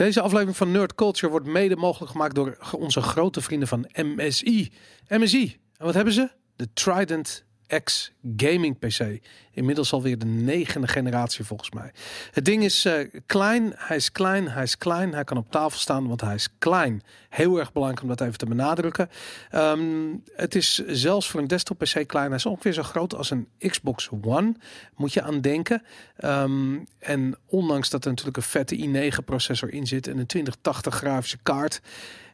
Deze aflevering van Nerd Culture wordt mede mogelijk gemaakt door onze grote vrienden van MSI. MSI, en wat hebben ze? De Trident X gaming PC. Inmiddels alweer de negende generatie volgens mij. Het ding is uh, klein, hij is klein, hij is klein. Hij kan op tafel staan, want hij is klein. Heel erg belangrijk om dat even te benadrukken. Um, het is zelfs voor een desktop PC klein. Hij is ongeveer zo groot als een Xbox One. Moet je aan denken. Um, en ondanks dat er natuurlijk een vette i9 processor in zit en een 2080 grafische kaart,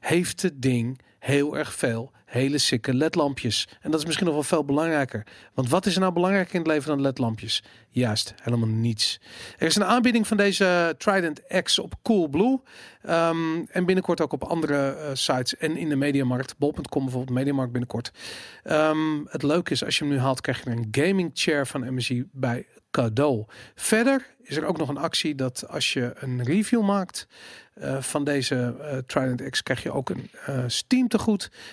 heeft het ding heel erg veel hele sikke ledlampjes. En dat is misschien nog wel veel belangrijker. Want wat is er nou belangrijker in het leven dan ledlampjes? Juist, helemaal niets. Er is een aanbieding van deze Trident X op Coolblue. Um, en binnenkort ook op andere uh, sites en in de Mediamarkt. Bol.com bijvoorbeeld, Mediamarkt binnenkort. Um, het leuke is, als je hem nu haalt, krijg je een gaming chair van MSI bij cadeau. Verder is er ook nog een actie dat als je een review maakt uh, van deze uh, Trident X, krijg je ook een uh, Steam.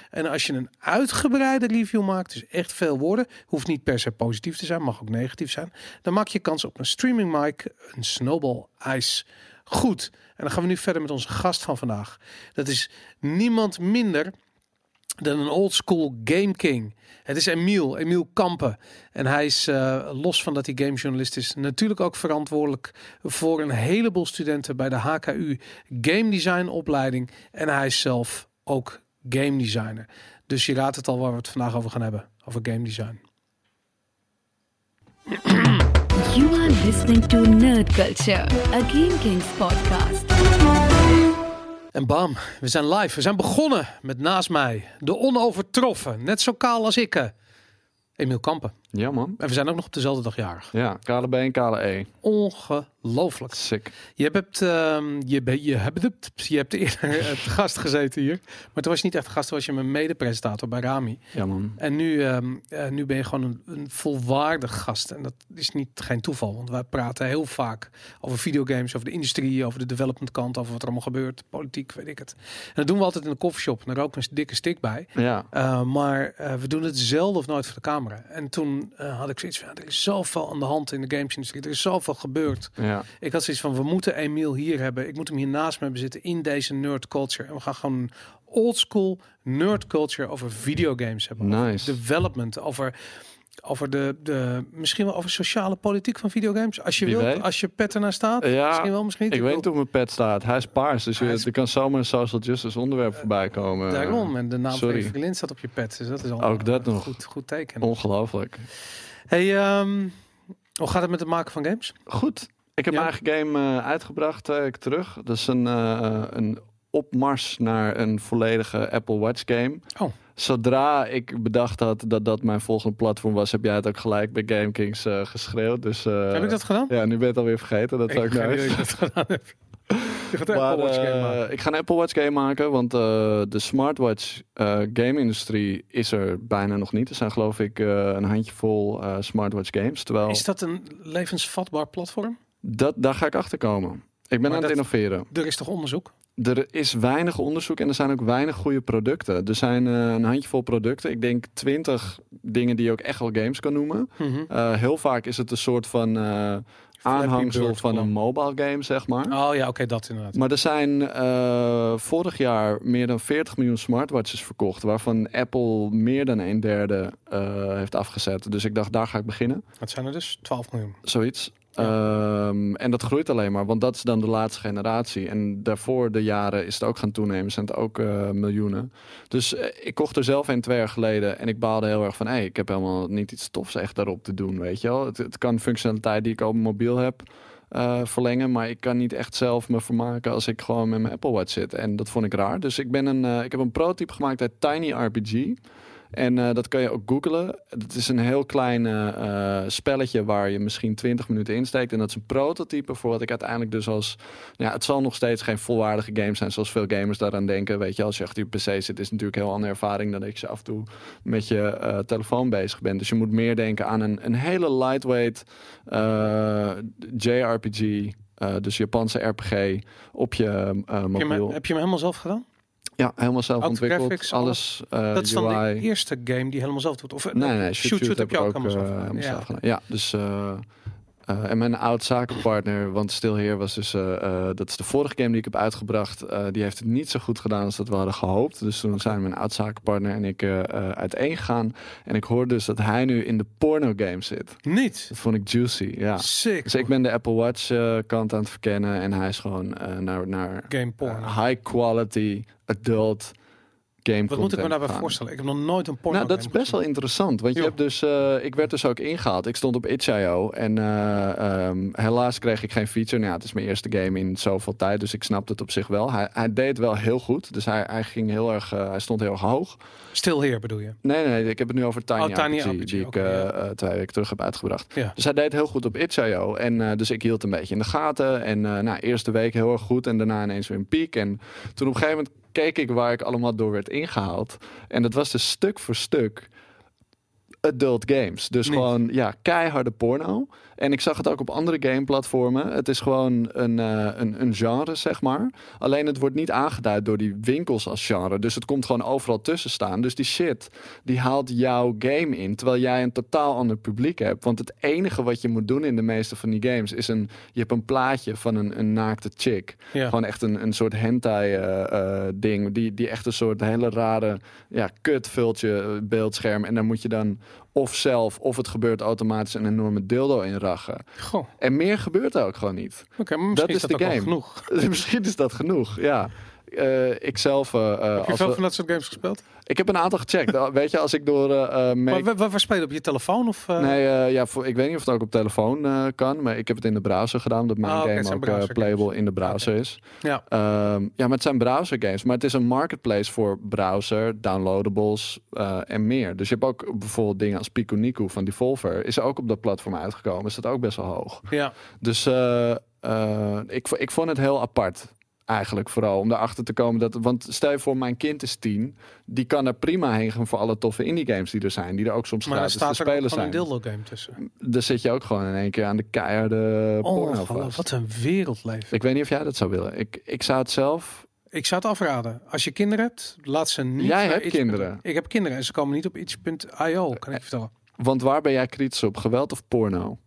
En als je een uitgebreide review maakt, dus echt veel woorden, hoeft niet per se positief te zijn, mag ook negatief zijn, dan maak je kans op een streaming mic, een Snowball Ice. Goed, en dan gaan we nu verder met onze gast van vandaag. Dat is niemand minder dan een old school game king. Het is Emiel, Emiel Kampen. En hij is, uh, los van dat hij gamejournalist is, natuurlijk ook verantwoordelijk voor een heleboel studenten bij de HKU Game Design opleiding. En hij is zelf ook game designer. Dus je raadt het al waar we het vandaag over gaan hebben. Over game design. You are listening to Nerd Culture, a Game Kings podcast. En bam, we zijn live. We zijn begonnen met naast mij de onovertroffen, net zo kaal als ik, Emiel Kampen. Ja man. En we zijn ook nog op dezelfde dag jarig. Ja, kale B en kale E. Ongelooflijk. Sick. Je hebt, uh, je, je, hebt, je hebt eerder het gast gezeten hier. Maar toen was je niet echt gast, toen was je mijn mede-presentator bij Rami. Ja man. En nu, uh, uh, nu ben je gewoon een, een, volwaardig gast. En dat is niet geen toeval. Want wij praten heel vaak over videogames, over de industrie, over de development kant, over wat er allemaal gebeurt, politiek, weet ik het. En dat doen we altijd in de koffieshop. En daar roken een dikke stick bij. Ja. Eh, maar eh, we doen het zelden of nooit voor de camera. En toen uh, had ik zoiets van, er is zoveel aan de hand in de gamesindustrie. Er is zoveel gebeurd. Ja. Ik had zoiets van, we moeten Emiel hier hebben. Ik moet hem hier naast me hebben zitten in deze nerd culture. En we gaan gewoon old school nerd culture over videogames hebben. Nice. Over development, over over de, de misschien wel over sociale politiek van videogames. Als je Wie wilt, weet. als je pet ernaast staat. Ja, misschien wel, misschien niet. Ik weet niet hoe mijn pet staat. Hij is paars, dus je, is- er kan zomaar een social justice onderwerp voorbij komen. Daarom. En de naam van sorry. je vriendin staat op je pet. Dus dat is al Ook dat een nog. Goed, goed teken. Ongelooflijk. Hey, ehm, hoe gaat het met het maken van games? Goed. Ik heb Ja. mijn eigen game eh, uitgebracht, twee weken terug. Dat is een, eh, een opmars naar een volledige Apple Watch game. Oh. Zodra ik bedacht had dat dat mijn volgende platform was, heb jij het ook gelijk bij GameKings eh geschreeuwd. Dus, eh, Heb ik dat gedaan? Ja, nu ben je het alweer vergeten. Dat zou ik ik ga nou dat gedaan heb. Je gaat een Maar, Apple Watch game eh, maken. ik ga een Apple Watch game maken, want de smartwatch eh, game-industrie is er bijna nog niet. Er zijn geloof ik een handjevol smartwatch games. Terwijl Is dat een levensvatbaar platform? dat, daar ga ik achter komen. Ik ben Maar aan het innoveren. Er is toch onderzoek? Er is weinig onderzoek en er zijn ook weinig goede producten. Er zijn eh, een handjevol producten. Ik denk twintig dingen die je ook echt wel games kan noemen. Mhm. Eh, heel vaak is het een soort van eh, aanhangsel van een mobile game, zeg maar. Oh ja, oké, dat inderdaad. Maar er zijn vorig jaar meer dan 40 miljoen smartwatches verkocht, waarvan Apple meer dan een derde heeft afgezet. Dus ik dacht, daar ga ik beginnen. Dat zijn er dus 12 miljoen. Zoiets. Ehm, en dat groeit alleen maar, want dat is dan de laatste generatie. En daarvoor de jaren is het ook gaan toenemen, zijn het ook eh, miljoenen. Dus eh, ik kocht er zelf een twee jaar geleden en ik baalde heel erg van, hé, ik heb helemaal niet iets tofs echt daarop te doen, weet je wel. Het, het kan functionaliteit die ik op mobiel heb eh, verlengen, maar ik kan niet echt zelf me vermaken als ik gewoon met mijn Apple Watch zit. En dat vond ik raar. Dus ik, ben een, ik heb een prototype gemaakt uit Tiny RPG. En eh, dat kan je ook googlen. Het is een heel klein eh, eh, spelletje waar je misschien 20 minuten insteekt. En dat is een prototype voor wat ik uiteindelijk dus als... Ja, het zal nog steeds geen volwaardige game zijn zoals veel gamers daaraan denken. Weet je, als je achter je PC zit is het natuurlijk een heel andere ervaring dan dat je af en toe met je telefoon bezig bent. Dus je moet meer denken aan een, een hele lightweight JRPG... dus Japanse RPG op je eh, Heb je, hem, mobiel. heb je hem helemaal zelf gedaan? Ja, helemaal zelf ontwikkeld. graphics, alles, eh, dat is dan UI. de eerste game die helemaal zelf doet. Of, Nee, nee, shoot, shoot, heb je ook helemaal zelf eh, gedaan. Ja. Ja, dus eh, en mijn oud zakenpartner, want Still Here was dus, eh, eh, dat is de vorige game die ik heb uitgebracht. die heeft het niet zo goed gedaan als dat we hadden gehoopt. Dus toen zijn mijn oud zakenpartner en ik uiteen gegaan. En ik hoorde dus dat hij nu in de porno game zit. Niet. Dat vond ik juicy, ja. Sick. Dus ik ben de Apple Watch kant aan het verkennen en hij is gewoon naar, naar Game porn. high quality adult game Wat moet ik me daarbij gaan. voorstellen? Ik heb nog nooit een porno Nou, dat is best wel interessant. Want je hebt dus, eh, ik werd dus ook ingehaald. Ik stond op itch.io en eh, ehm, helaas kreeg ik geen feature. Nou, ja, het is mijn eerste game in zoveel tijd, dus ik snapte het op zich wel. Hij, hij deed wel heel goed, dus hij, hij ging heel erg, eh, hij stond heel erg hoog. Stil Here bedoel je? Nee, nee, ik heb het nu over Tiny, Oh, Tiny RPG, RPG, die ik twee weken terug heb uitgebracht. Ja. Dus hij deed heel goed op itch.io. En dus ik hield een beetje in de gaten. En eh nou, eerste week heel erg goed. En daarna ineens weer een piek. En toen op een gegeven moment keek ik waar ik allemaal door werd ingehaald. En dat was dus stuk voor stuk adult games. Dus gewoon, ja, keiharde porno. En ik zag het ook op andere gameplatformen. Het is gewoon een, eh, een, een genre, zeg maar. Alleen het wordt niet aangeduid door die winkels als genre. Dus het komt gewoon overal tussen staan. Dus die shit, die haalt jouw game in. Terwijl jij een totaal ander publiek hebt. Want het enige wat je moet doen in de meeste van die games... is een, je hebt een plaatje van een, een naakte chick. Ja. Gewoon echt een, een soort hentai eh, eh, ding. Die, die echt een soort hele rare ja, kutvultje beeldscherm. En daar moet je dan of zelf of het gebeurt automatisch een enorme dildo in rachen. Goh, En meer gebeurt er ook gewoon niet. oké, maar misschien Dat is is dat de game. genoeg. Misschien is dat genoeg, ja. Eh, ik zelf... eh, eh, Heb je veel we- van dat soort games gespeeld? ik heb een aantal gecheckt. Uh, Weet je, als ik door... eh, eh, Maar Make- waar, waar, speel je op je telefoon? Of, Nee, ja, voor, ik weet niet of het ook op telefoon kan, maar ik heb het in de browser gedaan, omdat mijn Ah, game ook playable games. in de browser is. Ja. Ehm, ja, maar het zijn browser games, maar het is een marketplace voor browser, downloadables en meer. Dus je hebt ook bijvoorbeeld dingen als Pico Nico van Devolver, is ook op dat platform uitgekomen, is dat ook best wel hoog. ja. Dus ik, ik vond het heel apart. Eigenlijk vooral om erachter te komen dat. Want stel je voor, mijn kind is tien. Die kan er prima heen gaan voor alle toffe indie games die er zijn. Die er ook soms Maar gratis te er spelen gewoon een zijn. dildo game tussen. Daar zit je ook gewoon in één keer aan de keiharde porno Ongelooflijk, vast. wat een wereldleven. Ik weet niet of jij dat zou willen. Ik, ik zou het zelf. Ik zou het afraden. Als je kinderen hebt, laat ze niet Jij hebt kinderen. Ik heb kinderen en ze komen niet op iets.io, kan ik je vertellen. Want waar ben jij kritisch op? Geweld of porno?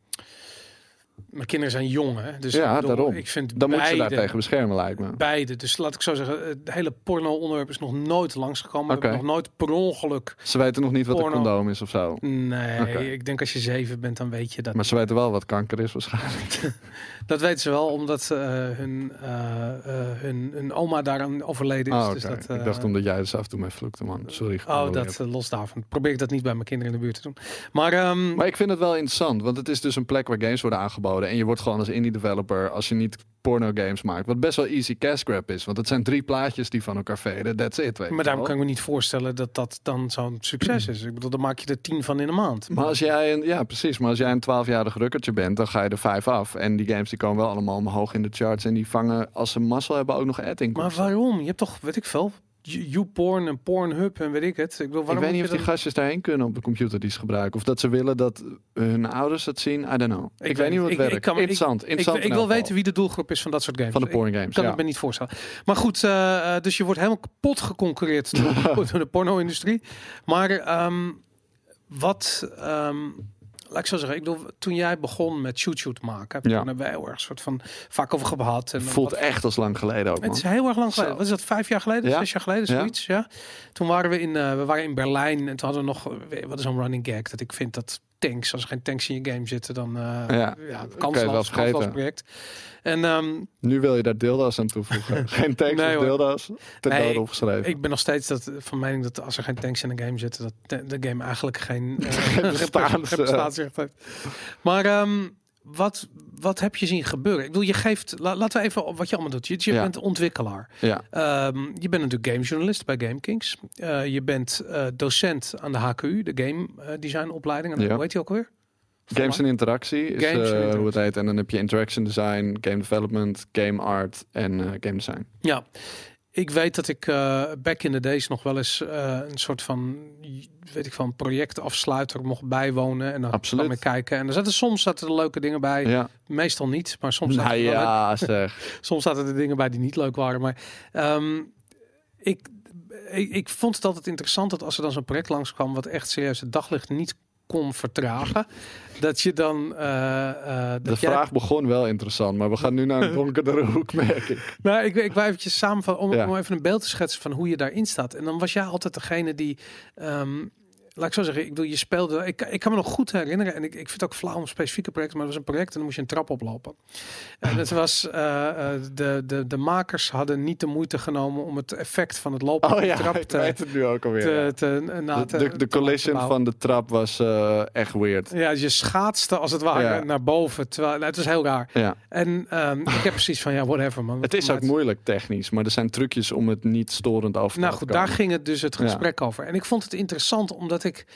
Mijn kinderen zijn jong, hè. Dus Ja, bedoel, daarom. Ik vind Dan moet je daar tegen beschermen, lijkt me. beide. Dus laat ik zo zeggen, het hele porno-onderwerp is nog nooit langsgekomen. Heb nog nooit per ongeluk... Ze weten nog niet wat een condoom is of zo. Nee, ik denk als je zeven bent, dan weet je dat. Maar ze weten wel wat kanker is waarschijnlijk. Dat weten ze wel, omdat eh, hun, eh, eh, hun, hun oma daaraan overleden is. Oh, oké. dus dat, ik dacht omdat jij er af en toe mee vloekte, man. Sorry. Oh, dat los daarvan. Probeer ik dat niet bij mijn kinderen in de buurt te doen. Maar, ehm, Maar ik vind het wel interessant, want het is dus een plek waar games worden aangeboden. En je wordt gewoon als indie developer, als je niet porno games maakt, wat best wel easy cash grab is. Want het zijn drie plaatjes die van elkaar veden. That's it, weet maar daarom wel. kan ik me niet voorstellen dat dat dan zo'n succes is. Ik bedoel, dan maak je er tien van in een maand. Maar als jij een, ja precies, maar als jij een 12-jarig rukkertje bent, dan ga je er vijf af. En die games die komen wel allemaal omhoog in de charts. En die vangen, als ze mazzel hebben, ook nog adding. Maar waarom? Je hebt toch, weet ik veel, YouPorn en Pornhub en weet ik het. Ik, bedoel, Ik weet niet of die gastjes daarheen kunnen op de computer die ze gebruiken. Of dat ze willen dat hun ouders het zien. I don't know. Ik, weet niet hoe het ik- ik werkt. kan ik- interessant. Ik, interessant ik wil weten wie de doelgroep is van dat soort games. Van de Ik porn games. kan ja. het me niet voorstellen. Maar goed, eh, eh, dus je wordt helemaal kapot geconcureerd door, door de porno-industrie. Maar ehm, wat, ehm, laat ik zo zeggen, ik bedoel, toen jij begon met shoot shoot maken, Ja. toen hebben wij heel erg soort van vaak over gehad. En Voelt wat- echt als lang geleden ook, man. het is heel erg lang geleden. Zo. Wat is dat? Vijf jaar geleden? Ja. Zes jaar geleden? Ja. Zoiets, ja. Toen waren we in, eh, we waren in Berlijn en toen hadden we nog, eh, wat is een running gag? Dat ik vind dat tanks, als er geen tanks in je game zitten, dan eh Ja. ja, kansloos, kansloos project. En ehm, Nu wil je daar dildo's aan toevoegen. Geen tekst Nee, of dildo's. Ten Nee, opgeschreven. ik ben nog steeds dat, van mening dat als er geen tanks in een game zitten, dat de, de game eigenlijk geen, eh, bestaans, geen eh. heeft. Maar ehm, wat, wat heb je zien gebeuren? Ik bedoel, je geeft, la- laten we even wat je allemaal doet. Je, je Ja. bent ontwikkelaar. ja. Ehm, je bent natuurlijk gamejournalist bij GameKings. Eh je bent eh, docent aan de HKU, de game eh, design opleiding. En Ja. Hoe heet die ook alweer? Games en interactie is Games hoe het heet. En dan heb je interaction design, game development, game art en game design. Ja, ik weet dat ik eh, back in the days nog wel eens eh, een soort van, weet ik van, projectafsluiter mocht bijwonen. En dan Absoluut. kwam ik kijken. En er zaten soms zaten er leuke dingen bij. Ja, Meestal niet, maar soms zaten, nou er wel- ja, zeg. soms zaten er dingen bij die niet leuk waren. Maar ehm, ik, ik, ik vond het altijd interessant dat als er dan zo'n project langskwam wat echt serieus het daglicht niet kon vertragen. Dat je dan. eh, eh, dat De jij- vraag begon wel interessant, maar we gaan nu naar een donkerdere hoek, merk ik. Nou, ik, ik wou eventjes samen van, om, Ja. om even een beeld te schetsen van hoe je daarin staat. En dan was jij altijd degene die. ehm, laat ik zo zeggen, ik bedoel, je speelde. Ik, ik kan me nog goed herinneren. En ik, ik vind het ook flauw om specifieke projecten, maar het was een project en dan moest je een trap oplopen. En het was. eh, eh, de, de, de makers hadden niet de moeite genomen om het effect van het lopen op Oh de ja, trap ik te, weet het nu ook alweer. te, ja. te, na de, de, de collision van de trap was eh, echt weird. Ja, je schaatste als het ware Ja. naar boven. Terwijl, nou, het was heel raar. Ja. En ehm, ik heb precies van, ja, whatever man. Het is ook moeilijk technisch, maar er zijn trucjes om het niet storend over te Nou goed, daar ging het dus het gesprek over. En ik vond het interessant omdat ik,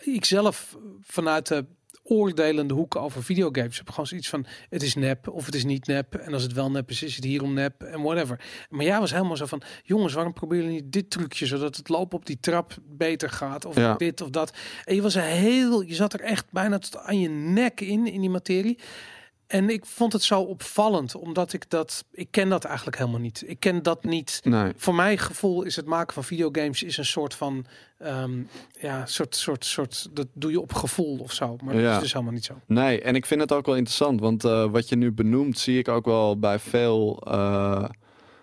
ik zelf vanuit de oordelende hoek over videogames heb gewoon zoiets van het is nep of het is niet nep en als het wel nep is is het hierom nep en whatever. Maar jij was helemaal zo van jongens waarom proberen jullie niet dit trucje zodat het lopen op die trap beter gaat of Ja. dit of dat. En je was heel je zat er echt bijna tot aan je nek in in die materie. En ik vond het zo opvallend omdat ik dat ik ken dat eigenlijk helemaal niet. Ik ken dat niet Nee. voor mijn gevoel is het maken van videogames is een soort van ehm, ja, soort, soort, soort, dat doe je op gevoel of zo. Maar dat Ja. is dus helemaal niet zo. Nee, en ik vind het ook wel interessant, want eh, wat je nu benoemt, zie ik ook wel bij veel, eh,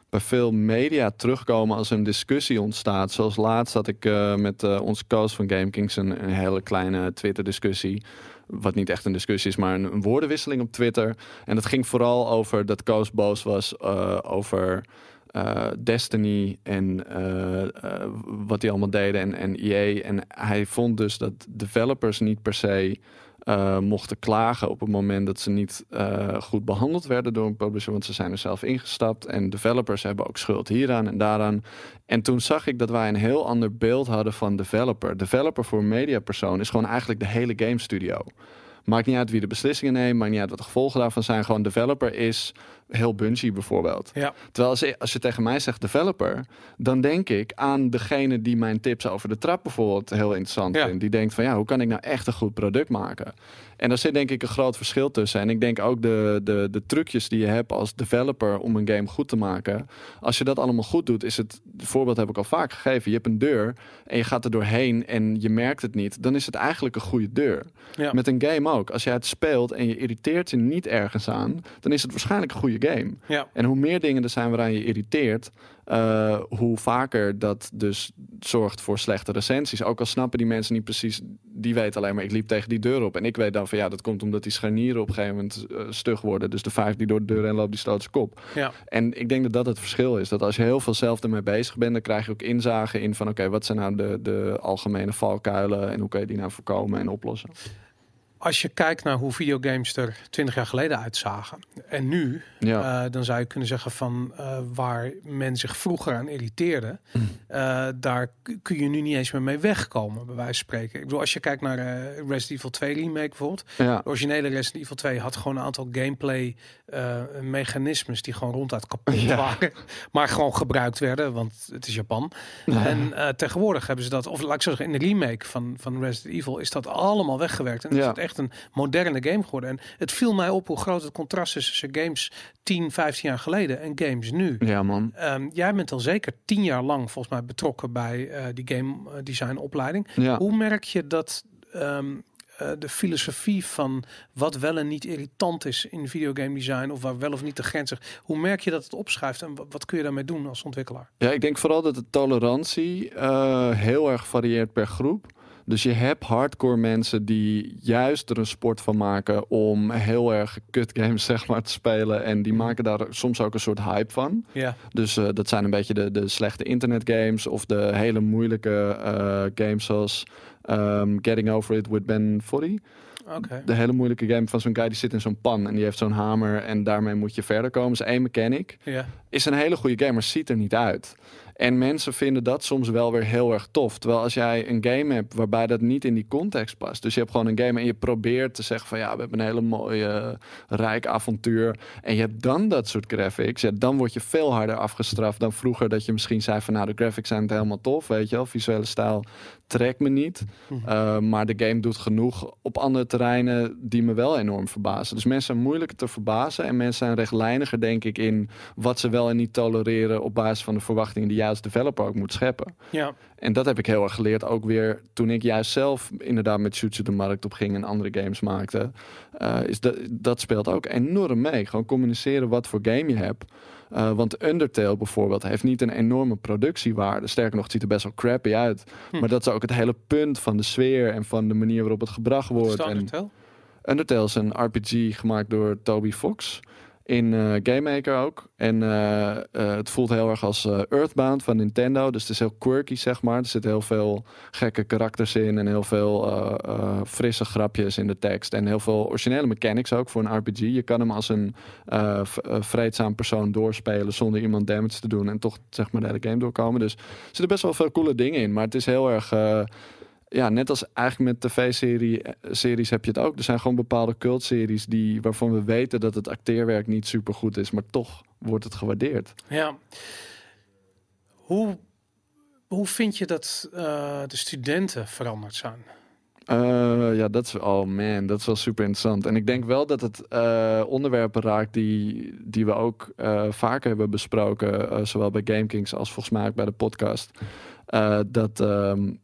bij veel media terugkomen als een discussie ontstaat. Zoals laatst had ik eh, met onze coach van GameKings een, een hele kleine Twitter-discussie. Wat niet echt een discussie is, maar een, een woordenwisseling op Twitter. En het ging vooral over dat Koos boos was eh, over eh, Destiny en eh, wat die allemaal deden en, en EA. En hij vond dus dat developers niet per se eh, mochten klagen op het moment dat ze niet eh, goed behandeld werden door een publisher, want ze zijn er zelf ingestapt. En developers hebben ook schuld hieraan en daaraan. En toen zag ik dat wij een heel ander beeld hadden van developer. Developer voor mediapersoon is gewoon eigenlijk de hele game studio. Maakt niet uit wie de beslissingen neemt, maakt niet uit wat de gevolgen daarvan zijn. Gewoon developer is heel Bungie bijvoorbeeld. Ja, Terwijl als, als je tegen mij zegt developer, dan denk ik aan degene die mijn tips over de trap bijvoorbeeld heel interessant Ja. vindt. Die denkt van ja, hoe kan ik nou echt een goed product maken? En daar zit denk ik een groot verschil tussen. En ik denk ook de, de, de trucjes die je hebt als developer om een game goed te maken. Als je dat allemaal goed doet, is het, het voorbeeld heb ik al vaak gegeven. Je hebt een deur en je gaat er doorheen en je merkt het niet. Dan is het eigenlijk een goede deur. ja. Met een game ook. Als jij het speelt en je irriteert je niet ergens aan, dan is het waarschijnlijk een goede game. ja. En hoe meer dingen er zijn waaraan je irriteert, eh, hoe vaker dat dus zorgt voor slechte recensies. Ook al snappen die mensen niet precies, die weten alleen maar ik liep tegen die deur op. En ik weet dan van ja, dat komt omdat die scharnieren op een gegeven moment eh, stug worden. Dus de vijf die door de deur heen loopt, die stoot zijn kop. ja. En ik denk dat dat het verschil is. Dat als je heel veel zelf ermee bezig bent, dan krijg je ook inzage in van oké, wat zijn nou de, de algemene valkuilen en hoe kun je die nou voorkomen en oplossen. Als je kijkt naar hoe videogames er 20 jaar geleden uitzagen en nu, Ja, eh, dan zou je kunnen zeggen van eh, waar men zich vroeger aan irriteerde, Mm. eh, daar kun je nu niet eens meer mee wegkomen, bij wijze van spreken. Ik bedoel, als je kijkt naar Resident Evil 2 remake bijvoorbeeld, ja, De originele Resident Evil 2 had gewoon een aantal gameplay mechanismes die gewoon ronduit kapot Ja. waren, maar gewoon gebruikt werden, want het is Japan. En tegenwoordig hebben ze dat, of laat ik zo zeggen, in de remake van, van Resident Evil is dat allemaal weggewerkt. En is Ja. Echt een moderne game geworden. En het viel mij op hoe groot het contrast is tussen games 10, 15 jaar geleden en games nu. ja man. Ehm, jij bent al zeker 10 jaar lang volgens mij betrokken bij eh, die game eh, design opleiding. Ja. Hoe merk je dat ehm, eh, de filosofie van wat wel en niet irritant is in videogame design of waar wel of niet de grens ligt, hoe merk je dat het opschuift en wa- wat kun je daarmee doen als ontwikkelaar? Ja, ik denk vooral dat de tolerantie heel erg varieert per groep. Dus je hebt hardcore mensen die juist er een sport van maken om heel erg kut games zeg maar te spelen. En die maken daar soms ook een soort hype van. Ja, Dus eh, dat zijn een beetje de, de slechte internetgames of de hele moeilijke eh, games zoals ehm, Getting Over It with Ben Foddy. oké. De hele moeilijke game van zo'n guy die zit in zo'n pan en die heeft zo'n hamer en daarmee moet je verder komen. Is één mechanic Ja, is een hele goede game, maar ziet er niet uit. En mensen vinden dat soms wel weer heel erg tof. Terwijl als jij een game hebt waarbij dat niet in die context past. Dus je hebt gewoon een game en je probeert te zeggen van ja, we hebben een hele mooie, rijk avontuur. En je hebt dan dat soort graphics. Ja, dan word je veel harder afgestraft dan vroeger dat je misschien zei van nou, de graphics zijn het helemaal tof, weet je wel. Visuele stijl trekt me niet. Mhm. Uh, maar de game doet genoeg op andere terreinen die me wel enorm verbazen. Dus mensen zijn moeilijker te verbazen. En mensen zijn rechtlijniger, denk ik, in wat ze wel en niet tolereren op basis van de verwachtingen die jij als developer ook moet scheppen. Ja. En dat heb ik heel erg geleerd. Ook weer toen ik juist zelf inderdaad met shoots de markt op ging en andere games maakte. Uh, is dat, dat speelt ook enorm mee. Gewoon communiceren wat voor game je hebt. Uh, want Undertale bijvoorbeeld heeft niet een enorme productiewaarde. Sterker nog, het ziet er best wel crappy uit. Hm. Maar dat is ook het hele punt van de sfeer en van de manier waarop het gebracht wordt. Is Undertale? En Undertale is een RPG gemaakt door Toby Fox in uh, Game Maker ook. En uh, uh, het voelt heel erg als Earthbound van Nintendo. Dus het is heel quirky, zeg maar. Er zitten heel veel gekke karakters in en heel veel frisse grapjes in de tekst. En heel veel originele mechanics ook voor een RPG. Je kan hem als een vreedzaam persoon doorspelen zonder iemand damage te doen. En toch zeg maar de hele game doorkomen. Dus er zitten best wel veel coole dingen in. Maar het is heel erg ja, net als eigenlijk met tv-series heb je het ook. Er zijn gewoon bepaalde cultseries die, waarvan we weten dat het acteerwerk niet super goed is, maar toch wordt het gewaardeerd. Ja. Hoe, hoe vind je dat uh, de studenten veranderd zijn? Uh, ja, dat is, oh man, dat is wel super interessant. En ik denk wel dat het uh, onderwerpen raakt die, die we ook vaker hebben besproken, zowel bij GameKings als volgens mij ook bij de podcast. dat um,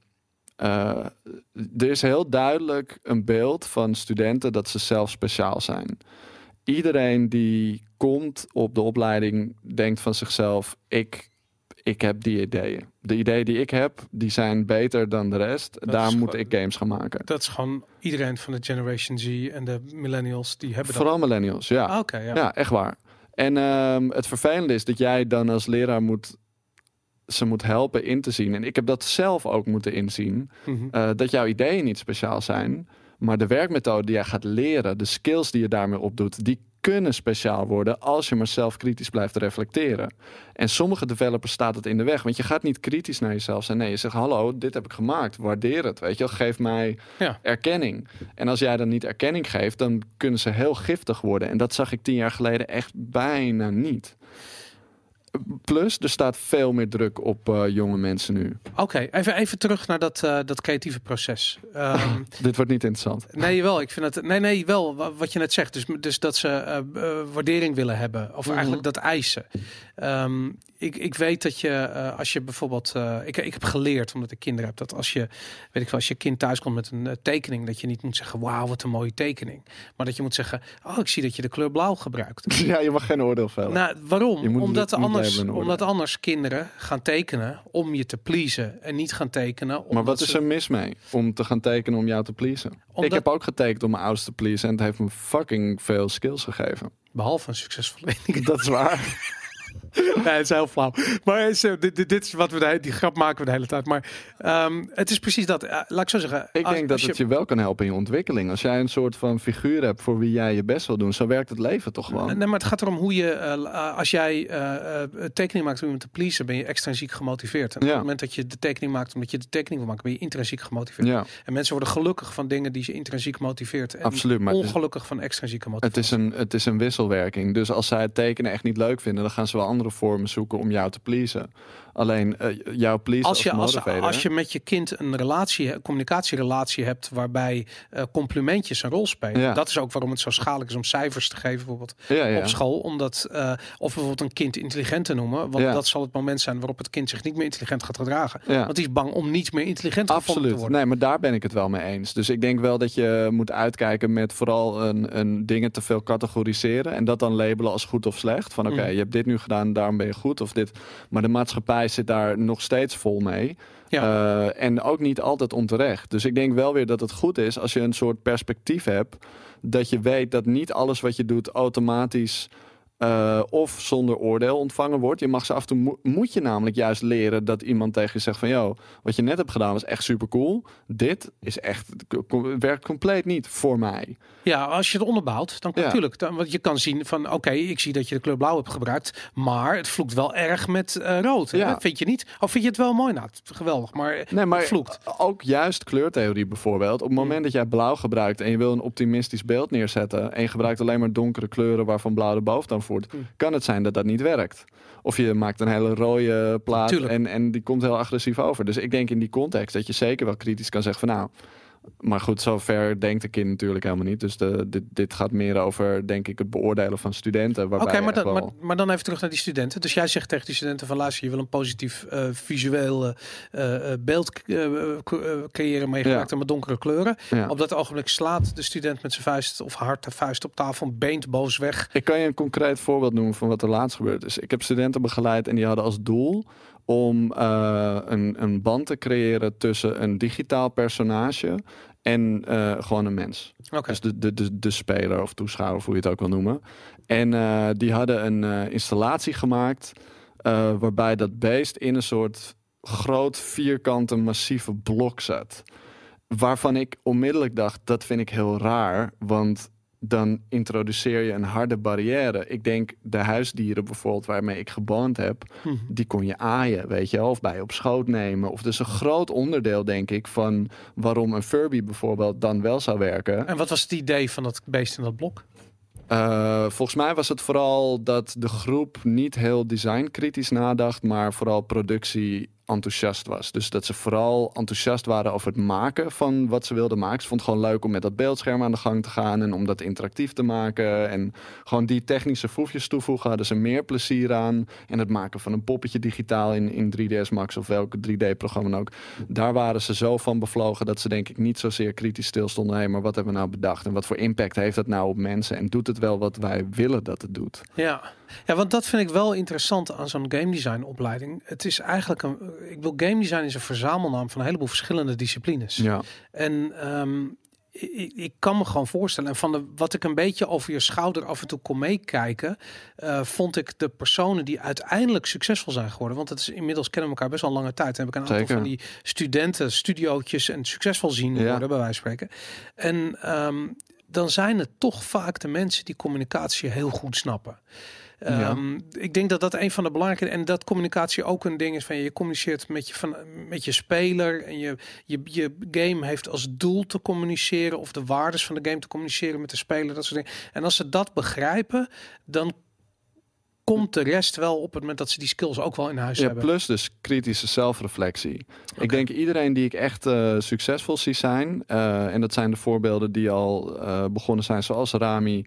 uh, er is heel duidelijk een beeld van studenten dat ze zelf speciaal zijn. Iedereen die komt op de opleiding denkt van zichzelf: ik, ik heb die ideeën. De ideeën die ik heb, die zijn beter dan de rest. Daar moet ik games gaan maken. Dat is gewoon iedereen van de Generation Z en de millennials die hebben. Vooral millennials, ja. Ah, Oké, ja. ja. echt waar. En um, het vervelende is dat jij dan als leraar moet ze moet helpen in te zien. En ik heb dat zelf ook moeten inzien. Mhm. Eh, dat jouw ideeën niet speciaal zijn. Maar de werkmethode die jij gaat leren, de skills die je daarmee opdoet, die kunnen speciaal worden als je maar zelf kritisch blijft reflecteren. En sommige developers staat het in de weg, want je gaat niet kritisch naar jezelf zijn. Nee, je zegt: Hallo, dit heb ik gemaakt, waardeer het. Weet je, geef mij erkenning. En als jij dan niet erkenning geeft, dan kunnen ze heel giftig worden. En dat zag ik tien jaar geleden echt bijna niet. Plus, er staat veel meer druk op uh, jonge mensen nu. Oké, even, even terug naar dat, uh, dat creatieve proces. Um, Dit wordt niet interessant. Nee, wel. Ik vind het. Nee, nee, wel wat je net zegt. Dus, dus dat ze uh, waardering willen hebben. Of mm eigenlijk dat eisen. Um, ik, ik weet dat je, uh, als je bijvoorbeeld, uh, ik, ik heb geleerd, omdat ik kinderen heb, dat als je, weet ik wel, als je kind thuis komt met een uh, tekening, dat je niet moet zeggen, wauw, wat een mooie tekening. Maar dat je moet zeggen, oh, ik zie dat je de kleur blauw gebruikt. Ja, je mag geen oordeel vellen. Nou, waarom? Omdat, anders, omdat anders kinderen gaan tekenen om je te pleasen en niet gaan tekenen. Maar wat is er mis mee om te gaan tekenen om jou te pleasen? Omdat... Ik heb ook getekend om mijn ouders te pleasen en het heeft me fucking veel skills gegeven. Behalve een succesvolle Dat is waar. nee, het is heel flauw. Maar is, uh, dit, dit, is wat we de, die grap maken we de hele tijd. Maar um, het is precies dat. Uh, laat ik zo zeggen. Ik denk dat het je... wel kan helpen in je ontwikkeling. Als jij een soort van figuur hebt voor wie jij je best wil doen, zo werkt het leven toch gewoon. Nee, maar het gaat erom hoe je, uh, als jij tekening maakt om iemand te pleasen, ben je extrinsiek gemotiveerd. En op het moment dat je de tekening maakt omdat je de tekening wil maken, ben je intrinsiek gemotiveerd. Ja. En mensen worden gelukkig van dingen die ze intrinsiek motiveert. En Absoluut. Maar ongelukkig van extrinsiek gemotiveerd. Het is, een, het is een wisselwerking. Dus als zij het tekenen echt niet leuk vinden, dan gaan ze wel andere vormen zoeken om jou te pleasen. Alleen uh, jouw please als je, als, als, je met je kind een relatie, communicatierelatie hebt waarbij uh, complimentjes een rol spelen. Ja. Dat is ook waarom het zo schadelijk is om cijfers te geven bijvoorbeeld ja, ja. op school. Omdat, uh, of bijvoorbeeld een kind intelligent te noemen. Want dat zal het moment zijn waarop het kind zich niet meer intelligent gaat gedragen. Want die is bang om niet meer intelligent Absoluut. te worden. Nee, maar daar ben ik het wel mee eens. Dus ik denk wel dat je moet uitkijken met vooral een, een dingen te veel categoriseren. En dat dan labelen als goed of slecht. Van oké, okay, mm. je hebt dit nu gedaan, daarom ben je goed. Of dit. Maar de maatschappij zit daar nog steeds vol mee. Ja. Uh, en ook niet altijd onterecht. Dus ik denk wel weer dat het goed is als je een soort perspectief hebt. Dat je weet dat niet alles wat je doet automatisch uh, of zonder oordeel ontvangen wordt. Je mag ze af en toe mo moet je namelijk juist leren dat iemand tegen je zegt van joh, wat je net hebt gedaan was echt super cool. Dit is echt werkt compleet niet voor mij. Ja, als je het onderbouwt, dan ja. natuurlijk. Dan, want je kan zien van oké, okay, ik zie dat je de kleur blauw hebt gebruikt, maar het vloekt wel erg met uh, rood. Ja. Vind je niet? Of vind je het wel mooi? Nou, geweldig, maar, nee, maar het vloekt. Ook juist kleurtheorie bijvoorbeeld. Op het moment mm. dat jij blauw gebruikt en je wil een optimistisch beeld neerzetten en je gebruikt alleen maar donkere kleuren waarvan blauw de boventoon hm. kan het zijn dat dat niet werkt. Of je maakt een hele rode plaat en, en die komt heel agressief over. Dus ik denk in die context dat je zeker wel kritisch kan zeggen van nou, Maar goed, zover denkt de kind natuurlijk helemaal niet. Dus de, dit, dit gaat meer over, denk ik, het beoordelen van studenten. Oké, maar, wel- maar, maar dan even terug naar die studenten. Dus jij zegt tegen die studenten van luister, je wil een positief eh, visueel eh, eh, beeld creëren, maar je gebruikt met donkere kleuren. Ja. Op dat ogenblik slaat de student met zijn vuist of de vuist op tafel, beent boos weg. Ik kan je een concreet voorbeeld noemen van wat er laatst gebeurd is. Ik heb studenten begeleid en die hadden als doel om eh, een, een band te creëren tussen een digitaal personage en eh, gewoon een mens. Dus de, de, de, de speler of toeschouwer, of hoe je het ook wil noemen. En eh, die hadden een installatie gemaakt waarbij dat beest in een soort groot vierkante massieve blok zat. Waarvan ik onmiddellijk dacht, dat vind ik heel raar, want dan introduceer je een harde barrière. Ik denk de huisdieren bijvoorbeeld waarmee ik geband heb, Hm. die kon je aaien, weet je of bij je op schoot nemen. Of dus een groot onderdeel, denk ik, van waarom een Furby bijvoorbeeld dan wel zou werken. En wat was het idee van dat beest in dat blok? Eh, volgens mij was het vooral dat de groep niet heel designkritisch nadacht, maar vooral productie enthousiast was. Dus dat ze vooral enthousiast waren over het maken van wat ze wilden maken. Ze vond het gewoon leuk om met dat beeldscherm aan de gang te gaan en om dat interactief te maken. En gewoon die technische foefjes toevoegen hadden ze meer plezier aan. En het maken van een poppetje digitaal in, in 3ds Max of welke 3D-programma dan ook. Daar waren ze zo van bevlogen dat ze denk ik niet zozeer kritisch stilstonden. Hé, maar wat hebben we nou bedacht? En wat voor impact heeft dat nou op mensen? En doet het wel wat wij willen dat het doet? Ja. Ja, want dat vind ik wel interessant aan zo'n game design opleiding. Het is eigenlijk een, ik wil game design is een verzamelnaam van een heleboel verschillende disciplines. Ja, En ehm, ik, ik kan me gewoon voorstellen, en van de, wat ik een beetje over je schouder af en toe kon meekijken, eh, vond ik de personen die uiteindelijk succesvol zijn geworden, want het is inmiddels kennen we elkaar best wel een lange tijd. Dan heb ik een aantal Zeker. van die studenten, studiootjes en succesvol zien Ja. worden, bij wijze van spreken. En ehm, dan zijn het toch vaak de mensen die communicatie heel goed snappen. Ehm, Ik denk dat dat een van de belangrijke en dat communicatie ook een ding is van je communiceert met je van met je speler en je je, je game heeft als doel te communiceren of de waardes van de game te communiceren met de speler dat soort dingen. En als ze dat begrijpen, dan komt de rest wel op het moment dat ze die skills ook wel in huis ja hebben. plus dus kritische zelfreflectie. Ik denk iedereen die ik echt eh, succesvol zie zijn, eh, en dat zijn de voorbeelden die al eh, begonnen zijn, zoals Rami,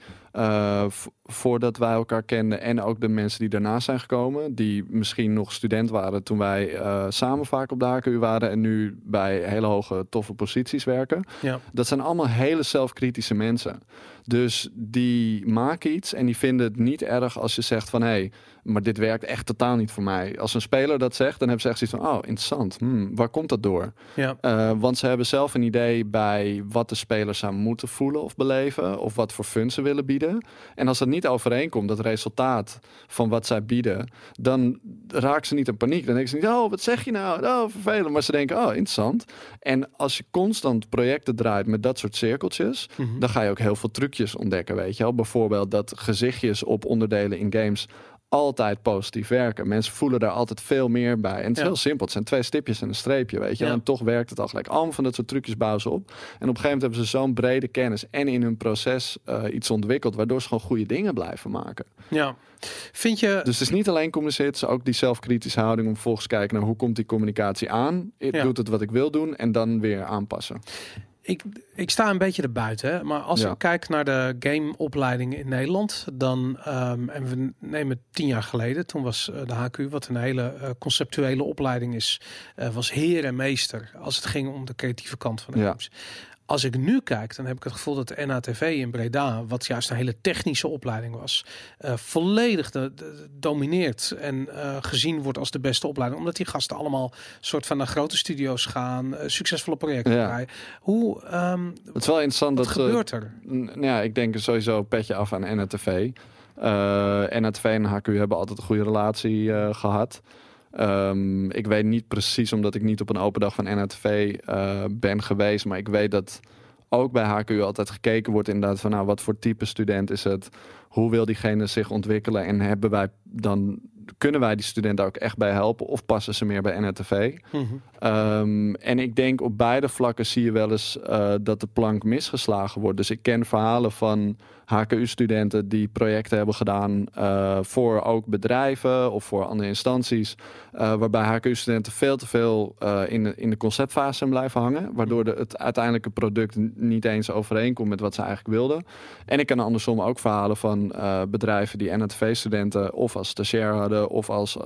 voordat wij elkaar kenden, en ook de mensen die daarna zijn gekomen, die misschien nog student waren toen wij samen vaak op de HKU waren en nu bij hele hoge toffe posities werken. Ja. Dat zijn allemaal hele zelfkritische mensen. Dus die maken iets en die vinden het niet erg als je zegt van hé, hey, maar dit werkt echt totaal niet voor mij. Als een speler dat zegt, dan hebben ze echt zoiets van oh, interessant. Hmm, waar komt dat door? Ja. Eh, want ze hebben zelf een idee bij wat de speler zou moeten voelen of beleven, of wat voor fun ze willen bieden. En als dat niet overeenkomt, dat resultaat van wat zij bieden, dan raken ze niet in paniek. Dan denken ze niet, oh, wat zeg je nou? Oh, vervelend. Maar ze denken, oh, interessant. En als je constant projecten draait met dat soort cirkeltjes, Mhm. dan ga je ook heel veel trucjes ontdekken, weet je wel. Bijvoorbeeld dat gezichtjes op onderdelen in games altijd positief werken. Mensen voelen daar altijd veel meer bij. En het is Ja. heel simpel. Het zijn twee stipjes en een streepje, weet je. Ja. En toch werkt het al gelijk. Allemaal van dat soort trucjes bouwen ze op. En op een gegeven moment hebben ze zo'n brede kennis en in hun proces eh, iets ontwikkeld, waardoor ze gewoon goede dingen blijven maken. ja. Vind je Dus het is niet alleen communiceren, het is ook die zelfkritische houding om vervolgens te kijken naar hoe komt die communicatie aan. Ik Ja. doet het wat ik wil doen en dan weer aanpassen. Ik, ik sta een beetje erbuiten, hè? maar als Ja. ik kijk naar de gameopleidingen in Nederland, dan ehm, en we nemen tien jaar geleden, toen was eh, de HQ, wat een hele eh, conceptuele opleiding is, eh, was heer en meester als het ging om de creatieve kant van de Ja. Als ik nu kijk, dan heb ik het gevoel dat de NATV in Breda, wat juist een hele technische opleiding was, eh, volledig de, de- domineert en eh, gezien wordt als de beste opleiding. Omdat die gasten allemaal soort van naar grote studio's gaan, eh, succesvolle projecten Ja. draaien. Hoe, ehm, Het is wel interessant dat gebeurt er? Ja, ik denk sowieso petje af aan NRTV. Eh NRTV en HQ hebben altijd een goede relatie eh, gehad. Ehm, ik weet niet precies, omdat ik niet op een open dag van NRTV eh, ben geweest. Maar ik weet dat ook bij HQ altijd gekeken wordt inderdaad van... nou, wat voor type student is het? Hoe wil diegene zich ontwikkelen? En hebben wij dan kunnen wij die studenten ook echt bij helpen of passen ze meer bij NRTV? Mhm. Ehm, en ik denk op beide vlakken zie je wel eens eh, dat de plank misgeslagen wordt. Dus ik ken verhalen van HKU-studenten die projecten hebben gedaan uh, voor ook bedrijven of voor andere instanties. Uh, waarbij HKU-studenten veel te veel uh, in, de, in de conceptfase zijn blijven hangen. Waardoor de, het uiteindelijke product niet eens overeenkomt met wat ze eigenlijk wilden. En ik ken andersom ook verhalen van bedrijven die NTV-studenten of als stagiair hadden of als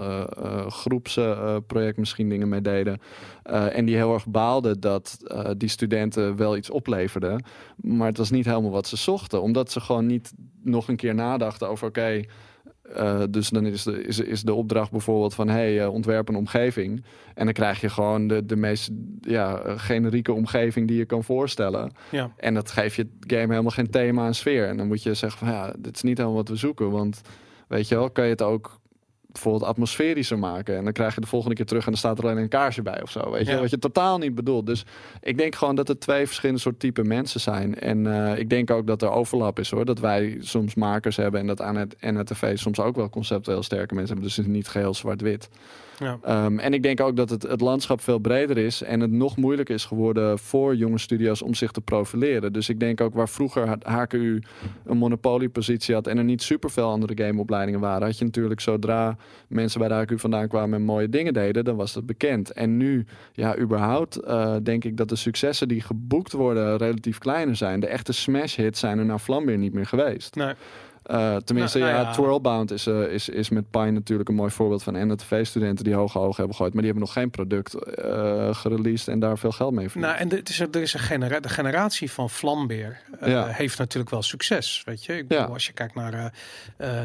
groepsproject misschien dingen mee deden. en die heel erg baalden dat die studenten wel iets opleverden. Maar het was niet helemaal wat ze zochten. Omdat ze gewoon niet nog een keer nadachten over oké. uh, dus dan is de, is, is de opdracht bijvoorbeeld van hey, uh, ontwerp een omgeving. En dan krijg je gewoon de, de meest ja, generieke omgeving die je kan voorstellen. Ja. En dat geeft je game helemaal geen thema en sfeer. En dan moet je zeggen van ja, dit is niet helemaal wat we zoeken. Want weet je wel, kan je het ook bijvoorbeeld atmosferischer maken. En dan krijg je de volgende keer terug en dan staat er alleen een kaarsje bij of zo. Weet je, Ja. wat je totaal niet bedoelt. Dus ik denk gewoon dat er twee verschillende soort type mensen zijn. En eh, ik denk ook dat er overlap is hoor. Dat wij soms makers hebben en dat aan het NRTV soms ook wel conceptueel sterke mensen hebben. Dus het is niet geheel zwart-wit. Ja. Um, en ik denk ook dat het, het landschap veel breder is en het nog moeilijker is geworden voor jonge studio's om zich te profileren. Dus ik denk ook waar vroeger HKU een monopoliepositie had en er niet superveel andere gameopleidingen waren, had je natuurlijk zodra mensen bij de HKU vandaan kwamen en mooie dingen deden, dan was dat bekend. En nu, ja, überhaupt uh, denk ik dat de successen die geboekt worden relatief kleiner zijn. De echte smash hits zijn er naar Vlambeer niet meer geweest. Nee. Uh, tenminste, Nou, nou ja, ja. Twirlbound is, uh, is, is met Pine natuurlijk een mooi voorbeeld van NTV-studenten die hoge ogen hebben gegooid. Maar die hebben nog geen product uh, gereleased en daar veel geld mee verdiend. Nou, en het is, er is een genera de generatie van Vlambeer Ja. heeft natuurlijk wel succes, weet je. Ik bedoel, Ja. als je kijkt naar,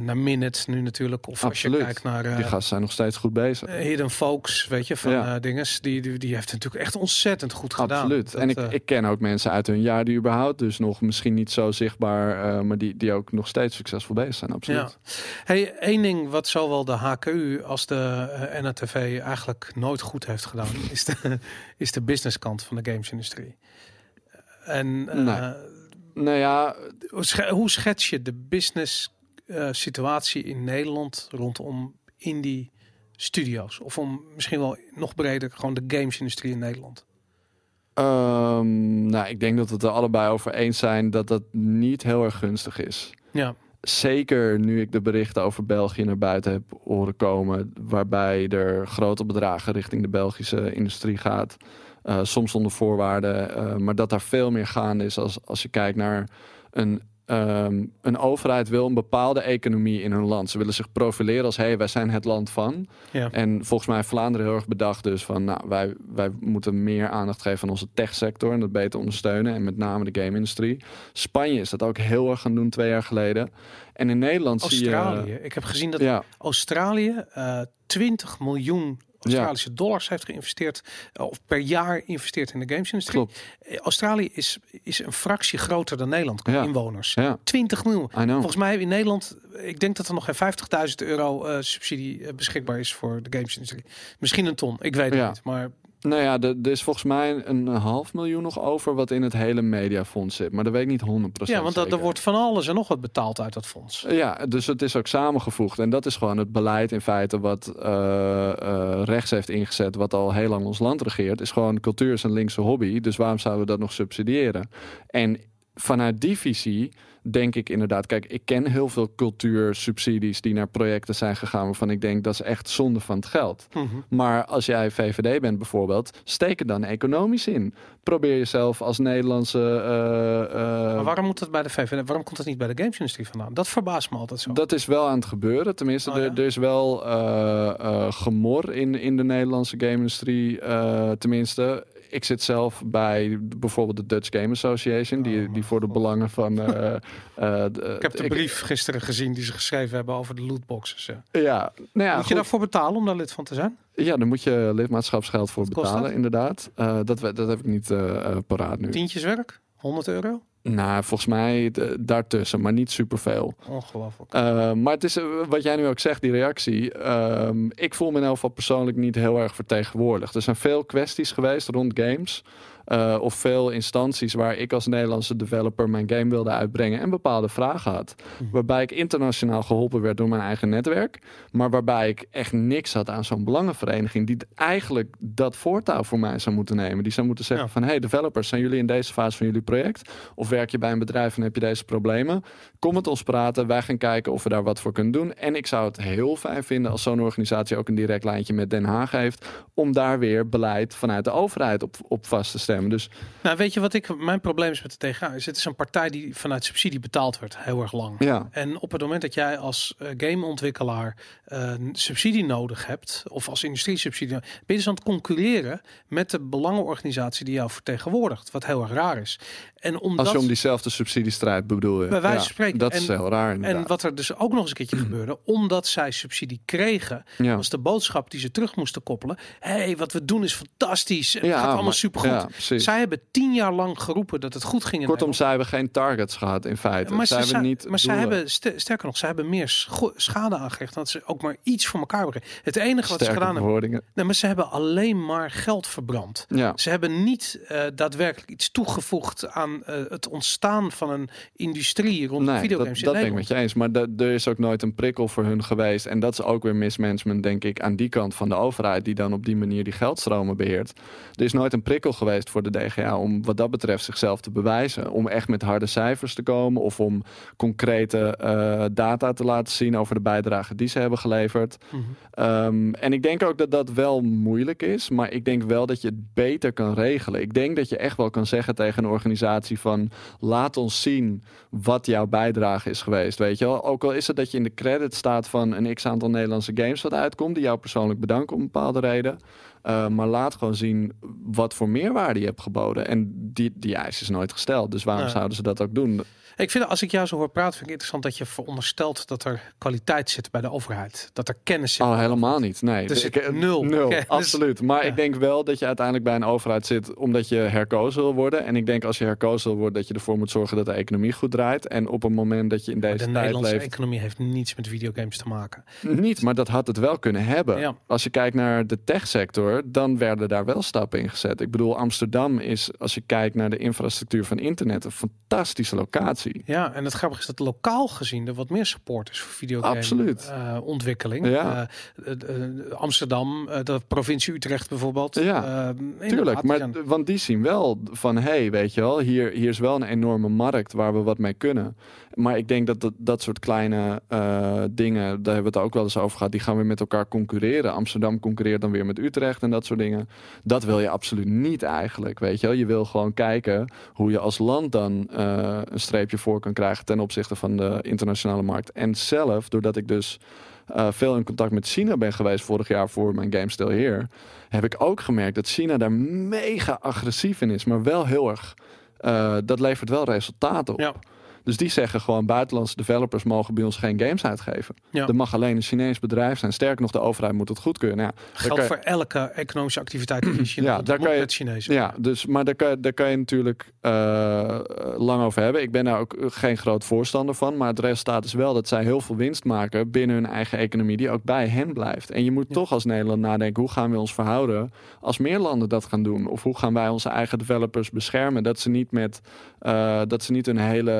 naar Minute nu natuurlijk, of Absoluut. als je kijkt naar die gasten zijn nog steeds goed bezig. Hidden Folks, weet je, van dinges, die, die, die heeft natuurlijk echt ontzettend goed gedaan. Absoluut. Dat, en ik, eh, ik ken ook mensen uit hun jaar die überhaupt dus nog misschien niet zo zichtbaar, maar die, die ook nog steeds succesvol bezig zijn. Absoluut. Ja. Hey, één ding wat zowel de HKU als de uh, NRTV eigenlijk nooit goed heeft gedaan, is de, is de businesskant van de gamesindustrie. En uh, Nee. Nou ja, hoe sch- hoe schets je de business uh, situatie in Nederland rondom indie studio's? Of om misschien wel nog breder, gewoon de gamesindustrie in Nederland? Um, nou, ik denk dat we het er allebei over eens zijn dat dat niet heel erg gunstig is. Ja. Zeker nu ik de berichten over België naar buiten heb horen komen, waarbij er grote bedragen richting de Belgische industrie gaat. Uh, soms onder voorwaarden, uh, maar dat daar veel meer gaande is als, als je kijkt naar een, um, een overheid wil een bepaalde economie in hun land. Ze willen zich profileren als hé, hey, wij zijn het land van. Ja. En volgens mij heeft Vlaanderen heel erg bedacht dus van nou, wij, wij moeten meer aandacht geven aan onze techsector en dat beter ondersteunen. En met name de game-industrie. Spanje is dat ook heel erg gaan doen twee jaar geleden. En in Nederland Australië. zie je... Ik heb gezien dat Ja, Australië uh, 20 miljoen Australische dollars heeft geïnvesteerd uh, of per jaar investeert in de gamesindustrie. klopt. Uh, Australië is, is een fractie groter dan Nederland qua Ja. inwoners. Ja, 20 miljoen. Volgens mij in Nederland, ik denk dat er nog geen 50.000 euro uh, subsidie beschikbaar is voor de gamesindustrie. Misschien een ton, ik weet het Ja. niet. Maar Nou ja, er is volgens mij een half miljoen nog over wat in het hele mediafonds zit. Maar dat weet ik niet 100% ja, want dat, er wordt van alles en nog wat betaald uit dat fonds. Ja, dus het is ook samengevoegd. En dat is gewoon het beleid in feite wat uh, uh, rechts heeft ingezet, wat al heel lang ons land regeert. Is gewoon cultuur is een linkse hobby. Dus waarom zouden we dat nog subsidiëren? En vanuit die visie denk ik inderdaad, kijk, ik ken heel veel cultuursubsidies die naar projecten zijn gegaan waarvan ik denk dat is echt zonde van het geld. Mm -hmm. Maar als jij VVD bent bijvoorbeeld, steek er dan economisch in. Probeer jezelf als Nederlandse. Uh, uh, maar waarom moet dat bij de VVD? Waarom komt dat niet bij de gamesindustrie vandaan? Dat verbaast me altijd zo. Dat is wel aan het gebeuren. Tenminste, Oh, ja? er, er, is wel uh, gemor in, in de Nederlandse game-industrie. eh, tenminste, ik zit zelf bij bijvoorbeeld de Dutch Game Association, die, Oh, die voor de belangen van. Uh, uh, de, ik heb de brief gisteren gezien die ze geschreven hebben over de lootboxes. Ja. Ja, nou ja, moet je goed. daarvoor betalen om daar lid van te zijn? Ja, dan moet je lidmaatschapsgeld voor Wat betalen, dat? inderdaad. Uh, dat, dat heb ik niet uh, paraat nu. Tientjes werk? 100 euro? Nou, volgens mij daartussen, maar niet superveel. Ongelooflijk. Uh, maar het is uh, wat jij nu ook zegt, die reactie. Uh, ik voel me in elk geval persoonlijk niet heel erg vertegenwoordigd. Er zijn veel kwesties geweest rond games. Eh, of veel instanties waar ik als Nederlandse developer mijn game wilde uitbrengen en bepaalde vragen had. Mhm. Waarbij ik internationaal geholpen werd door mijn eigen netwerk. Maar waarbij ik echt niks had aan zo'n belangenvereniging die eigenlijk dat voortouw voor mij zou moeten nemen. Die zou moeten zeggen Ja. van hey developers, zijn jullie in deze fase van jullie project? Of werk je bij een bedrijf en heb je deze problemen? Kom met ons praten, wij gaan kijken of we daar wat voor kunnen doen. En ik zou het heel fijn vinden als zo'n organisatie ook een direct lijntje met Den Haag heeft. Om daar weer beleid vanuit de overheid op, op vast te stemmen. Dus Nou, weet je wat ik mijn probleem is met de TGA? Is het is een partij die vanuit subsidie betaald wordt, heel erg lang. ja, En op het moment dat jij als eh, gameontwikkelaar een subsidie nodig hebt, of als industrie subsidie, ben je dus aan het concurreren met de belangenorganisatie die jou vertegenwoordigt, wat heel erg raar is. En omdat, als je om diezelfde subsidiestrijd bedoel je. Bij wijze Ja, van spreken. Dat is heel raar inderdaad. en wat er dus ook nog eens een keertje gebeurde, omdat zij subsidie kregen, was de boodschap die ze terug moesten koppelen. hey, wat we doen is fantastisch. En het gaat allemaal supergoed. Ja, precies. Zij hebben tien jaar lang geroepen dat het goed ging in Kortom, zij hebben geen targets gehad in feite. Maar, zij ze, hebben niet maar zij hebben, st- sterker nog, zij hebben meer schade aangericht dat ze ook maar iets voor elkaar brengen. Het enige wat ze gedaan hebben, nee, maar ze hebben alleen maar geld verbrand. Ja. Ze hebben niet eh, daadwerkelijk iets toegevoegd aan eh, het ontstaan van een industrie rond Nee, dat, videogames dat in ben ik met je eens. Maar er is ook nooit een prikkel voor hun geweest. En dat is ook weer mismanagement, denk ik, aan die kant van de overheid, die dan op die manier die geldstromen beheert. Er is nooit een prikkel geweest voor de DGA om wat dat betreft zichzelf te bewijzen. Om echt met harde cijfers te komen of om concrete eh, data te laten zien over de bijdrage die ze hebben geleverd. Mhm. Ehm, en ik denk ook dat dat wel moeilijk is, maar ik denk wel dat je het beter kan regelen. Ik denk dat je echt wel kan zeggen tegen een organisatie van laat ons zien wat jouw bijdrage is geweest, weet je. Ook al is het dat je in de credit staat van een x-aantal Nederlandse games wat uitkomt, die jou persoonlijk bedanken om een bepaalde reden. Uh, maar laat gewoon zien wat voor meerwaarde je hebt geboden. En die, die eis is nooit gesteld. Dus waarom Ja. zouden ze dat ook doen? Ik vind, als ik jou zo hoor praten, vind ik interessant dat je veronderstelt dat er kwaliteit zit bij de overheid. Dat er kennis zit. Oh, helemaal niet. Nee, Dus Ik- nul. Nul, Kennis. absoluut. Maar Ja. ik denk wel dat je uiteindelijk bij een overheid zit omdat je herkozen wil worden. En ik denk als je herkozen wil worden, dat je ervoor moet zorgen dat de economie goed draait. En op een moment dat je in deze de tijd Nederlandse leeft, economie heeft niets met videogames te maken. niet. Maar dat had het wel kunnen hebben. Ja. Als je kijkt naar de techsector, dan werden daar wel stappen in gezet. Ik bedoel, Amsterdam is, als je kijkt naar de infrastructuur van internet, een fantastische locatie. Ja, en het grappige is dat lokaal gezien er wat meer support is voor videogame Absoluut. eh, ontwikkeling. Ja. Eh, eh, Amsterdam, de provincie Utrecht bijvoorbeeld. Ja, Tuurlijk, maar want die zien wel van hey, weet je wel, hier, hier is wel een enorme markt waar we wat mee kunnen. Maar ik denk dat dat, dat soort kleine eh, dingen, daar hebben we het ook wel eens over gehad, die gaan weer met elkaar concurreren. Amsterdam concurreert dan weer met Utrecht en dat soort dingen. Dat wil je absoluut niet eigenlijk, weet je wel. Je wil gewoon kijken hoe je als land dan eh, een streepje voor kan krijgen ten opzichte van de internationale markt. En zelf, doordat ik dus eh, veel in contact met China ben geweest vorig jaar voor mijn Game Still Here, heb ik ook gemerkt dat China daar mega agressief in is, maar wel heel erg. dat levert wel resultaten op. Ja. Dus die zeggen gewoon buitenlandse developers mogen bij ons geen games uitgeven. Ja. Er mag alleen een Chinees bedrijf zijn. Sterker nog, de overheid moet het goedkeuren. Nou, ja, geldt je- voor elke economische activiteit in China. Ja, daar kan je- met Chinees. ja, dus, maar daar kan, je- daar kan je natuurlijk eh, lang over hebben. Ik ben daar ook geen groot voorstander van. Maar het resultaat is wel dat zij heel veel winst maken binnen hun eigen economie, die ook bij hen blijft. En je moet Ja. toch als Nederland nadenken: hoe gaan we ons verhouden als meer landen dat gaan doen? Of hoe gaan wij onze eigen developers beschermen dat ze niet met eh, dat ze niet hun hele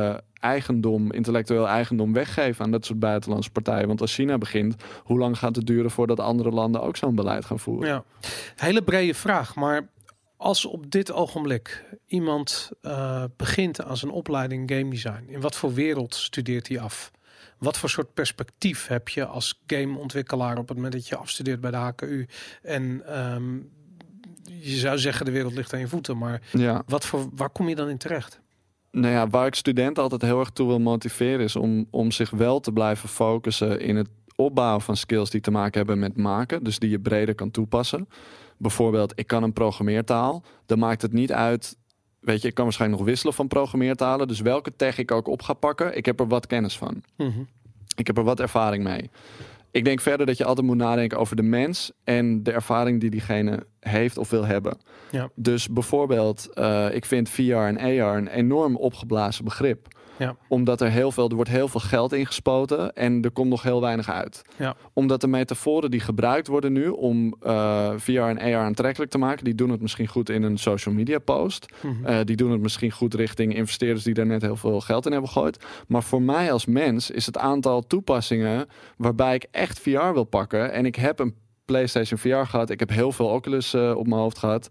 eh, eigendom, intellectueel eigendom weggeven aan dat soort buitenlandse partijen. Want als China begint, hoe lang gaat het duren voordat andere landen ook zo'n beleid gaan voeren? Ja, hele brede vraag. Maar als op dit ogenblik iemand eh, begint aan zijn opleiding game design, in wat voor wereld studeert hij af? Wat voor soort perspectief heb je als gameontwikkelaar op het moment dat je afstudeert bij de HKU? En ehm, je zou zeggen de wereld ligt aan je voeten, maar ja. wat voor, waar kom je dan in terecht? Nou ja, waar ik studenten altijd heel erg toe wil motiveren is om, om zich wel te blijven focussen in het opbouwen van skills die te maken hebben met maken. Dus die je breder kan toepassen. Bijvoorbeeld, ik kan een programmeertaal. Dan maakt het niet uit. Weet je, ik kan waarschijnlijk nog wisselen van programmeertalen. Dus welke tech ik ook op ga pakken, ik heb er wat kennis van. Mhm. Ik heb er wat ervaring mee. Ik denk verder dat je altijd moet nadenken over de mens en de ervaring die diegene heeft of wil hebben. Ja. Dus bijvoorbeeld, eh, ik vind VR en AR een enorm opgeblazen begrip. Ja. Omdat er heel veel, er wordt heel veel geld ingespoten en er komt nog heel weinig uit. Ja. Omdat de metaforen die gebruikt worden nu om eh, VR en AR aantrekkelijk te maken, die doen het misschien goed in een social media post. Mhm. Eh, die doen het misschien goed richting investeerders die daar net heel veel geld in hebben gegooid. Maar voor mij als mens is het aantal toepassingen waarbij ik echt VR wil pakken. En ik heb een PlayStation VR gehad. Ik heb heel veel Oculus eh, op mijn hoofd gehad.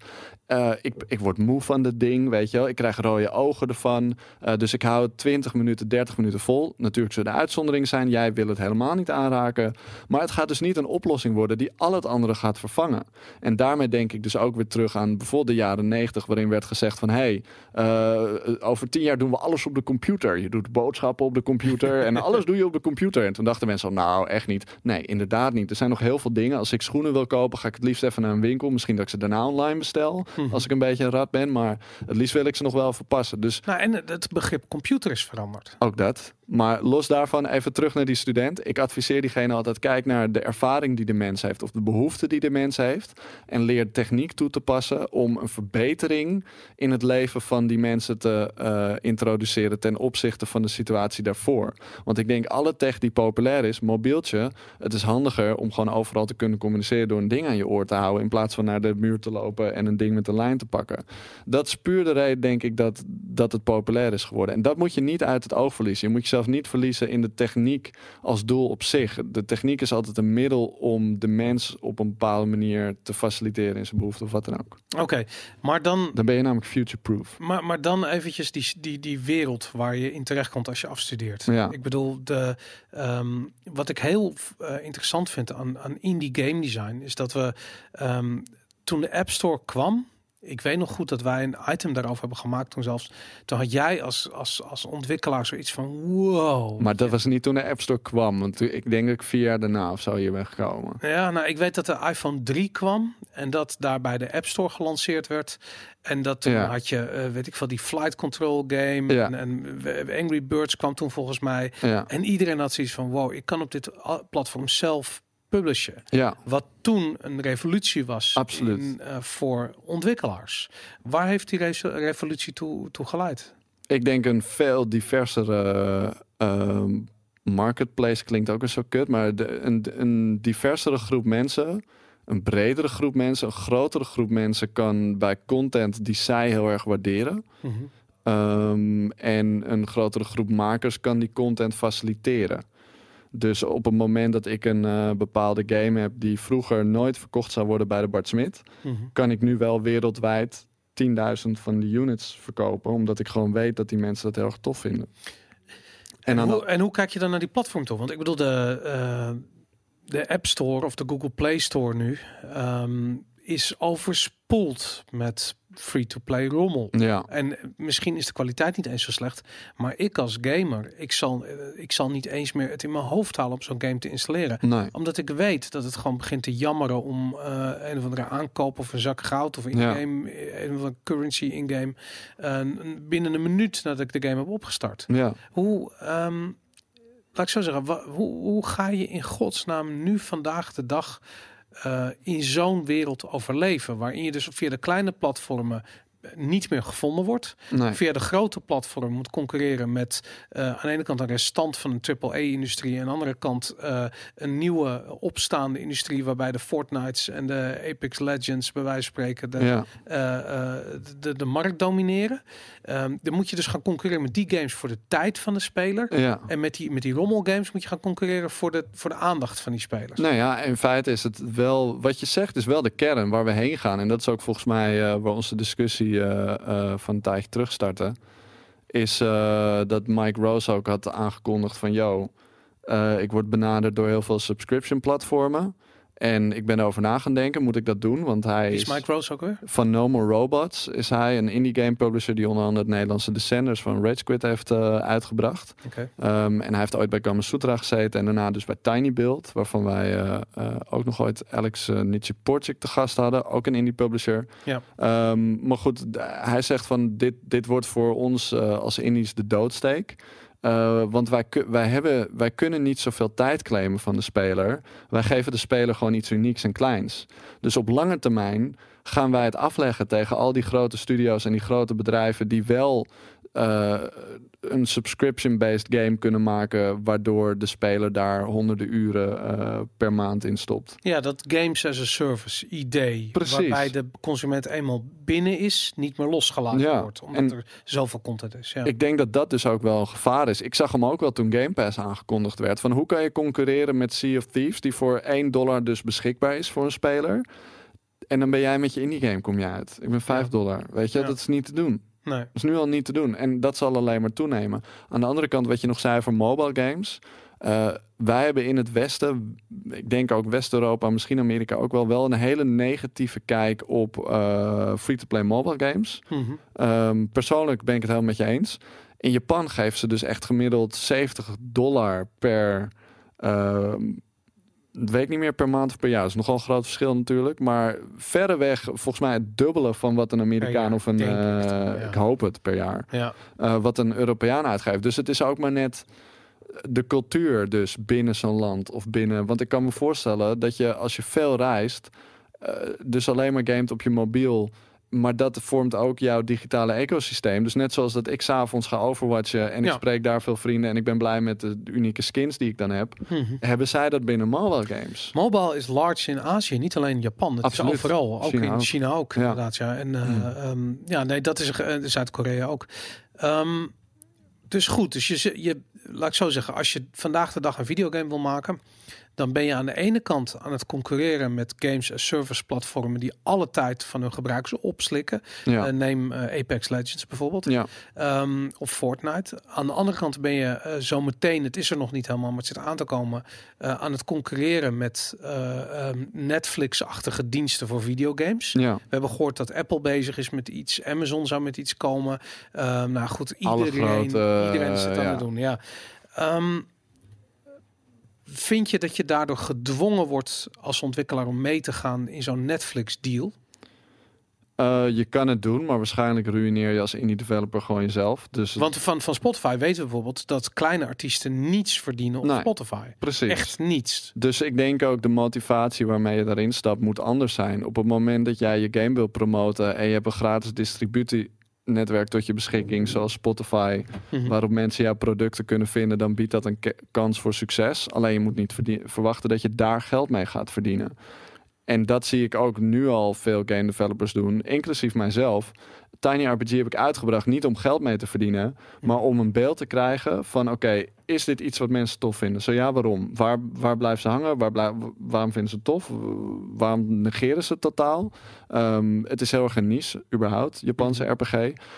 Eh, ik, ik word moe van dat ding, weet je wel. Ik krijg rode ogen ervan. Eh, dus ik hou het 20 minuten, 30 minuten vol. Natuurlijk zullen de uitzonderingen zijn. Jij wil het helemaal niet aanraken. Maar het gaat dus niet een oplossing worden die al het andere gaat vervangen. En daarmee denk ik dus ook weer terug aan bijvoorbeeld de jaren 90, waarin werd gezegd van hé, hey, over tien jaar doen we alles op de computer. Je doet boodschappen op de computer en alles doe je op de computer. En toen dachten mensen al, nou echt niet. Nee, inderdaad niet. Er zijn nog heel veel dingen. Als ik schoenen wil kopen, ga ik het liefst even naar een winkel. Misschien dat ik ze daarna online bestel. Mhm. Als ik een beetje een rat ben. Maar het liefst wil ik ze nog wel verpassen. Dus Nou, en het begrip computer is veranderd. ook dat. Maar los daarvan, even terug naar die student. Ik adviseer diegene altijd: kijk naar de ervaring die de mens heeft, of de behoefte die de mens heeft. En leer techniek toe te passen om een verbetering in het leven van die mensen te eh, introduceren ten opzichte van de situatie daarvoor. Want ik denk, alle tech die populair is, mobieltje, het is handiger om gewoon overal te kunnen communiceren door een ding aan je oor te houden. In plaats van naar de muur te lopen en een ding met een lijn te pakken. Dat is puur de reden, denk ik, dat, dat het populair is geworden. En dat moet je niet uit het oog verliezen. Je moet jezelf niet verliezen in de techniek als doel op zich. De techniek is altijd een middel om de mens op een bepaalde manier te faciliteren in zijn behoefte of wat dan ook. Oké, maar dan Dan ben je namelijk future-proof. Maar, maar dan eventjes die, die, die wereld waar je in terecht komt als je afstudeert. Ja. Ik bedoel, de, ehm, wat ik heel eh, interessant vind aan, aan indie game design is dat we ehm, toen de App Store kwam. Ik weet nog goed dat wij een item daarover hebben gemaakt toen zelfs. Toen had jij als, als, als ontwikkelaar zoiets van wow. Maar dat was niet toen de App Store kwam. Want ik denk dat ik vier jaar daarna of zo hier ben gekomen. Ja, nou, ik weet dat de iPhone 3 kwam en dat daarbij de App Store gelanceerd werd. En dat toen Ja. had je, eh, weet ik veel, die flight control game. Ja. En, en Angry Birds kwam toen volgens mij. En iedereen had zoiets van, wow, ik kan op dit platform zelf publishen. ja. Wat toen een revolutie was in, eh, voor ontwikkelaars. Waar heeft die re- revolutie toe, toe geleid? ik denk een veel diversere ehm, marketplace klinkt ook weer zo kut, maar de, een, een diversere groep mensen, een bredere groep mensen, een grotere groep mensen kan bij content die zij heel erg waarderen. Ehm, en een grotere groep makers kan die content faciliteren. Dus op het moment dat ik een eh, bepaalde game heb die vroeger nooit verkocht zou worden bij de Bart Smit, Mhm. kan ik nu wel wereldwijd 10.000 van die units verkopen. Omdat ik gewoon weet dat die mensen dat heel erg tof vinden. En, En hoe, en hoe kijk je dan naar die platform toe? Want ik bedoel, de, eh, de App Store of de Google Play Store nu ehm, is overspoeld met free-to-play rommel. ja, En misschien is de kwaliteit niet eens zo slecht, maar ik als gamer, ik zal, eh, ik zal niet eens meer het in mijn hoofd halen om zo'n game te installeren. nee. Omdat ik weet dat het gewoon begint te jammeren om eh, een of andere aankoop of een zak goud of Ja. in-game, eh, een of andere currency in-game, binnen een minuut nadat ik de game heb opgestart. Ja. Hoe, ehm, laat ik zo zeggen, hoe, hoe ga je in godsnaam nu vandaag de dag eh, in zo'n wereld overleven? Waarin je dus via de kleine platformen niet meer gevonden wordt. Nee. Via de grote platform moet concurreren met eh, aan de ene kant een restant van een AAA-industrie. En aan de andere kant eh, een nieuwe opstaande industrie waarbij de Fortnites en de Apex Legends bij wijze van spreken de, Ja. eh, de, de markt domineren. Ehm, dan moet je dus gaan concurreren met die games voor de tijd van de speler. Ja. En met die, met die rommelgames moet je gaan concurreren voor de, voor de aandacht van die spelers. Nou ja, in feite is het wel, wat je zegt, is wel de kern waar we heen gaan. En dat is ook volgens mij waar onze discussie eh, eh, van een tijdje terug startte. Is eh, dat Mike Rose ook had aangekondigd van, yo, ik word benaderd door heel veel subscription platformen. En ik ben erover na gaan denken, moet ik dat doen? Want hij is Mike Rose ook weer? van No More Robots is hij een indie game publisher die onder andere het Nederlandse Descenders van Rage Quit heeft eh, uitgebracht. Oké. Um, en hij heeft ooit bij Gamasutra gezeten en daarna dus bij Tiny Build, waarvan wij eh, eh, ook nog ooit Alex uh, Nietzsche Porcik te gast hadden, ook een indie publisher. Ja. Um, maar goed, hij zegt van dit, dit wordt voor ons als indies de doodsteek. Uh, want wij, wij, hebben, wij kunnen niet zoveel tijd claimen van de speler. Wij geven de speler gewoon iets unieks en kleins. Dus op lange termijn gaan wij het afleggen tegen al die grote studio's en die grote bedrijven die wel eh, een subscription-based game kunnen maken, waardoor de speler daar honderden uren eh, per maand in stopt. Ja, dat games as a service idee. Precies. Waarbij de consument eenmaal binnen is, niet meer losgelaten Ja, wordt. Omdat en- er zoveel content is. Ja. Ik denk dat dat dus ook wel een gevaar is. Ik zag hem ook wel toen Game Pass aangekondigd werd. Van hoe kan je concurreren met Sea of Thieves, die voor 1 dollar dus beschikbaar is voor een speler. En dan ben jij met je indie game kom je uit. Ik ben 5 Ja. dollar. Weet je, dat is niet te doen. Nee. Dat is nu al niet te doen. En dat zal alleen maar toenemen. Aan de andere kant, wat je nog zei voor mobile games. eh, wij hebben in het Westen, ik denk ook West-Europa, misschien Amerika ook wel, wel een hele negatieve kijk op eh, free-to-play mobile games. Mhm. Ehm, persoonlijk ben ik het helemaal met je eens. In Japan geven ze dus echt gemiddeld 70 dollar per. ehm, weet ik niet meer per maand of per jaar. Dat is nogal een groot verschil natuurlijk. Maar verreweg volgens mij het dubbele van wat een Amerikaan of een. eh, ja. Ik hoop het per jaar. Ja. eh, wat een Europeaan uitgeeft. Dus het is ook maar net de cultuur dus binnen zo'n land of binnen. Want ik kan me voorstellen dat je als je veel reist, eh, dus alleen maar gamet op je mobiel. Maar dat vormt ook jouw digitale ecosysteem. Dus net zoals dat ik s'avonds ga overwatchen en ik spreek daar veel vrienden en ik ben blij met de unieke skins die ik dan heb. Mhm. Hebben zij dat binnen mobile games? Mobile is large in Azië, niet alleen in Japan. Het Absoluut. is overal, ook China in ook. China ook, Ja. inderdaad. Ja. En eh, Hmm. ehm, ja, nee, dat is eh, Zuid-Korea ook. Ehm, dus goed, dus je, je, laat ik zo zeggen, als je vandaag de dag een videogame wil maken, dan ben je aan de ene kant aan het concurreren met games as service platformen die alle tijd van hun gebruikers opslikken. Ja. Eh, neem eh, Apex Legends bijvoorbeeld. ja. Ehm, of Fortnite. Aan de andere kant ben je eh, zo meteen, het is er nog niet helemaal, maar het zit aan te komen, aan het concurreren met eh, ehm, Netflix-achtige diensten voor videogames. ja. We hebben gehoord dat Apple bezig is met iets, Amazon zou met iets komen. Ehm, nou goed, iedereen, grote, iedereen is het aan ja. het doen. Ja. Vind je dat je daardoor gedwongen wordt als ontwikkelaar om mee te gaan in zo'n Netflix-deal? Eh, je kan het doen, maar waarschijnlijk ruïneer je als indie developer gewoon jezelf. Dus Want van, van Spotify weten we bijvoorbeeld dat kleine artiesten niets verdienen op Nee. Spotify. precies. Echt niets. Dus ik denk ook de motivatie waarmee je daarin stapt moet anders zijn. Op het moment dat jij je game wil promoten en je hebt een gratis distributienetwerk tot je beschikking, zoals Spotify, Mhm. waarop mensen jouw producten kunnen vinden, dan biedt dat een kans voor succes. Alleen je moet niet verwachten dat je daar geld mee gaat verdienen. En dat zie ik ook nu al veel game developers doen, inclusief mijzelf. Tiny RPG heb ik uitgebracht niet om geld mee te verdienen, maar om een beeld te krijgen van oké, is dit iets wat mensen tof vinden? Zo ja, waarom? Waar, waar blijven ze hangen? Waar waarom vinden ze het tof? Waarom negeren ze het totaal? Ehm, het is heel erg een niche, überhaupt, Japanse RPG.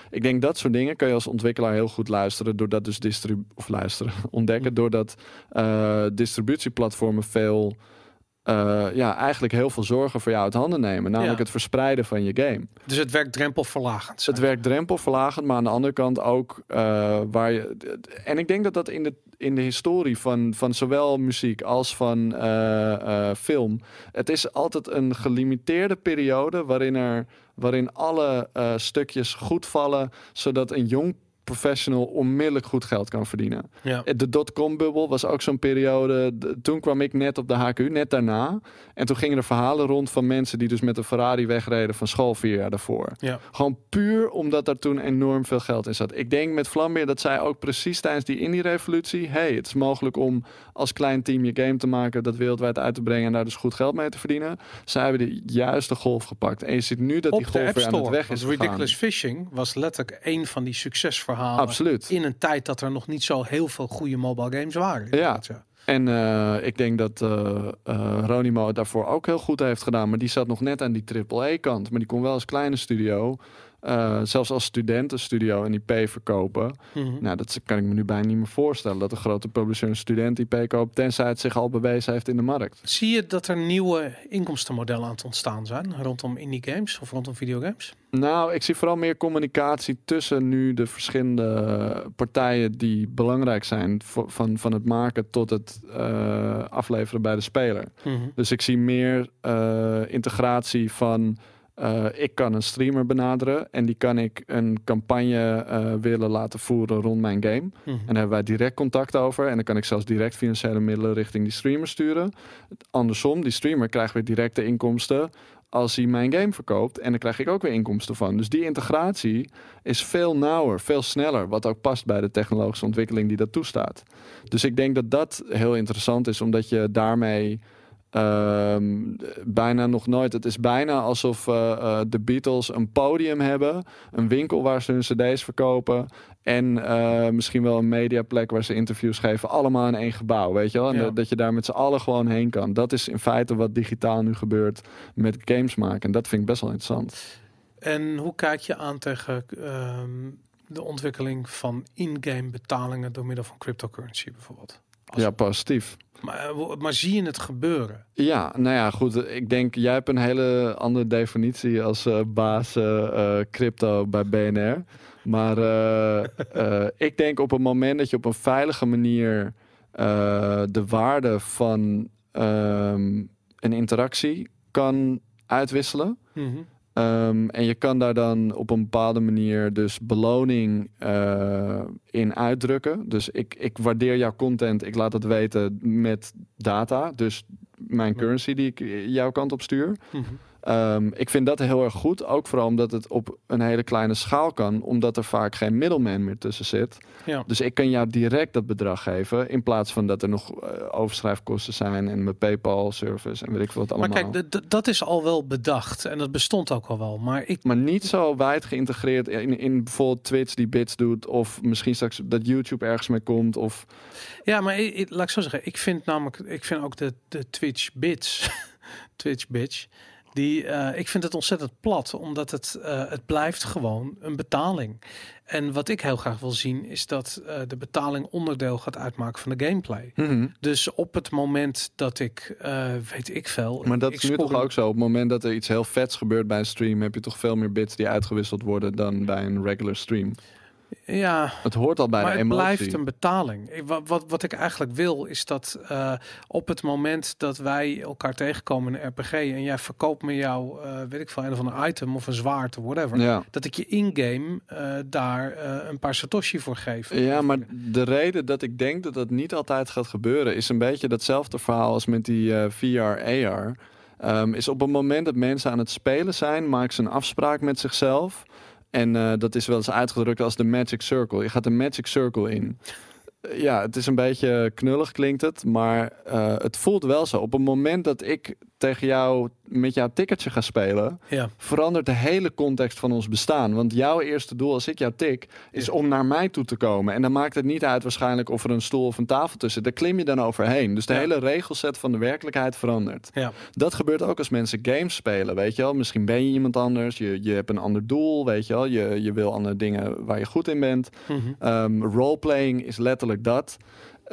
Ik denk dat soort dingen kun je als ontwikkelaar heel goed luisteren, doordat dus distribu of luisteren, ontdekken, doordat eh, distributieplatformen veel eh, ja, eigenlijk heel veel zorgen voor jou uit handen nemen. Namelijk Ja. het verspreiden van je game. Dus het werkt drempelverlagend. Het werkt drempelverlagend, maar aan de andere kant ook eh, waar je. En ik denk dat dat in de, in de historie van, van zowel muziek als van eh, film. Het is altijd een gelimiteerde periode waarin er waarin alle stukjes goed vallen, zodat een jong professional onmiddellijk goed geld kan verdienen. Ja. De dotcom-bubbel was ook zo'n periode. Toen kwam ik net op de HQ, net daarna. En toen gingen er verhalen rond van mensen die dus met een Ferrari wegreden van school vier jaar daarvoor. Ja. Gewoon puur omdat daar toen enorm veel geld in zat. Ik denk met Vlambeer dat zij ook precies tijdens die indie-revolutie... hey, het is mogelijk om als klein team je game te maken... dat wereldwijd uit te brengen en daar dus goed geld mee te verdienen. Zij hebben de juiste golf gepakt. En je ziet nu dat die Op golf weer aan het weg is gegaan. Ridiculous Fishing was letterlijk een van die succesverhalen. Absoluut. In een tijd dat er nog niet zo heel veel goede mobile games waren. ja. En eh, ik denk dat eh eh, Ronimo het daarvoor ook heel goed heeft gedaan. Maar die zat nog net aan die AAA-kant. Maar die kon wel als kleine studio, eh, zelfs als studentenstudio, een IP verkopen. Mhm. Nou, dat kan ik me nu bijna niet meer voorstellen. Dat een grote publisher een student-IP koopt, tenzij het zich al bewezen heeft in de markt. Zie je dat er nieuwe inkomstenmodellen aan het ontstaan zijn rondom indie games of rondom videogames? Nou, ik zie vooral meer communicatie tussen nu de verschillende partijen die belangrijk zijn. Van, van het maken tot het eh, afleveren bij de speler. Mhm. Dus ik zie meer eh, integratie van. Eh, ik kan een streamer benaderen en die kan ik een campagne eh, willen laten voeren rond mijn game. Mhm. En daar hebben wij direct contact over. En dan kan ik zelfs direct financiële middelen richting die streamer sturen. Andersom, die streamer krijgt weer directe inkomsten als hij mijn game verkoopt. En dan krijg ik ook weer inkomsten van. Dus die integratie is veel nauwer, veel sneller. Wat ook past bij de technologische ontwikkeling die dat toestaat. Dus ik denk dat dat heel interessant is, omdat je daarmee. Ehm, bijna nog nooit. Het is bijna alsof eh, eh, de Beatles een podium hebben, een winkel waar ze hun CD's verkopen en eh, misschien wel een mediaplek waar ze interviews geven, allemaal in één gebouw, weet je wel? En Ja. dat- dat je daar met z'n allen gewoon heen kan. Dat is in feite wat digitaal nu gebeurt met games maken. En dat vind ik best wel interessant. En hoe kijk je aan tegen ehm, de ontwikkeling van in-game betalingen door middel van cryptocurrency bijvoorbeeld? Ja, positief. Maar, eh, maar zie je het gebeuren? Ja, nou ja, goed. Ik denk, jij hebt een hele andere definitie als eh, baas eh, eh, crypto bij BNR. Maar eh, eh, ik denk op het moment dat je op een veilige manier eh, de waarde van ehm, een interactie kan uitwisselen. Mhm. Ehm, en je kan daar dan op een bepaalde manier dus beloning eh, in uitdrukken. Dus ik, ik waardeer jouw content, ik laat het weten met data. Dus mijn currency die ik jouw kant op stuur. Mhm. Ehm, ik vind dat heel erg goed. Ook vooral omdat het op een hele kleine schaal kan. Omdat er vaak geen middelman meer tussen zit. Ja. Dus ik kan jou direct dat bedrag geven. In plaats van dat er nog eh, overschrijfkosten zijn. En mijn PayPal service en weet ik veel wat Maar allemaal. kijk, d- d- dat is al wel bedacht en dat bestond ook al wel. Maar ik, Maar niet zo wijd geïntegreerd in, in bijvoorbeeld Twitch die bits doet. Of misschien straks dat YouTube ergens mee komt. Of ja, maar ik, ik- laat ik zo zeggen, ik vind namelijk, ik vind ook de, de Twitch bits, Twitch bitch, die, eh, ik vind het ontzettend plat, omdat het, eh, het blijft gewoon een betaling. En wat ik heel graag wil zien, is dat eh, de betaling onderdeel gaat uitmaken van de gameplay. Dus op het moment dat ik, weet ik veel. Maar dat is nu toch ook zo. Op het moment dat er iets heel vets gebeurt bij een stream. Heb je toch veel meer bits die uitgewisseld worden dan bij een regular stream. Ja, Het hoort al bij maar de het emotie. blijft een betaling. Wat, wat, wat ik eigenlijk wil is dat eh, op het moment dat wij elkaar tegenkomen in een RPG en jij verkoopt me jouw, eh, weet ik veel, een of ander item of een zwaard of whatever, Ja. dat ik je in-game eh, daar een paar satoshi voor geef. Ja, maar de reden dat ik denk dat dat niet altijd gaat gebeuren, is een beetje datzelfde verhaal als met die eh, VR, AR. Ehm, is op het moment dat mensen aan het spelen zijn, maken ze een afspraak met zichzelf. En eh, dat is wel eens uitgedrukt als de Magic Circle. Je gaat de Magic Circle in. Ja, het is een beetje knullig klinkt het, maar eh, het voelt wel zo. Op het moment dat ik tegen jou met jouw ticketje ga spelen, Ja, verandert de hele context van ons bestaan. Want jouw eerste doel als ik jou tik, is Ja. om naar mij toe te komen. En dan maakt het niet uit waarschijnlijk of er een stoel of een tafel tussen. Daar klim je dan overheen. Dus de Ja. hele regelset van de werkelijkheid verandert. ja. Dat gebeurt ook als mensen games spelen, weet je wel. Misschien ben je iemand anders, je, je hebt een ander doel, weet je wel. Je, je wil andere dingen waar je goed in bent. Mhm. Ehm, roleplaying is letterlijk dat.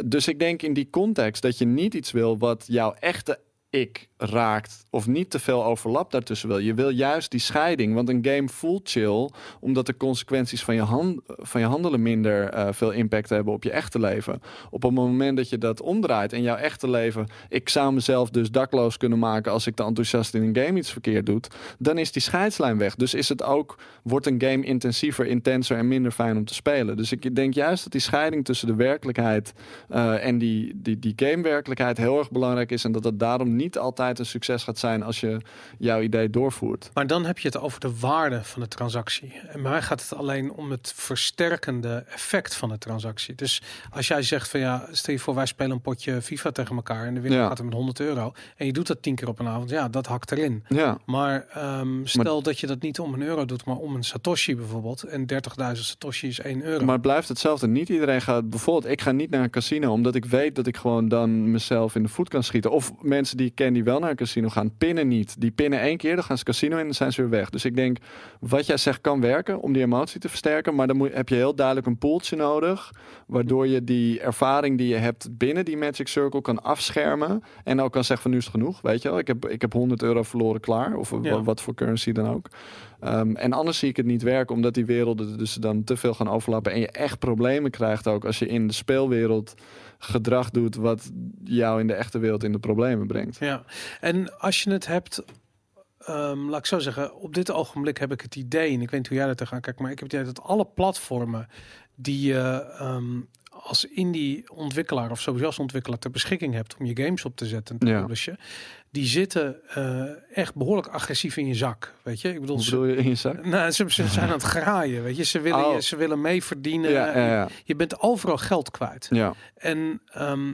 Dus ik denk in die context dat je niet iets wil wat jouw echte ik raakt of niet te veel overlap daartussen wil. Je wil juist die scheiding, want een game voelt chill omdat de consequenties van je, hand, van je handelen minder eh, veel impact hebben op je echte leven. Op het moment dat je dat omdraait en jouw echte leven, ik zou mezelf dus dakloos kunnen maken als ik te enthousiast in een game iets verkeerd doe, dan is die scheidslijn weg. Dus is het ook, wordt een game intensiever, intenser en minder fijn om te spelen. Dus ik denk juist dat die scheiding tussen de werkelijkheid eh, en die, die, die game-werkelijkheid heel erg belangrijk is. En dat het daarom niet altijd een succes gaat zijn als je jouw idee doorvoert. Maar dan heb je het over de waarde van de transactie. En mij gaat het alleen om het versterkende effect van de transactie. Dus als jij zegt van ja, stel je voor wij spelen een potje FIFA tegen elkaar en de winnaar Ja. gaat er met 100 euro en je doet dat tien keer op een avond, ja, dat hakt erin. Ja, Maar ehm, stel dat je dat niet om een euro doet, maar om een satoshi bijvoorbeeld. En 30.000 satoshi is 1 euro. maar het blijft hetzelfde. Niet iedereen gaat bijvoorbeeld, ik ga niet naar een casino omdat ik weet dat ik gewoon dan mezelf in de voet kan schieten. Of mensen die ik ken die wel naar een casino gaan, pinnen niet. Die pinnen één keer, dan gaan ze casino in en dan zijn ze weer weg. Dus ik denk, wat jij zegt kan werken om die emotie te versterken. Maar dan moet, heb je heel duidelijk een poeltje nodig. Waardoor je die ervaring die je hebt binnen die Magic Circle kan afschermen. En ook kan zeggen van nu is het genoeg. Weet je wel, ik heb, ik heb 100 euro verloren klaar. Of Ja. wat voor currency dan ook. Ehm, en anders zie ik het niet werken, omdat die werelden dus dan te veel gaan overlappen. En je echt problemen krijgt ook als je in de speelwereld gedrag doet wat jou in de echte wereld in de problemen brengt. Ja, en als je het hebt, ehm, laat ik zo zeggen, op dit ogenblik heb ik het idee, en ik weet niet hoe jij er tegenaan kijkt, maar ik heb het idee dat alle platformen die je ehm, als indie ontwikkelaar of sowieso als ontwikkelaar ter beschikking hebt om je games op te zetten en te Ja. publishen, die zitten eh, echt behoorlijk agressief in je zak. Weet je, ik bedoel, bedoel je in je zak? nou, ze, ze zijn aan het graaien. Weet je, ze willen, Oh. je, ze willen mee verdienen. Ja, ja, ja. Je bent overal geld kwijt. ja. En ehm,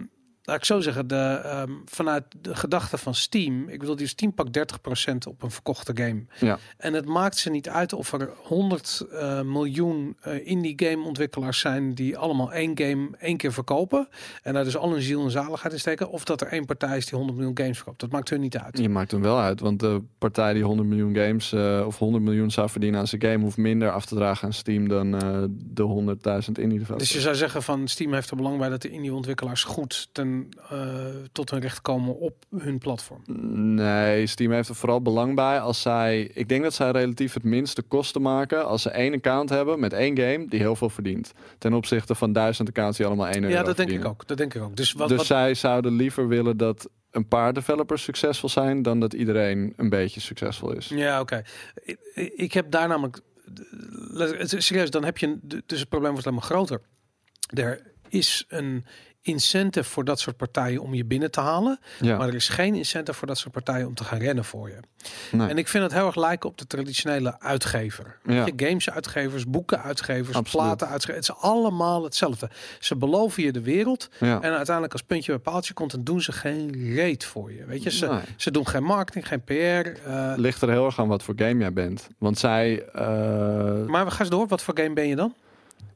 laat ik zo zeggen, de, ehm, vanuit de gedachte van Steam, ik bedoel, die Steam pakt 30% op een verkochte game. Ja. En het maakt ze niet uit of er 100 eh, miljoen eh, indie game ontwikkelaars zijn die allemaal één game één keer verkopen. En daar dus al hun ziel en zaligheid in steken. Of dat er één partij is die 100 miljoen games verkoopt. Dat maakt hun niet uit. Je maakt hem wel uit, want de partij die 100 miljoen games eh, of 100 miljoen zou verdienen aan zijn game, hoeft minder af te dragen aan Steam dan de 100.000 indie developers. Dus je zou zeggen van Steam heeft er belang bij dat de indie ontwikkelaars goed ten, eh, tot hun recht komen op hun platform. Nee, Steam heeft er vooral belang bij als zij. Ik denk dat zij relatief het minste kosten maken als ze één account hebben met één game die heel veel verdient. Ten opzichte van duizend accounts die allemaal één euro Ja, dat denk ik ook. Dat denk ik ook. Dus wat, dus wat, zij zouden liever willen dat een paar developers succesvol zijn dan dat iedereen een beetje succesvol is. Ja, oké. Ik, ik heb daar namelijk. Serieus, dan heb je. een- Dus het probleem wordt alleen maar groter. Er is een incentive voor dat soort partijen om je binnen te halen. Ja, Maar er is geen incentive voor dat soort partijen om te gaan rennen voor je. nee. En ik vind het heel erg lijken op de traditionele uitgever. Ja. Games uitgevers, boeken uitgevers, Absoluut. platen uitgevers. Het is allemaal hetzelfde. Ze beloven je de wereld. ja. En uiteindelijk als puntje bij paaltje komt, dan doen ze geen reet voor je. Weet je, ze, Nee. ze doen geen marketing, geen PR. eh, ligt er heel erg aan wat voor game jij bent. Want zij. eh, maar we gaan eens door. Wat voor game ben je dan?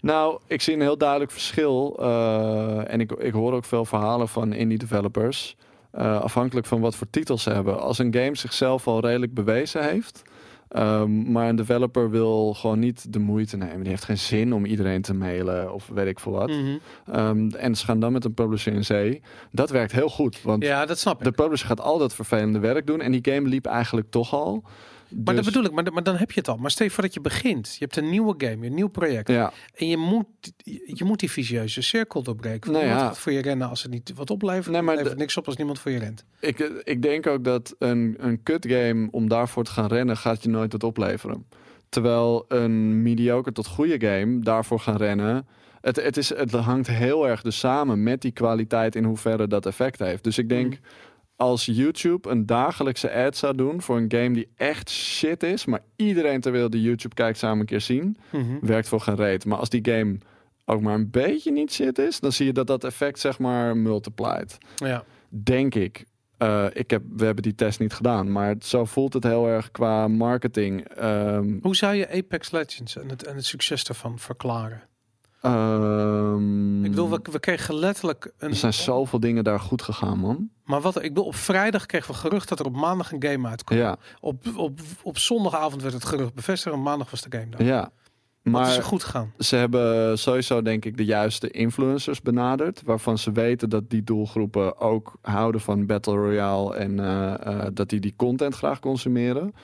Nou, ik zie een heel duidelijk verschil. eh, en ik, ik hoor ook veel verhalen van indie developers. eh, afhankelijk van wat voor titels ze hebben. Als een game zichzelf al redelijk bewezen heeft. ehm, maar een developer wil gewoon niet de moeite nemen. Die heeft geen zin om iedereen te mailen of weet ik veel wat. Mhm. Ehm, en ze gaan dan met een publisher in zee. Dat werkt heel goed. Want Ja, dat snap ik. de publisher gaat al dat vervelende werk doen. En die game liep eigenlijk toch al. Maar Dus- dat bedoel ik, maar, maar dan heb je het al. Maar stel je voor dat je begint. Je hebt een nieuwe game, een nieuw project. Ja, En je moet, je moet die visieuze cirkel doorbreken. Nou ja. voor je rennen als het niet wat oplevert. Nee, maar levert niks op als niemand voor je rent. Ik, ik denk ook dat een, een kut game om daarvoor te gaan rennen, gaat je nooit wat opleveren. Terwijl een mediocre tot goede game daarvoor gaan rennen. Het, het, is, het hangt heel erg dus samen met die kwaliteit in hoeverre dat effect heeft. Dus ik denk, Mhm. Als YouTube een dagelijkse ad zou doen voor een game die echt shit is, maar iedereen ter wereld die YouTube kijkt samen een keer zien, Mhm. werkt voor geen reet. Maar als die game ook maar een beetje niet shit is, dan zie je dat dat effect zeg maar multiplied Ja. denk ik. Eh, ik heb, we hebben die test niet gedaan, maar zo voelt het heel erg qua marketing. Ehm, Hoe zou je Apex Legends en het, en het succes daarvan verklaren? Ehm, Ik bedoel, we, we kregen letterlijk een. er zijn zoveel dingen daar goed gegaan, man. Maar wat ik bedoel, op vrijdag kregen we gerucht dat er op maandag een game uitkwam. Ja, Op, op, op zondagavond werd het gerucht bevestigd en maandag was de game dan. ja. Wat is Maar goed gegaan? ze hebben sowieso denk ik de juiste influencers benaderd, waarvan ze weten dat die doelgroepen ook houden van Battle Royale en eh, eh, dat die die content graag consumeren.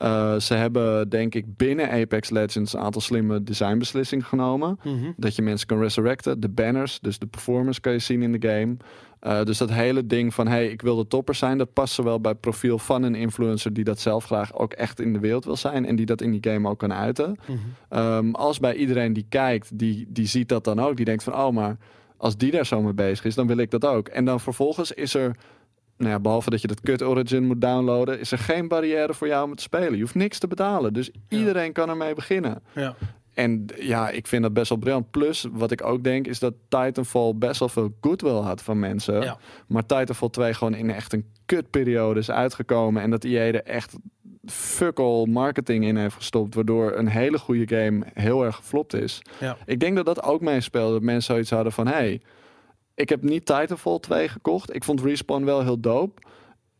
Eh, ze hebben denk ik binnen Apex Legends een aantal slimme designbeslissingen genomen. Mhm. Dat je mensen kan resurrecten. De banners, dus de performance kan je zien in de game. Eh, dus dat hele ding van, hey, ik wil de topper zijn, dat past zowel bij het profiel van een influencer die dat zelf graag ook echt in de wereld wil zijn en die dat in die game ook kan uiten. Mhm. Ehm, als bij iedereen die kijkt, die, die ziet dat dan ook. Die denkt van, oh, maar als die daar zo mee bezig is, dan wil ik dat ook. En dan vervolgens is er, nou ja, behalve dat je dat kut origin moet downloaden, is er geen barrière voor jou om het te spelen. Je hoeft niks te betalen. Dus iedereen kan ermee beginnen. Ja. En ja, ik vind dat best wel briljant. Plus, wat ik ook denk, is dat Titanfall best wel veel goodwill had van mensen. Ja. Maar Titanfall 2 gewoon in echt een kutperiode is uitgekomen. En dat EA er echt fuck all marketing in heeft gestopt. Waardoor een hele goede game heel erg geflopt is. Ja. Ik denk dat dat ook meespeelde. Dat mensen zoiets hadden van... Hey, ik heb niet Titanfall 2 gekocht. Ik vond Respawn wel heel dope.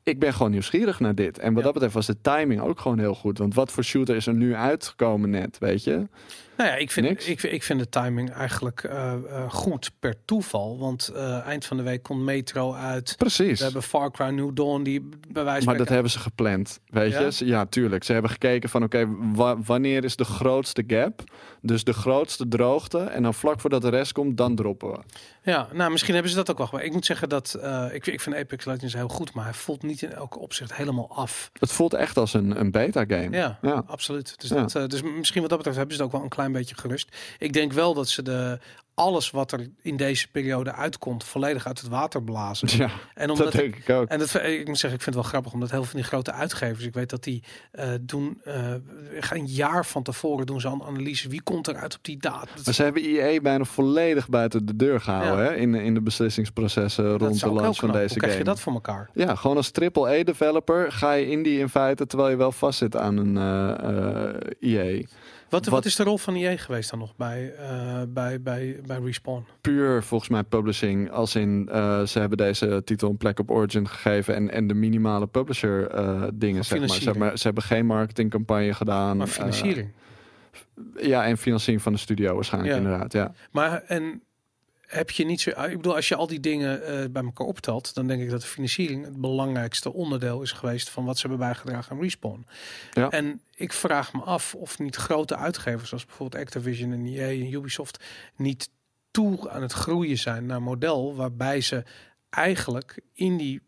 Ik ben gewoon nieuwsgierig naar dit. En wat Ja. dat betreft was de timing ook gewoon heel goed. Want wat voor shooter is er nu uitgekomen net, weet je? Nou ja, ik vind, Niks. ik, ik vind de timing eigenlijk eh, eh, goed per toeval. Want eh, eind van de week komt Metro uit. Precies. We hebben Far Cry New Dawn die bij wijze Maar dat hebben ze gepland, weet Ja? je? Ja, tuurlijk. Ze hebben gekeken van, oké, wa- wanneer is de grootste gap? Dus de grootste droogte. En dan vlak voordat de rest komt, dan droppen we. Ja, nou misschien hebben ze dat ook wel. Ik moet zeggen dat ik, ik vind Apex Legends heel goed, maar hij voelt niet in elk opzicht helemaal af. Het voelt echt als een, een beta-game. Ja, Ja. absoluut. Dus, Ja. dat, dus misschien wat dat betreft hebben ze het ook wel een klein beetje gerust. Ik denk wel dat ze de alles wat er in deze periode uitkomt volledig uit het water blazen. Ja, En omdat dat denk ik ook. en dat, ik moet zeggen, ik vind het wel grappig, omdat heel veel van die grote uitgevers, ik weet dat die eh, doen, eh, een jaar van tevoren doen ze een analyse. Wie komt eruit op die datum? Dat, Maar ze hebben EA bijna volledig buiten de deur gehouden Ja. hè? In, in de beslissingsprocessen dat rond de launch van knap. deze Hoe krijg je dat voor elkaar? Ja, gewoon als AAA-developer ga je indie in feite terwijl je wel vastzit aan een eh, EA. Wat, wat, Wat- is de rol van EA geweest dan nog bij, eh, bij, bij, bij Respawn? Puur volgens mij publishing, als in eh, ze hebben deze titel een plek op Origin gegeven en, en de minimale publisher eh, dingen. Zeg maar. Ze, hebben, ze hebben geen marketingcampagne gedaan. Maar financiering. ja, en financiering van de studio waarschijnlijk Ja. inderdaad. Ja. Maar en heb je niet zo. Ik bedoel, als je al die dingen eh, bij elkaar optelt, dan denk ik dat de financiering het belangrijkste onderdeel is geweest van wat ze hebben bijgedragen aan Respawn. Ja. En ik vraag me af of niet grote uitgevers, zoals bijvoorbeeld Activision en EA en Ubisoft, niet toe aan het groeien zijn naar een model waarbij ze eigenlijk in die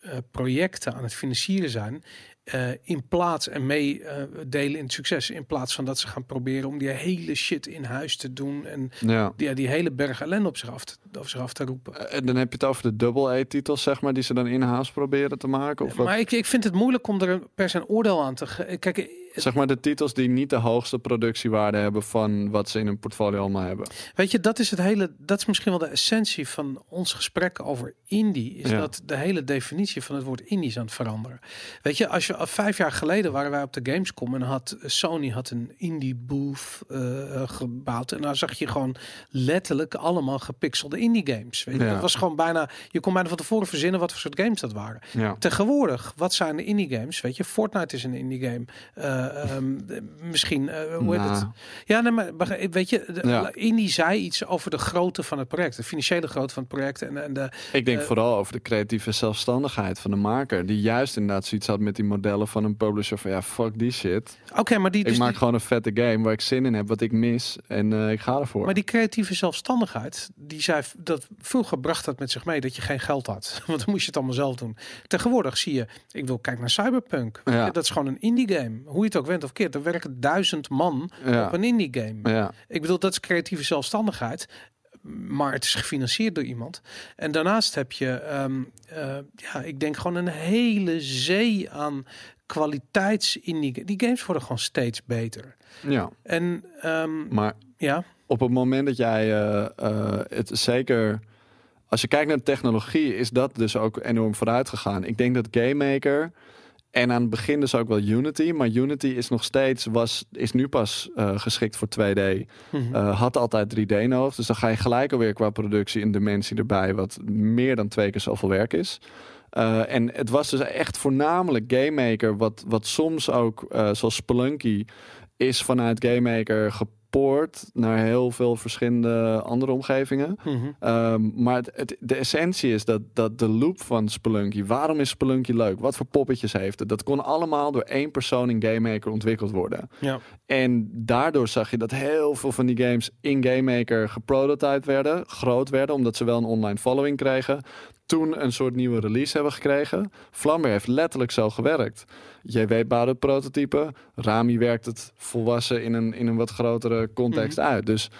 eh, projecten aan het financieren zijn. Eh, in plaats en mee eh, delen in het succes. In plaats van dat ze gaan proberen om die hele shit in huis te doen. En Ja. die, die hele berg ellende op zich af te, op zich af te roepen. Eh, En dan heb je het over de double-A-titels, zeg maar, die ze dan in-house proberen te maken. Of wat? maar ik, ik vind het moeilijk om er per se een oordeel aan te geven. Kijk, Zeg maar de titels die niet de hoogste productiewaarde hebben van wat ze in hun portfolio allemaal hebben. weet je, dat is het hele. Dat is misschien wel de essentie van ons gesprek over indie. Is Ja. dat de hele definitie van het woord indie is aan het veranderen. Weet je, als je al vijf jaar geleden waren wij op de Gamescom en had Sony had een indie booth eh, gebouwd en daar zag je gewoon letterlijk allemaal gepixelde indie games. Weet je, Ja. dat was gewoon bijna. Je kon bijna van tevoren verzinnen wat voor soort games dat waren. Ja. Tegenwoordig, wat zijn de indie games? Weet je, Fortnite is een indie game. Eh, ehm, de- misschien, eh, hoe heet het? Nou, Ja, nee, maar weet je, de, Ja. indie zei iets over de grootte van het project, de financiële grootte van het project en, en de. Ik denk Eh, vooral over de creatieve zelfstandigheid van de maker. Die juist inderdaad zoiets had met die modellen van een publisher van ja, fuck die shit. Oké, maar die, ik dus maak die- gewoon een vette game waar ik zin in heb, wat ik mis. En eh, ik ga ervoor. maar die creatieve zelfstandigheid, die zei dat vroeger bracht dat met zich mee dat je geen geld had, want dan moest je het allemaal zelf doen. Tegenwoordig zie je, ik wil kijk naar Cyberpunk, Ja. dat is gewoon een indie game. Hoe je het ook went of keert, er werken duizend man ja. op een indie game. ja. Ik bedoel, dat is creatieve zelfstandigheid. Maar het is gefinancierd door iemand. En daarnaast heb je, ehm, eh, ja, ik denk gewoon een hele zee aan kwaliteits indie. Die games worden gewoon steeds beter. ja. En ehm, Maar ja, op het moment dat jij eh, eh, het zeker. Als je kijkt naar de technologie, is dat dus ook enorm vooruit gegaan. Ik denk dat Game Maker. En aan het begin dus ook wel Unity. Maar Unity is nog steeds, was, is nu pas eh, geschikt voor 2D. Mhm. Eh, had altijd 3D nodig. Dus dan ga je gelijk alweer qua productie een dimensie erbij. Wat meer dan twee keer zoveel werk is. Eh, en het was dus echt voornamelijk Game Maker. Wat, wat soms ook, zoals Spelunky, is vanuit Game Maker gepoord naar heel veel verschillende andere omgevingen. Mhm. Ehm, maar het, het- de essentie is dat, dat de loop van Spelunky, waarom is Spelunky leuk? Wat voor poppetjes heeft het? Dat kon allemaal door één persoon in Game Maker ontwikkeld worden. ja. En daardoor zag je dat heel veel van die games in Game Maker geprototyped werden, groot werden, omdat ze wel een online following kregen. Toen een soort nieuwe release hebben gekregen. Flambeer heeft letterlijk zo gewerkt. JW bouwde het prototype. Rami werkt het volwassen in een, in een wat grotere context uit. Dus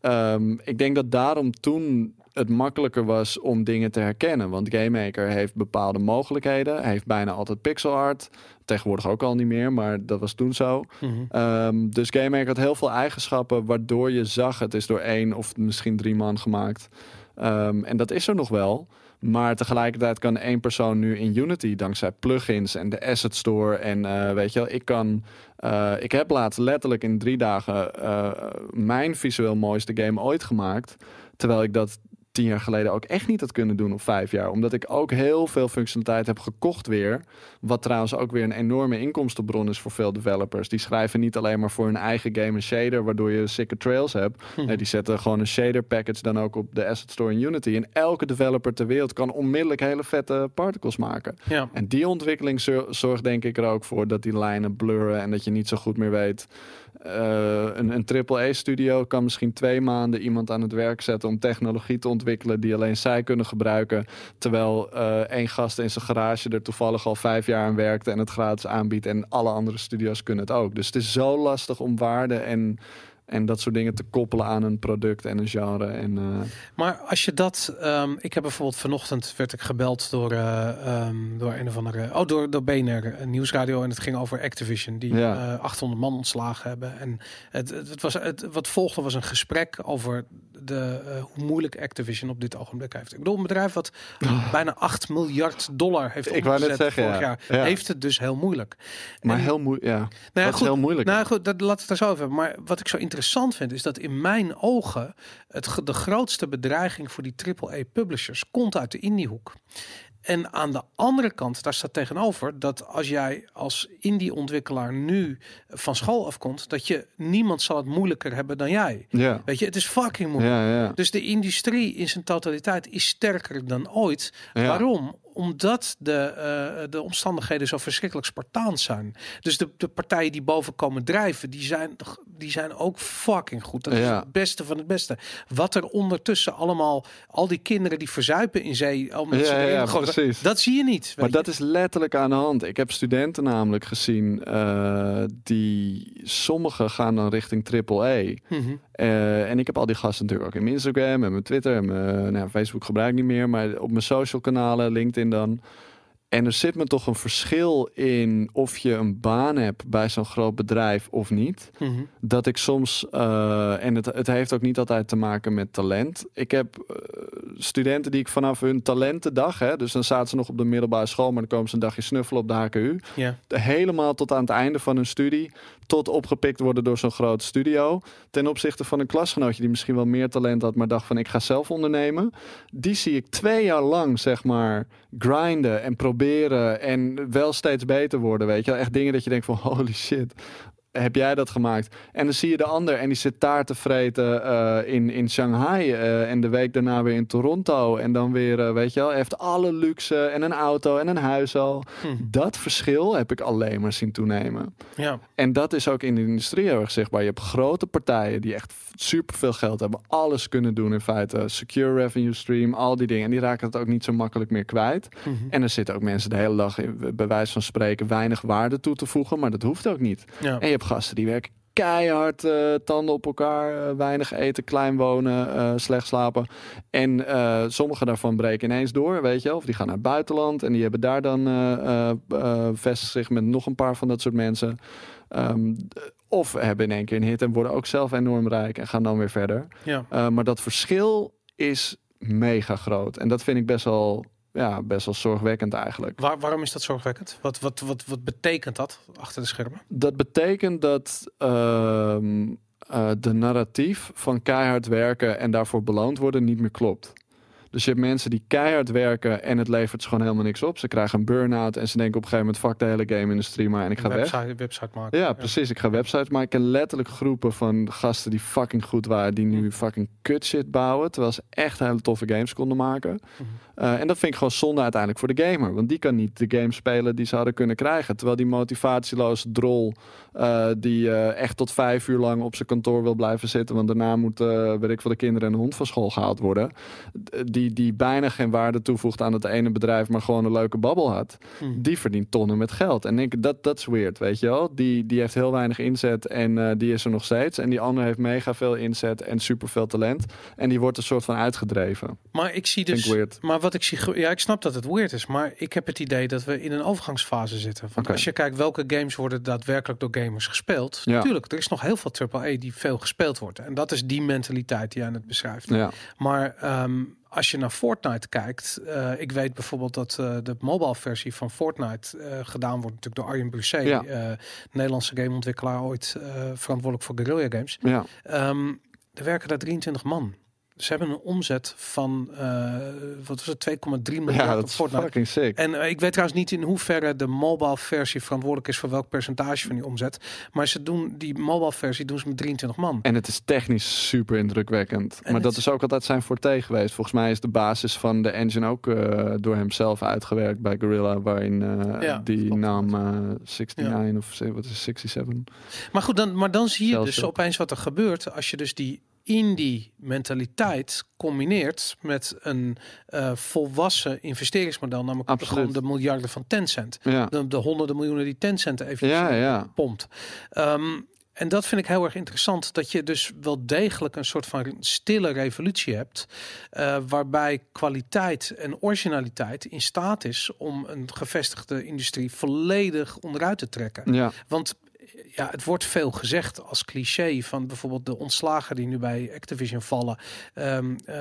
ehm, ik denk dat daarom toen het makkelijker was om dingen te herkennen. Want Game Maker heeft bepaalde mogelijkheden. Hij heeft bijna altijd pixel art. Tegenwoordig ook al niet meer, maar dat was toen zo. Mhm. Ehm, dus Game Maker had heel veel eigenschappen waardoor je zag het is door één of misschien drie man gemaakt. Ehm, en dat is er nog wel. Maar tegelijkertijd kan één persoon nu in Unity, dankzij plugins en de asset store. En eh, weet je wel, ik kan. eh, ik heb laatst letterlijk in drie dagen eh, mijn visueel mooiste game ooit gemaakt. Terwijl ik dat tien jaar geleden ook echt niet had kunnen doen of vijf jaar. Omdat ik ook heel veel functionaliteit heb gekocht weer. Wat trouwens ook weer een enorme inkomstenbron is voor veel developers. Die schrijven niet alleen maar voor hun eigen game een shader, waardoor je sikke trails hebt. Nee, die zetten gewoon een shader package dan ook op de asset store in Unity. En elke developer ter wereld kan onmiddellijk hele vette particles maken. ja. En die ontwikkeling zor- zorgt denk ik er ook voor dat die lijnen blurren en dat je niet zo goed meer weet. Eh, een, een AAA-studio kan misschien twee maanden iemand aan het werk zetten om technologie te ontwikkelen die alleen zij kunnen gebruiken. Terwijl eh één gast in zijn garage er toevallig al vijf jaar aan werkte en het gratis aanbiedt. En alle andere studio's kunnen het ook. Dus het is zo lastig om waarde en En dat soort dingen te koppelen aan een product en een genre. En, eh, Maar als je dat, ehm, ik heb bijvoorbeeld vanochtend werd ik gebeld door, eh, ehm, door een of andere, oh door, door BNR een nieuwsradio en het ging over Activision die Ja. eh, 800 man ontslagen hebben en het, het, was het, wat volgde was een gesprek over de eh, hoe moeilijk Activision op dit ogenblik heeft. Ik bedoel een bedrijf wat bijna 8 miljard dollar heeft. Ik wou net opgezet zeggen, vorig ja. jaar, Ja. heeft het dus heel moeilijk. maar En- heel moeilijk. Ja, nou ja, dat is goed, heel moeilijk. nou goed, dat, laat het daar zo over. Maar wat ik zo interessant vind, is dat in mijn ogen het, de grootste bedreiging voor die AAA-publishers komt uit de indiehoek. En aan de andere kant, daar staat tegenover dat als jij als indie-ontwikkelaar nu van school afkomt, dat je niemand zal het moeilijker hebben dan jij. ja. Weet je, het is fucking moeilijk. Ja, ja. Dus de industrie in zijn totaliteit is sterker dan ooit. Waarom? Omdat de, eh, de omstandigheden zo verschrikkelijk spartaans zijn. Dus de, de partijen die boven komen drijven, die zijn, die zijn ook fucking goed. Dat is Ja. het beste van het beste. Wat er ondertussen allemaal, al die kinderen die verzuipen in zee, omdat ze Ja, dat zie je niet. Maar dat is letterlijk aan de hand. Ik heb studenten namelijk gezien eh, die sommigen gaan dan richting AAA. je. Mhm. Eh, en ik heb al die gasten natuurlijk ook in mijn Instagram en mijn Twitter en mijn nou, Facebook gebruik ik niet meer, maar op mijn social kanalen, LinkedIn dan. En er zit me toch een verschil in of je een baan hebt bij zo'n groot bedrijf of niet. Mhm. Dat ik soms, eh, en het, het heeft ook niet altijd te maken met talent. Ik heb eh, studenten die ik vanaf hun talentendag, hè, dus dan zaten ze nog op de middelbare school, maar dan komen ze een dagje snuffelen op de HKU helemaal tot aan het einde van hun studie, tot opgepikt worden door zo'n groot studio. Ten opzichte van een klasgenootje die misschien wel meer talent had, maar dacht van ik ga zelf ondernemen. Die zie ik twee jaar lang, zeg maar, grinden en proberen en wel steeds beter worden, weet je. Echt dingen dat je denkt van holy shit. Heb jij dat gemaakt? En dan zie je de ander en die zit taart te vreten eh, in, in Shanghai. eh, en de week daarna weer in Toronto. En dan weer, eh, weet je wel, heeft alle luxe en een auto en een huis al. Mhm. Dat verschil heb ik alleen maar zien toenemen. ja. En dat is ook in de industrie heel erg zichtbaar. Je hebt grote partijen die echt super veel geld hebben, alles kunnen doen in feite. Secure revenue stream, al die dingen. En die raken het ook niet zo makkelijk meer kwijt. Mhm. En er zitten ook mensen de hele dag, in, bij wijze van spreken, weinig waarde toe te voegen. Maar dat hoeft ook niet. ja. En je gasten die werken keihard, eh, tanden op elkaar, eh, weinig eten, klein wonen, eh, slecht slapen. En sommige daarvan breken ineens door, weet je. Of die gaan naar het buitenland en die hebben daar dan vestigen zich met nog een paar van dat soort mensen. Ehm, of hebben in één keer een hit en worden ook zelf enorm rijk en gaan dan weer verder. ja. Maar dat verschil is mega groot. En dat vind ik best wel, ja, best wel zorgwekkend eigenlijk. Waar, waarom is dat zorgwekkend? Wat, wat, wat, wat betekent dat achter de schermen? Dat betekent dat ehm, eh, de narratief van keihard werken en daarvoor beloond worden niet meer klopt. Dus je hebt mensen die keihard werken en het levert ze gewoon helemaal niks op. Ze krijgen een burn-out en ze denken op een gegeven moment... fuck de hele game-industrie maar en ik ga weg. website, website maken. Ja, precies. Ik ga websites maken. Ik ken letterlijk groepen van gasten die fucking goed waren, die nu fucking kut shit bouwen, terwijl ze echt hele toffe games konden maken. Eh, en dat vind ik gewoon zonde uiteindelijk voor de gamer, want die kan niet de game spelen die ze hadden kunnen krijgen. Terwijl die motivatieloze drol, eh, die eh, echt tot vijf uur lang op zijn kantoor wil blijven zitten, want daarna moet, weet ik veel, de kinderen en de hond van school gehaald worden, die, die bijna geen waarde toevoegt aan het ene bedrijf, maar gewoon een leuke babbel had Mhm. die verdient tonnen met geld. En ik dat dat is weird, weet je wel. Die, die heeft heel weinig inzet en die is er nog steeds. En die andere heeft mega veel inzet en super veel talent. En die wordt een soort van uitgedreven. Maar ik zie dus. Maar wat ik zie, ja, ik snap dat het weird is, maar ik heb het idee dat we in een overgangsfase zitten. Want als je kijkt welke games worden daadwerkelijk door gamers gespeeld, Ja. natuurlijk, er is nog heel veel AAA die veel gespeeld wordt. En dat is die mentaliteit die jij net beschrijft. Ja, Maar ehm, als je naar Fortnite kijkt, eh, ik weet bijvoorbeeld dat eh, de mobile versie van Fortnite eh, gedaan wordt natuurlijk door Arjen Brusset, Ja. Nederlandse gameontwikkelaar, ooit verantwoordelijk voor Guerrilla Games. ja. Ehm, er werken daar 23 man. Ze hebben een omzet van eh, wat was het 2,3 miljard ja op dat is Fortnite. fucking sick. En eh, ik weet trouwens niet in hoeverre de mobile versie verantwoordelijk is voor welk percentage van die omzet. Maar ze doen die mobile versie doen ze met 23 man. En het is technisch super indrukwekkend. En maar dat is ook altijd zijn forte geweest. Volgens mij is de basis van de engine ook eh, door hemzelf uitgewerkt bij Gorilla. Waarin Ja, die naam eh 69 of wat is het, 67. Maar goed, dan, maar dan zie je Zelfs dus opeens wat er gebeurt als je dus die indie mentaliteit combineert met een eh, volwassen investeringsmodel, namelijk Absoluut. gewoon de miljarden van Tencent. Ja, De, de honderden miljoenen die Tencent even ja, ja. pompt. Ehm, en dat vind ik heel erg interessant. Dat je dus wel degelijk een soort van stille revolutie hebt. eh, waarbij kwaliteit en originaliteit in staat is om een gevestigde industrie volledig onderuit te trekken. Ja, Want ja, het wordt veel gezegd als cliché van bijvoorbeeld de ontslagen die nu bij Activision vallen. Ehm, eh,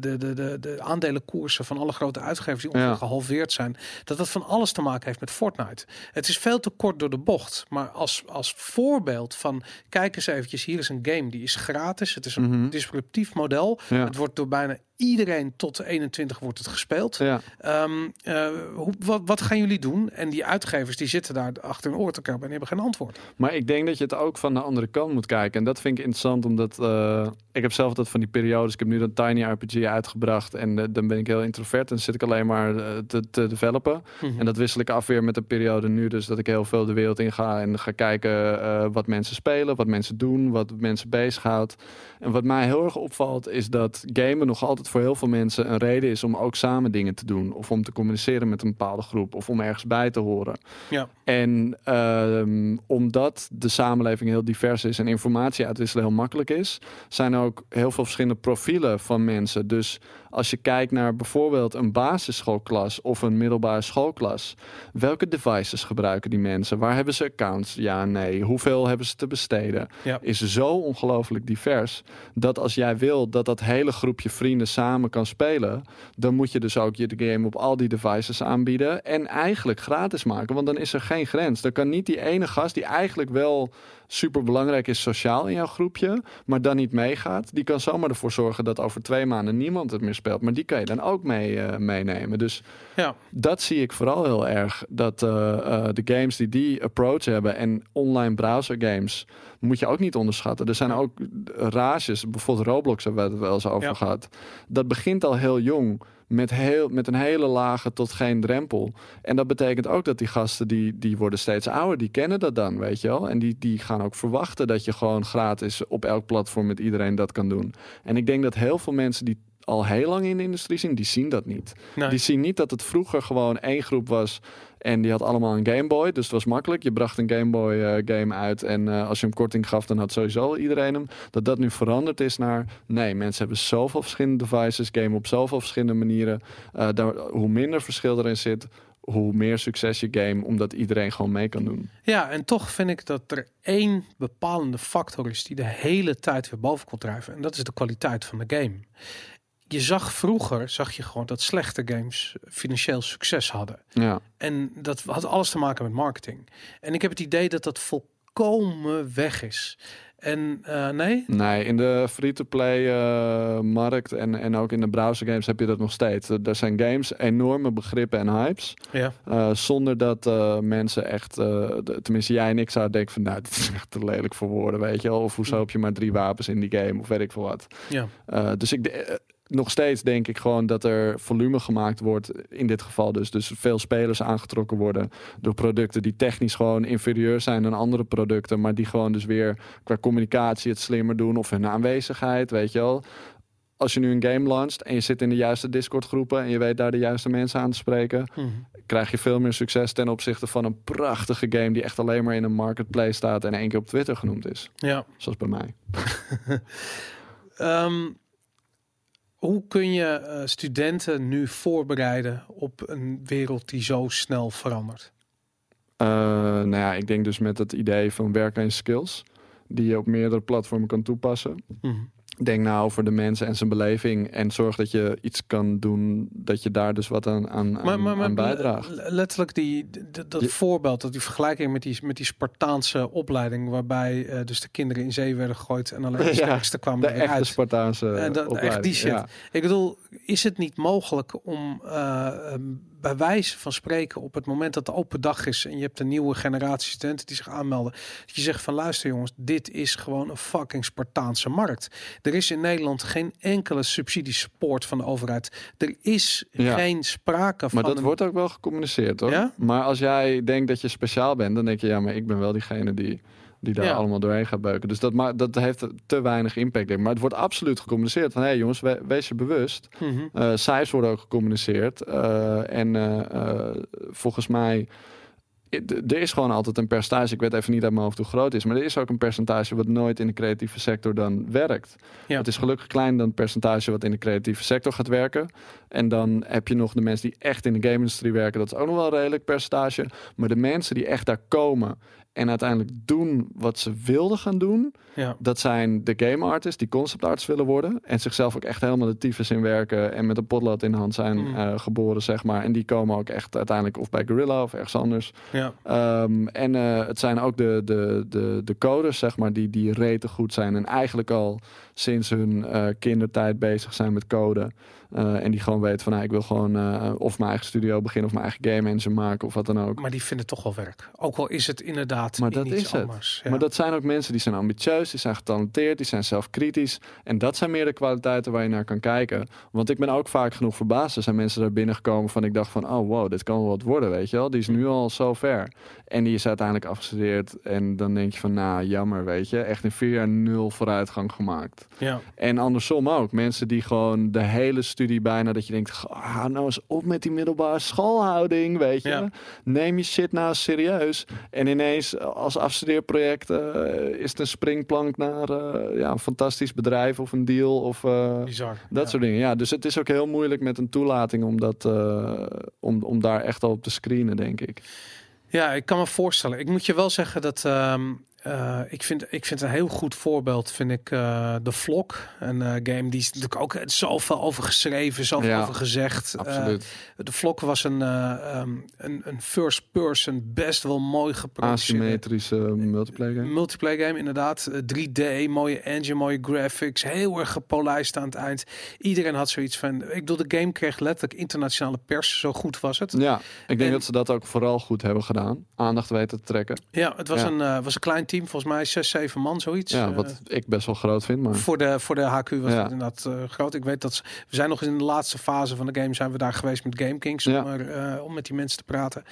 de, de, de, de aandelenkoersen van alle grote uitgevers die ongeveer Ja. gehalveerd zijn. Dat dat van alles te maken heeft met Fortnite. Het is veel te kort door de bocht. Maar als, als voorbeeld van kijk eens eventjes, hier is een game die is gratis. Het is een Mhm. disruptief model. ja, Het wordt door bijna iedereen tot de 21 wordt het gespeeld. ja. Ehm, eh, hoe, wat, wat gaan jullie doen? En die uitgevers die zitten daar achter hun oor te krabben en hebben geen antwoord. Maar ik denk dat je het ook van de andere kant moet kijken. En dat vind ik interessant, omdat eh, ik heb zelf dat van die periodes. Ik heb nu dat Tiny RPG uitgebracht en eh, dan ben ik heel introvert. En zit ik alleen maar te, te developen. En dat wissel ik af weer met de periode nu. Dus dat ik heel veel de wereld in ga en ga kijken wat mensen spelen, wat mensen doen, wat mensen bezighoudt. En wat mij heel erg opvalt is dat gamen nog altijd voor heel veel mensen een reden is om ook samen dingen te doen. Of om te communiceren met een bepaalde groep. Of om ergens bij te horen. Ja. En ehm, omdat de samenleving heel divers is en informatie uitwisselen heel makkelijk is, zijn er ook heel veel verschillende profielen van mensen. Dus als je kijkt naar bijvoorbeeld een basisschoolklas of een middelbare schoolklas, welke devices gebruiken die mensen? Waar hebben ze accounts? Ja, nee. Hoeveel hebben ze te besteden? Ja. Is zo ongelooflijk divers dat als jij wil dat dat hele groepje vrienden samen kan spelen, dan moet je dus ook je de game op al die devices aanbieden en eigenlijk gratis maken, want dan is er geen grens. Dan kan niet die ene gast die eigenlijk wel super belangrijk is sociaal in jouw groepje, maar dan niet meegaat, die kan zomaar ervoor zorgen dat over twee maanden niemand het meer speelt. Maar die kan je dan ook mee, eh, meenemen. Dus Ja. dat zie ik vooral heel erg. Dat eh, eh, de games die die approach hebben en online browser games moet je ook niet onderschatten. Er zijn ook rages, bijvoorbeeld Roblox hebben we het wel eens over Ja. gehad. Dat begint al heel jong. Met, heel, met een hele lage tot geen drempel. En dat betekent ook dat die gasten die, die worden steeds ouder. Die kennen dat dan, weet je wel. En die, die gaan ook verwachten dat je gewoon gratis op elk platform met iedereen dat kan doen. En ik denk dat heel veel mensen die al heel lang in de industrie zijn, die zien dat niet. Nee. Die zien niet dat het vroeger gewoon één groep was en die had allemaal een Game Boy. Dus het was makkelijk. Je bracht een Game Boy eh, game uit en eh, als je hem korting gaf, dan had sowieso iedereen hem. Dat dat nu veranderd is naar nee, mensen hebben zoveel verschillende devices, game op zoveel verschillende manieren. Eh, daar, hoe minder verschil erin zit, hoe meer succes je game, omdat iedereen gewoon mee kan doen. Ja, en toch vind ik dat er één bepalende factor is die de hele tijd weer boven komt drijven. En dat is de kwaliteit van de game. Je zag vroeger, zag je gewoon dat slechte games financieel succes hadden. Ja, En dat had alles te maken met marketing. En ik heb het idee dat dat volkomen weg is. En eh, nee, nee, in de free-to-play eh, markt en, en ook in de browser games heb je dat nog steeds. Er zijn games, enorme begrippen en hypes. ja, Uh, zonder dat mensen echt, de, tenminste jij en ik zouden denken van, nou, dit is echt te lelijk voor woorden, weet je wel. Of hoezo heb je maar drie wapens in die game, of weet ik veel wat. ja, dus ik, de- nog steeds denk ik gewoon dat er volume gemaakt wordt, in dit geval dus. Dus veel spelers aangetrokken worden door producten die technisch gewoon inferieur zijn dan andere producten, maar die gewoon dus weer qua communicatie het slimmer doen of hun aanwezigheid, weet je wel als je nu een game launcht en je zit in de juiste Discord groepen en je weet daar de juiste mensen aan te spreken, Mhm. krijg je veel meer succes ten opzichte van een prachtige game die echt alleen maar in een marketplace staat en één keer op Twitter genoemd is. ja. Zoals bij mij. Ehm, hoe kun je eh, studenten nu voorbereiden op een wereld die zo snel verandert? Uh, nou ja, ik denk dus met het idee van werken aan skills die je op meerdere platformen kan toepassen. Mhm. Denk nou over de mensen en zijn beleving en zorg dat je iets kan doen dat je daar dus wat aan, aan, Maar, maar, aan bijdraagt. le- letterlijk die, dat Je- voorbeeld, dat die vergelijking met die, met die Spartaanse opleiding, waarbij eh, dus de kinderen in zee werden gegooid en alleen de Ja, sterkste kwamen De er weer echte uit. Spartaanse En dat- opleiding. echt die shit. Ja. Ik bedoel, is het niet mogelijk om ehm, bij wijze van spreken op het moment dat de open dag is en je hebt een nieuwe generatie studenten die zich aanmelden, dat je zegt van luister jongens, dit is gewoon een fucking Spartaanse markt. Er is in Nederland geen enkele subsidie support van de overheid. Er is Ja. geen sprake van Maar dat een- wordt ook wel gecommuniceerd hoor. Ja? Maar als jij denkt dat je speciaal bent, dan denk je ja, maar ik ben wel diegene die, die daar Ja. allemaal doorheen gaat beuken. Dus dat, ma dat heeft te weinig impact. Denk ik. Maar het wordt absoluut gecommuniceerd van hé hey, jongens, we- wees je bewust. Mhm. Eh cijfers worden ook gecommuniceerd. Eh, en eh, volgens mij er is gewoon altijd een percentage. Ik weet even niet uit mijn hoofd hoe groot het is. Maar er is ook een percentage wat nooit in de creatieve sector dan werkt. Ja. Het is gelukkig klein dan het percentage wat in de creatieve sector gaat werken. En dan heb je nog de mensen die echt in de game-industrie werken. Dat is ook nog wel een redelijk percentage. Maar de mensen die echt daar komen en uiteindelijk doen wat ze wilden gaan doen. Ja. Dat zijn de game artists die concept artists willen worden. En zichzelf ook echt helemaal de tyfus in werken. En met een potlood in de hand zijn Mm. eh, geboren, zeg maar. En die komen ook echt uiteindelijk of bij Gorilla of ergens anders. Ja. Ehm, en eh, het zijn ook de, de, de, de coders, zeg maar, die, die rete goed zijn. En eigenlijk al sinds hun eh, kindertijd bezig zijn met code. Eh, en die gewoon weten van, nou, ik wil gewoon eh, of mijn eigen studio beginnen... of mijn eigen game engine maken of wat dan ook. Maar die vinden toch wel werk. Ook al is het inderdaad Maar dat is het. anders. Ja. Maar dat zijn ook mensen die zijn ambitieus, die zijn getalenteerd, die zijn zelfkritisch. En dat zijn meer de kwaliteiten waar je naar kan kijken. Want ik ben ook vaak genoeg verbaasd. Er zijn mensen daar binnengekomen van ik dacht van, oh wow, dit kan wel wat worden, weet je wel. Die is nu al zo ver. En die is uiteindelijk afgestudeerd. En dan denk je van, nou jammer, weet je. Echt in vier jaar nul vooruitgang gemaakt. ja. En andersom ook. Mensen die gewoon de hele studie bijna dat je denkt, ga nou eens op met die middelbare schoolhouding, weet je. Ja. Neem je shit nou serieus. En ineens als afstudeerproject eh, is het een springplank naar eh, ja, een fantastisch bedrijf of een deal of eh, Bizar. dat ja. soort dingen. Ja, dus het is ook heel moeilijk met een toelating om, dat, eh, om, om daar echt al op te screenen, denk ik. Ja, ik kan me voorstellen. Ik moet je wel zeggen dat ehm, eh, ik, vind, ik vind een heel goed voorbeeld, vind ik, eh de Vlog. Een eh, game die is natuurlijk ook zoveel over geschreven, zoveel Ja, over gezegd. Absoluut. de Vlog was een, ehm, een, een first person, best wel mooi geproduceerde Asymmetrische multiplayer game. multiplayer game, inderdaad. Eh, 3D, mooie engine, mooie graphics, heel erg gepolijst aan het eind. Iedereen had zoiets van, ik bedoel, de game kreeg letterlijk internationale pers, zo goed was het. Ja, ik denk En- dat ze dat ook vooral goed hebben gedaan. Aandacht weten te trekken. Ja, het was, Ja. Een, was een klein team, volgens mij zes, zeven man, zoiets. Ja, Eh, wat ik best wel groot vind, maar... voor de, voor de HQ was Ja. het inderdaad eh, groot. Ik weet dat ze, we zijn nog in de laatste fase van de game zijn we daar geweest met Game Kings Ja. om, er, eh, om met die mensen te praten.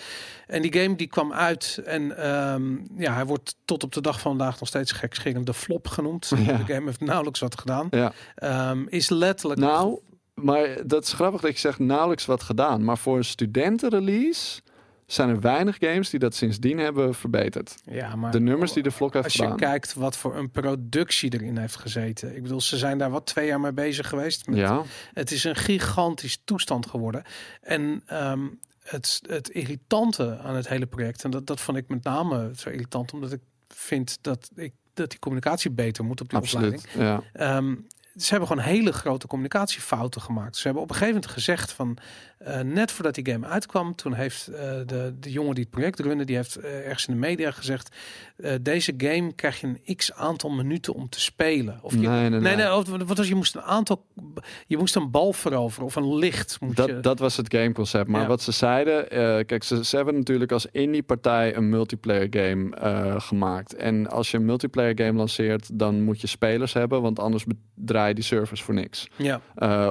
En die game die kwam uit en ehm, ja, hij wordt tot op de dag van vandaag nog steeds gekscherend de flop genoemd. Ja. De game heeft nauwelijks wat gedaan. Ja. Ehm, is letterlijk Nou, maar dat is grappig dat je zegt nauwelijks wat gedaan. Maar voor een studentenrelease zijn er weinig games die dat sindsdien hebben verbeterd. ja, maar De nummers die de vlog heeft als je gedaan. kijkt wat voor een productie erin heeft gezeten. Ik bedoel, ze zijn daar wat twee jaar mee bezig geweest. Met Ja, Het is een gigantisch toestand geworden. En ehm, het, het irritante aan het hele project, en dat, dat vond ik met name zo irritant, omdat ik vind dat, ik, dat die communicatie beter moet op die opleiding. absoluut. Ja. Ehm, ze hebben gewoon hele grote communicatiefouten gemaakt. Ze hebben op een gegeven moment gezegd van eh, net voordat die game uitkwam, toen heeft eh, de, de jongen die het project runde, die heeft eh, ergens in de media gezegd: deze game krijg je een x aantal minuten om te spelen. Of je, Nee, nee, nee, nee. nee, of- wat was je moest een aantal, je moest een bal veroveren of een licht. Moet je, Dat, dat was het gameconcept. Maar Ja. wat ze zeiden, kijk, ze, ze hebben natuurlijk als indie partij een multiplayer game gemaakt. En als je een multiplayer game lanceert, dan moet je spelers hebben, want anders draai je die servers voor niks. ja.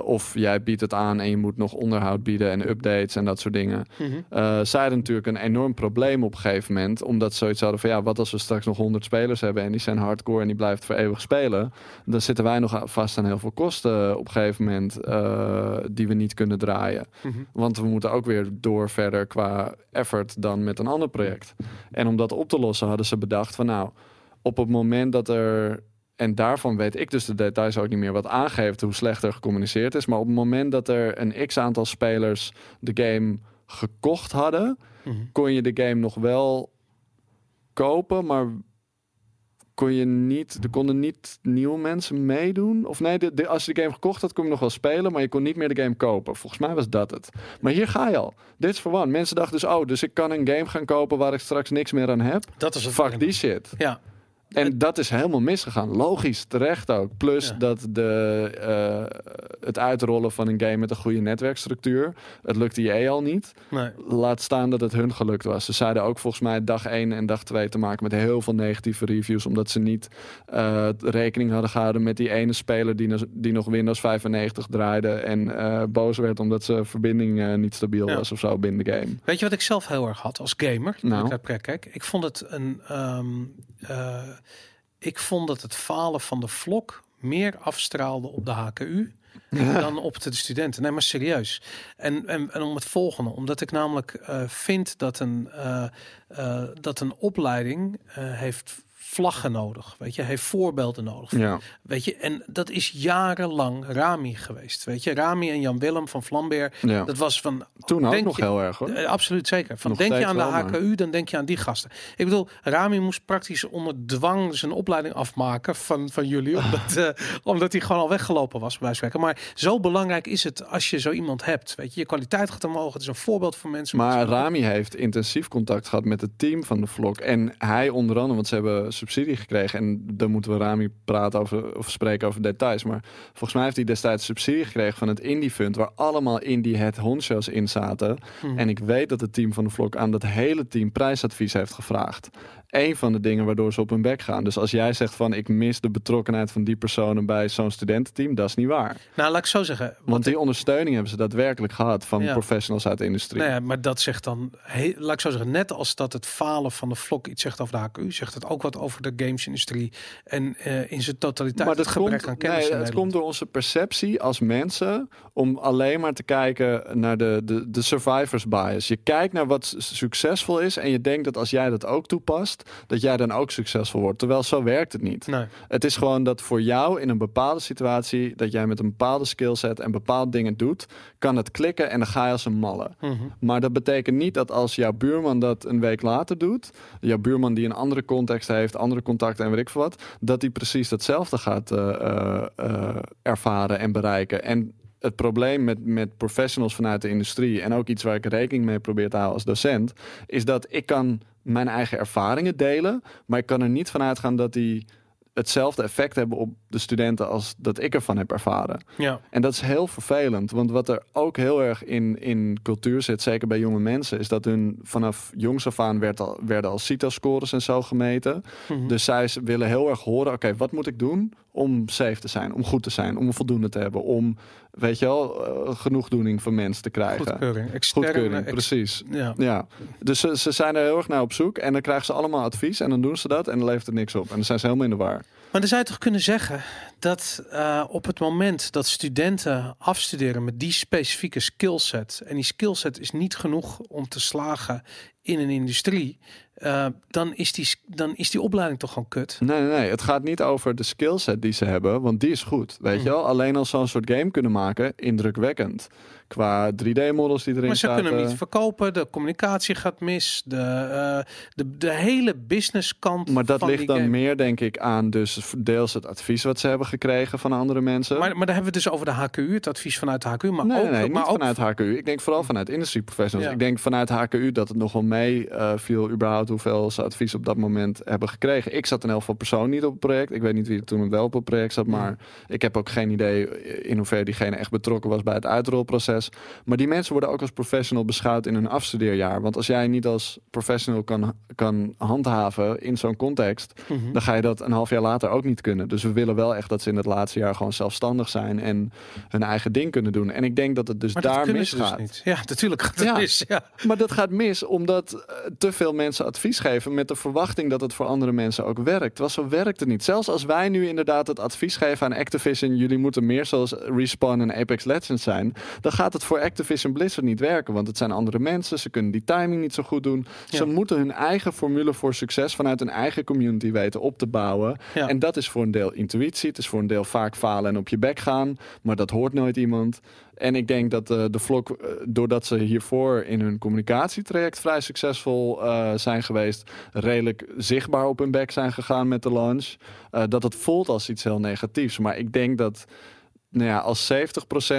Of jij biedt het aan en je moet nog onderhoud bieden en updates en dat soort dingen. Mhm. Eh, zij hadden natuurlijk een enorm probleem op een gegeven moment. Omdat ze zoiets hadden van ja, wat als we straks nog 100 spelers hebben en die zijn hardcore en die blijft voor eeuwig spelen. Dan zitten wij nog vast aan heel veel kosten op een gegeven moment eh, die we niet kunnen draaien. Mhm. Want we moeten ook weer door verder qua effort dan met een ander project. En om dat op te lossen hadden ze bedacht van nou, op het moment dat er. En daarvan weet ik dus de details ook niet meer wat aangeeft hoe slecht er gecommuniceerd is. Maar op het moment dat er een x aantal spelers de game gekocht hadden, Mhm. kon je de game nog wel kopen, maar kon je niet, er konden niet nieuwe mensen meedoen. Of nee, de, de- als je de game gekocht had, kon je nog wel spelen, maar je kon niet meer de game kopen. Volgens mij was dat het. Maar hier ga je al. Dit is voor one. Mensen dachten dus, oh, dus ik kan een game gaan kopen waar ik straks niks meer aan heb. Dat is het. Fuck die shit. Ja, En dat is helemaal misgegaan. Logisch, terecht ook. Plus Ja. dat de, eh, het uitrollen van een game met een goede netwerkstructuur, het lukte je al niet. nee. Laat staan dat het hun gelukt was. Ze zeiden ook volgens mij dag 1 en dag 2 te maken met heel veel negatieve reviews. Omdat ze niet eh, rekening hadden gehouden met die ene speler die, nog- die nog Windows 95 draaide. En eh, boos werd omdat zijn verbinding niet stabiel Ja. was of zo binnen de game. Weet je wat ik zelf heel erg had als gamer? Nou. Ik naar kijk. Ik vond het een. ehm, eh, ik vond dat het falen van de vlog meer afstraalde op de HKU dan op de studenten. Nee, maar serieus. En, en, en om het volgende, omdat ik namelijk eh, vind dat een, eh, dat een opleiding heeft vlaggen nodig. Weet je, heeft voorbeelden nodig. Ja. Weet je, en dat is jarenlang Rami geweest. Weet je, Rami en Jan Willem van Vlambeer. ja. Dat was van Toen ook nog je- heel erg hoor. eh, absoluut zeker. Van Nog denk je aan de maar- HKU, dan denk je aan die gasten. Ik bedoel, Rami moest praktisch onder dwang zijn opleiding afmaken van, van jullie. Omdat, eh, omdat hij gewoon al weggelopen was bij spreken. Maar zo belangrijk is het als je zo iemand hebt. Weet je, je kwaliteit gaat omhoog. Het is een voorbeeld voor mensen. Maar Rami heeft intensief contact gehad met het team van de vlog. En hij onder andere, want ze hebben subsidie gekregen. En dan moeten we Rami praten over of spreken over details. Maar volgens mij heeft hij destijds subsidie gekregen van het Indie Fund. Waar allemaal Indie het honchos in zaten. Hmm. En ik weet dat het team van de vlog aan dat hele team prijsadvies heeft gevraagd. Eén van de dingen waardoor ze op hun bek gaan. Dus als jij zegt van ik mis de betrokkenheid van die personen bij zo'n studententeam, dat is niet waar. Nou, laat ik zo zeggen. Want die ondersteuning hebben ze daadwerkelijk gehad van Ja. professionals uit de industrie. Nou ja, maar dat zegt dan, he- laat ik zo zeggen, net als dat het falen van de vlog iets zegt over de HKU, zegt het ook wat over de gamesindustrie en eh, in zijn totaliteit Maar het dat gebrek komt, aan kennis. nee, het Nederland. komt door onze perceptie als mensen om alleen maar te kijken naar de, de, de survivors bias. Je kijkt naar wat succesvol is en je denkt dat als jij dat ook toepast, dat jij dan ook succesvol wordt. Terwijl zo werkt het niet. Nee. Het is gewoon dat voor jou in een bepaalde situatie, dat jij met een bepaalde skillset en bepaalde dingen doet, kan het klikken en dan ga je als een malle. Mhm. Maar dat betekent niet dat als jouw buurman dat een week later doet, jouw buurman die een andere context heeft, andere contacten en weet ik veel wat, dat hij precies datzelfde gaat eh, eh, eh, ervaren en bereiken. En het probleem met, met professionals vanuit de industrie en ook iets waar ik rekening mee probeer te houden als docent, is dat ik kan mijn eigen ervaringen delen, maar ik kan er niet van uitgaan dat die hetzelfde effect hebben op de studenten als dat ik ervan heb ervaren. Ja. En dat is heel vervelend, want wat er ook heel erg in, in cultuur zit, zeker bij jonge mensen, is dat hun vanaf jongs af aan werd al, werden al CITO-scores en zo gemeten. Mhm. Dus zij willen heel erg horen, oké, wat moet ik doen om safe te zijn, om goed te zijn, om voldoende te hebben, om, weet je wel, eh, genoegdoening van mensen te krijgen. Goedkeuring. Externe, Goedkeuring, precies. ja. Ja, dus ze, ze zijn er heel erg naar op zoek en dan krijgen ze allemaal advies en dan doen ze dat en dan levert het niks op. En dan zijn ze helemaal in de war. Maar dan zou je toch kunnen zeggen dat eh, op het moment dat studenten afstuderen met die specifieke skillset, en die skillset is niet genoeg om te slagen in een industrie, eh, dan, is die, dan is die opleiding toch gewoon kut. Nee, nee, nee. Het gaat niet over de skillset die ze hebben, want die is goed. Weet Hmm. je wel? Alleen als zo'n soort game kunnen maken, indrukwekkend. Qua 3D-models die erin Maar ze kunnen hem niet verkopen, de communicatie gaat mis, de, eh, de, de hele business kant Maar dat van ligt dan game. meer, denk ik, aan dus deels het advies wat ze hebben gekregen van andere mensen. Maar, maar daar hebben we het dus over de HKU, het advies vanuit de HKU, maar nee, ook, nee, nee, maar niet ook vanuit HKU. Ik denk vooral vanuit industry professionals. Ja. Ik denk vanuit HKU dat het nog wel mee eh, viel überhaupt hoeveel ze advies op dat moment hebben gekregen. Ik zat in elk geval persoonlijk niet op het project. Ik weet niet wie er toen wel op het project zat, maar ik heb ook geen idee in hoeverre diegene echt betrokken was bij het uitrolproces. Maar die mensen worden ook als professional beschouwd in hun afstudeerjaar. Want als jij niet als professional kan, kan handhaven in zo'n context, Mhm. dan ga je dat een half jaar later ook niet kunnen. Dus we willen wel echt dat ze in het laatste jaar gewoon zelfstandig zijn en hun eigen ding kunnen doen. En ik denk dat het dus maar daar dus misgaat. niet. Ja, natuurlijk gaat het Ja. mis. Ja. Maar dat gaat mis omdat eh, te veel mensen advies geven met de verwachting dat het voor andere mensen ook werkt. Terwijl zo werkt het niet. Zelfs als wij nu inderdaad het advies geven aan Activision, jullie moeten meer zoals Respawn en Apex Legends zijn, dan gaat het voor Activision Blizzard niet werken. Want het zijn andere mensen, ze kunnen die timing niet zo goed doen. Ze moeten hun eigen formule voor succes vanuit hun eigen community weten op te bouwen. Ja. En dat is voor een deel intuïtie, het is voor een deel vaak falen en op je bek gaan, maar dat hoort nooit iemand. En ik denk dat eh, de vlog, eh, doordat ze hiervoor in hun communicatietraject vrij succesvol eh, zijn geweest, redelijk zichtbaar op hun bek zijn gegaan met de launch, dat het voelt als iets heel negatiefs. Maar ik denk dat nou ja, als 70%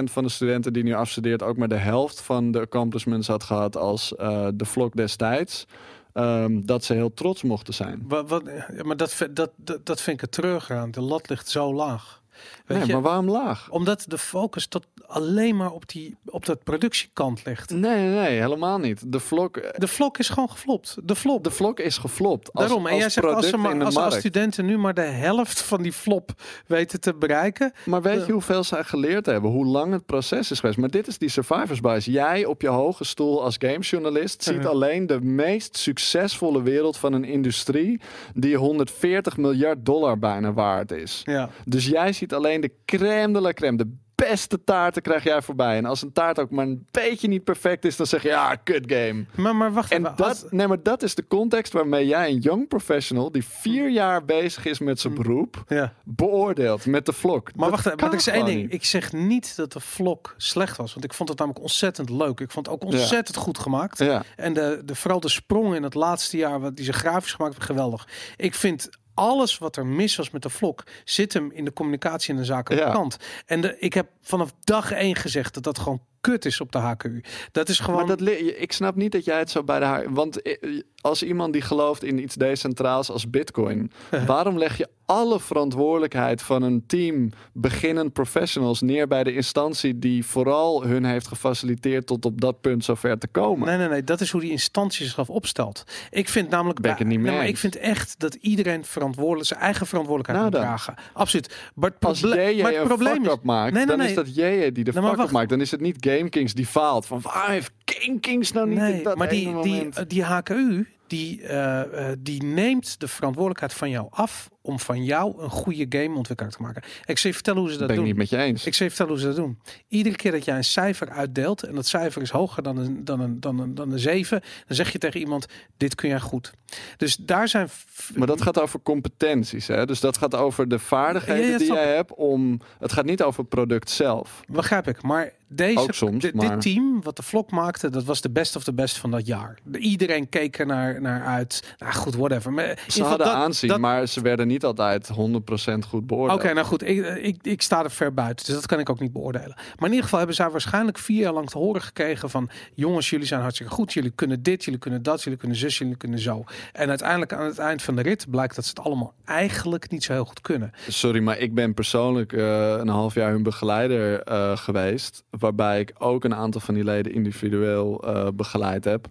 van de studenten die nu afstudeert ook maar de helft van de accomplishments had gehad als de vlog destijds, ehm, dat ze heel trots mochten zijn. Wat, wat, ja, maar dat, vind- dat, dat, dat vind ik het terug aan. De lat ligt zo laag. Weet Nee, je? maar waarom laag? Omdat de focus tot alleen maar op, die, op dat productiekant ligt. Nee, nee, helemaal niet. De vlog, De vlog is gewoon geflopt. De flop. de vlog is geflopt. Als, Daarom. En als jij zegt als, ze maar, als, studenten nu maar de helft van die flop weten te bereiken. Maar weet je hoeveel zij geleerd hebben? Hoe lang het proces is geweest? Maar dit is die survivors bias. Jij op je hoge stoel als gamejournalist ziet alleen de meest succesvolle wereld van een industrie die 140 miljard dollar bijna waard is. Ja. Dus jij ziet alleen de crème de la crème. De beste taarten krijg jij voorbij. En als een taart ook maar een beetje niet perfect is, dan zeg je ja, kut game. Maar, maar wacht En even. als- dat, nee, maar dat is de context waarmee jij een young professional die vier jaar bezig is met zijn beroep, ja. beoordeelt met de vlog. Mm. Maar Dat wacht maar ik zeg één ding. niet. Ik zeg niet dat de vlog slecht was. Want ik vond het namelijk ontzettend leuk. Ik vond het ook ontzettend goed gemaakt. Ja. En de, de, vooral de sprong in het laatste jaar, wat die ze grafisch gemaakt hebben, geweldig. Ik vind alles wat er mis was met de vlog, zit hem in de communicatie en de zakelijke Ja. kant. En de, ik heb vanaf dag één gezegd dat dat gewoon kut is op de HKU. Dat is gewoon... Maar dat, ik snap niet dat jij het zo bij de haar. Want eh, als iemand die gelooft in iets decentraals als Bitcoin, waarom leg je alle verantwoordelijkheid van een team beginnend professionals neer bij de instantie die vooral hun heeft gefaciliteerd tot op dat punt zover te komen? Nee, nee, nee. Dat is hoe die instantie zichzelf opstelt. Ik vind namelijk... Ben ik het niet mee nee, maar ik vind echt dat iedereen verantwoordelijk, zijn eigen verantwoordelijkheid Nou moet dragen. Absoluut. Maar het, Als JJ maar het een probleem is... maakt, Nee, nee, dan nee. is dat JJ die de wacht. maakt. Dan is het niet Game Kings die faalt. Van heeft Game Kings nou niet Nee, dat maar die, die, die HKU, die, eh, eh, die neemt de verantwoordelijkheid van jou af om van jou een goede gameontwikkelaar te maken. Ik zal je vertellen hoe ze dat ben ik doen. niet met je eens. Ik zal je vertellen hoe ze dat doen. Iedere keer dat jij een cijfer uitdeelt en dat cijfer is hoger dan een, dan een, dan een, dan een 7, dan zeg je tegen iemand: Dit kun jij goed. Dus daar zijn. Maar dat gaat over competenties, hè? Dus dat gaat over de vaardigheden Ja, ja, die snap jij hebt om. Het gaat niet over het product zelf. Begrijp ik. Maar deze, Ook soms, dit, maar- dit team wat de vlog maakte, dat was de best of the best van dat jaar. De- Iedereen keek er naar, naar uit. Nou goed, whatever. Maar Ze hadden dat- aanzien, dat- maar ze werden niet altijd 100% goed beoordeeld. Oké, nou goed, ik, ik, ik sta er ver buiten, dus dat kan ik ook niet beoordelen. Maar in ieder geval hebben zij waarschijnlijk vier jaar lang te horen gekregen van... jongens, jullie zijn hartstikke goed, jullie kunnen dit, jullie kunnen dat, jullie kunnen zus, jullie kunnen zo. En uiteindelijk aan het eind van de rit blijkt dat ze het allemaal eigenlijk niet zo heel goed kunnen. Sorry, maar ik ben persoonlijk eh, een half jaar hun begeleider eh, geweest. Waarbij ik ook een aantal van die leden individueel eh, begeleid heb.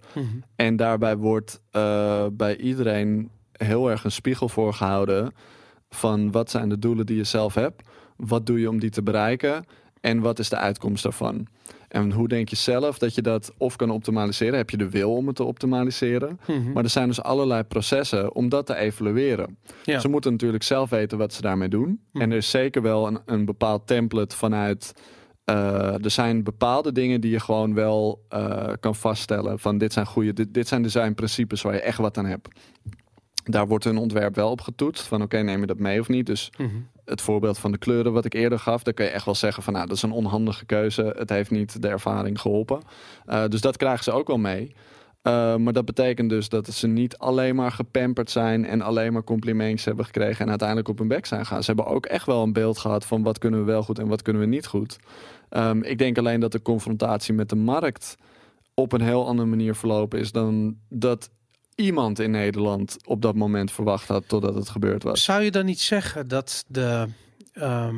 En daarbij wordt eh, bij iedereen heel erg een spiegel voorgehouden van wat zijn de doelen die je zelf hebt, wat doe je om die te bereiken en wat is de uitkomst daarvan. En hoe denk je zelf dat je dat of kan optimaliseren? Heb je de wil om het te optimaliseren? Mhm. Maar er zijn dus allerlei processen om dat te evalueren. Ja. Ze moeten natuurlijk zelf weten wat ze daarmee doen. Hm. En er is zeker wel een, een bepaald template vanuit. Eh, er zijn bepaalde dingen die je gewoon wel eh, kan vaststellen. Van dit zijn goede, dit, dit zijn designprincipes waar je echt wat aan hebt. Daar wordt een ontwerp wel op getoetst. Van oké, neem je dat mee of niet? Dus Mhm. het voorbeeld van de kleuren wat ik eerder gaf, daar kun je echt wel zeggen van nou, dat is een onhandige keuze. Het heeft niet de ervaring geholpen. Eh, dus dat krijgen ze ook wel mee. Maar dat betekent dus dat ze niet alleen maar gepamperd zijn en alleen maar complimentjes hebben gekregen en uiteindelijk op hun bek zijn gaan. Ze hebben ook echt wel een beeld gehad van wat kunnen we wel goed en wat kunnen we niet goed. Ehm, ik denk alleen dat de confrontatie met de markt op een heel andere manier verlopen is dan dat iemand in Nederland op dat moment verwacht had totdat het gebeurd was. Zou je dan niet zeggen dat de, ehm,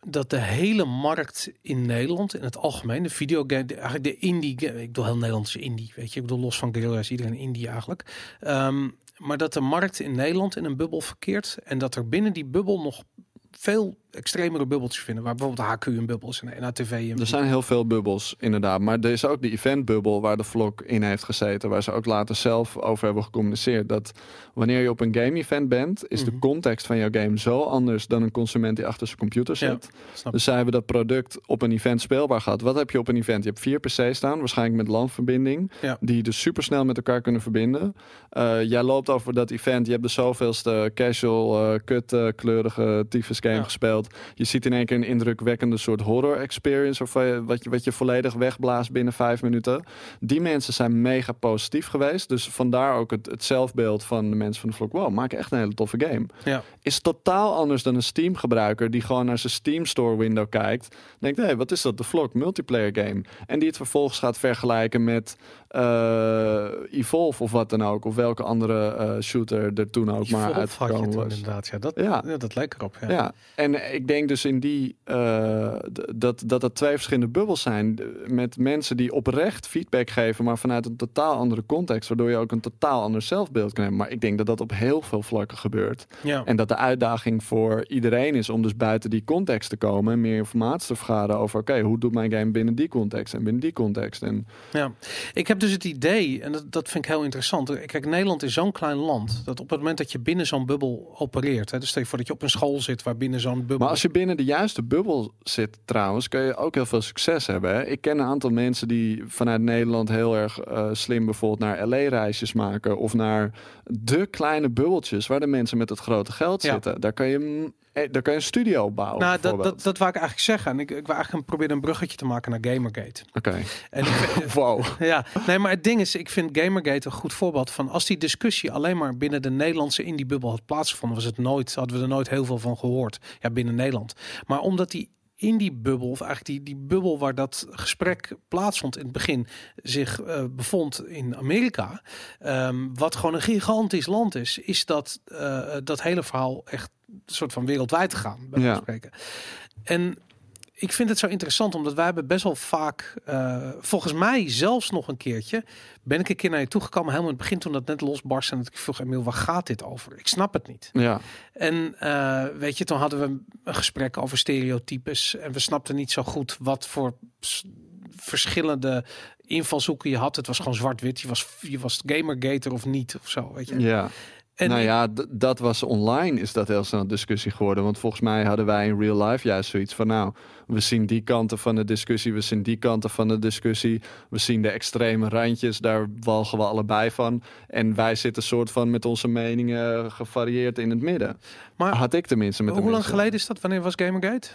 dat de hele markt in Nederland, in het algemeen, de videogame, de, eigenlijk de indie, ik bedoel heel Nederlandse indie, weet je, ik bedoel los van Guerrilla iedereen indie eigenlijk, Ehm, maar dat de markt in Nederland in een bubbel verkeert en dat er binnen die bubbel nog veel extremere bubbeltjes vinden, waar bijvoorbeeld HQ een bubbel is en ATV een Er zijn heel veel bubbels, inderdaad. Maar er is ook de eventbubbel waar de vlog in heeft gezeten. Waar ze ook later zelf over hebben gecommuniceerd. Dat wanneer je op een game-event bent, is de Mhm. context van jouw game zo anders dan een consument die achter zijn computer zit. Dus zij hebben dat product op een event speelbaar gehad. Wat heb je op een event? Je hebt vier PC's staan, waarschijnlijk met LAN-verbinding. Ja. Die dus super snel met elkaar kunnen verbinden. Eh, jij loopt over dat event. Je hebt de zoveelste casual, eh kut, eh, kleurige tyfus game Ja. gespeeld. Je ziet in één keer een indrukwekkende soort horror experience. Of je, wat, je, wat je volledig wegblaast binnen vijf minuten. Die mensen zijn mega positief geweest. Dus vandaar ook het, het zelfbeeld van de mensen van de vlog. Wow, maak echt een hele toffe game. Ja. Is totaal anders dan een Steam gebruiker die gewoon naar zijn Steam Store window kijkt. Denkt, hé, hey, wat is dat? De vlog, multiplayer game. En die het vervolgens gaat vergelijken met eh, Evolve of wat dan ook. Of welke andere eh, shooter er toen ook maar Evolve je uitgekomen was. inderdaad, ja, dat, Ja. ja. dat lijkt erop. Ja. Ja, en ik denk dus in die uh, dat, dat dat twee verschillende bubbels zijn. Met mensen die oprecht feedback geven, maar vanuit een totaal andere context. Waardoor je ook een totaal ander zelfbeeld kan hebben. Maar ik denk dat dat op heel veel vlakken gebeurt. Ja. En dat de uitdaging voor iedereen is om dus buiten die context te komen. En meer informatie te vergaren over oké, hoe doet mijn game binnen die context en binnen die context. En ja, ik heb dus het idee, en dat, dat vind ik heel interessant. Kijk, Nederland is zo'n klein land dat op het moment dat je binnen zo'n bubbel opereert. Hè, dus stel je voor dat je op een school zit waar binnen zo'n bubbel. Maar als je binnen de juiste bubbel zit, trouwens, kun je ook heel veel succes hebben. Hè? Ik ken een aantal mensen die vanuit Nederland heel erg uh, slim bijvoorbeeld naar LA-reisjes maken. Of naar de kleine bubbeltjes waar de mensen met het grote geld zitten. Daar kan je eh, daar kan je een studio bouwen. Nou, dat, dat, dat wou ik eigenlijk zeggen. En ik, ik wil eigenlijk proberen een bruggetje te maken naar Gamergate. Oké. En wow. Ja, nee, maar het ding is, ik vind Gamergate een goed voorbeeld van als die discussie alleen maar binnen de Nederlandse indie-bubbel had plaatsgevonden, was het nooit, hadden we er nooit heel veel van gehoord. Ja, binnen Nederland. Maar omdat die in die bubbel, of eigenlijk die, die bubbel waar dat gesprek plaatsvond in het begin, zich uh, bevond in Amerika, um, wat gewoon een gigantisch land is, is dat uh, dat hele verhaal echt een soort van wereldwijd te gaan, bij ja. spreken. En ik vind het zo interessant, omdat wij hebben best wel vaak, uh, volgens mij zelfs nog een keertje, ben ik een keer naar je toegekomen, helemaal in het begin toen dat net losbarst. En ik vroeg, Emiel, waar gaat dit over? Ik snap het niet. Ja. En uh, weet je, toen hadden we een gesprek over stereotypes en we snapten niet zo goed wat voor verschillende invalshoeken je had. Het was gewoon zwart-wit. Je was, je was gamergater of niet of zo, weet je. Ja. En nou ja, dat was online is dat heel snel discussie geworden. Want volgens mij hadden wij in real life juist zoiets van... nou, we zien die kanten van de discussie, we zien die kanten van de discussie. We zien de extreme randjes, daar walgen we allebei van. En wij zitten soort van met onze meningen gevarieerd in het midden. Maar had ik tenminste met Hoe lang geleden is dat? Wanneer was Gamergate?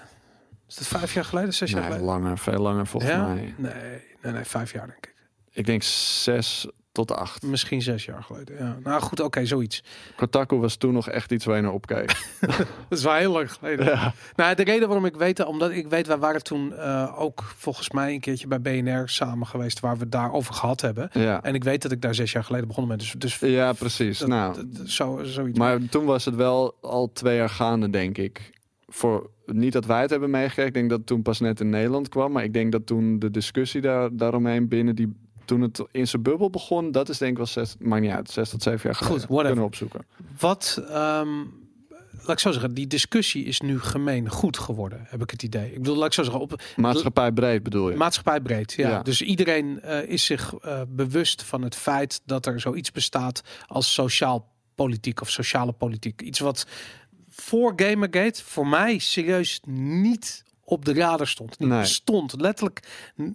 Is dat vijf jaar geleden, zes jaar geleden? langer, veel langer volgens mij. Nee, nee, nee, vijf jaar denk ik. Ik denk zes tot acht. Misschien zes jaar geleden. Ja. Nou goed, oké, zoiets. Kotaku was toen nog echt iets waar je naar opkeek. dat is wel heel lang geleden. Ja. Nou, de reden waarom ik weet, omdat ik weet, wij waren toen uh, ook volgens mij een keertje bij BNR samen geweest, waar we het daarover gehad hebben. Ja. En ik weet dat ik daar zes jaar geleden begonnen ben. Dus, dus ja, precies. Dat, nou, zo, zoiets. Maar toen was het wel al twee jaar gaande, denk ik. Voor niet dat wij het hebben meegekregen. Ik denk dat het toen pas net in Nederland kwam. Maar ik denk dat toen de discussie daar, daaromheen binnen die toen het in zijn bubbel begon, dat is denk ik wel zes, maakt niet uit, zes tot zeven jaar geleden. Goed, whatever. Kunnen opzoeken. Wat, um, laat ik zo zeggen, die discussie is nu gemeen goed geworden, heb ik het idee. Ik bedoel, laat ik zo zeggen, op maatschappij breed bedoel je? Maatschappij breed, ja. ja. Dus iedereen uh, is zich uh, bewust van het feit dat er zoiets bestaat als sociaal politiek of sociale politiek. Iets wat voor Gamergate voor mij serieus niet op de radar stond. Niet nee. stond letterlijk.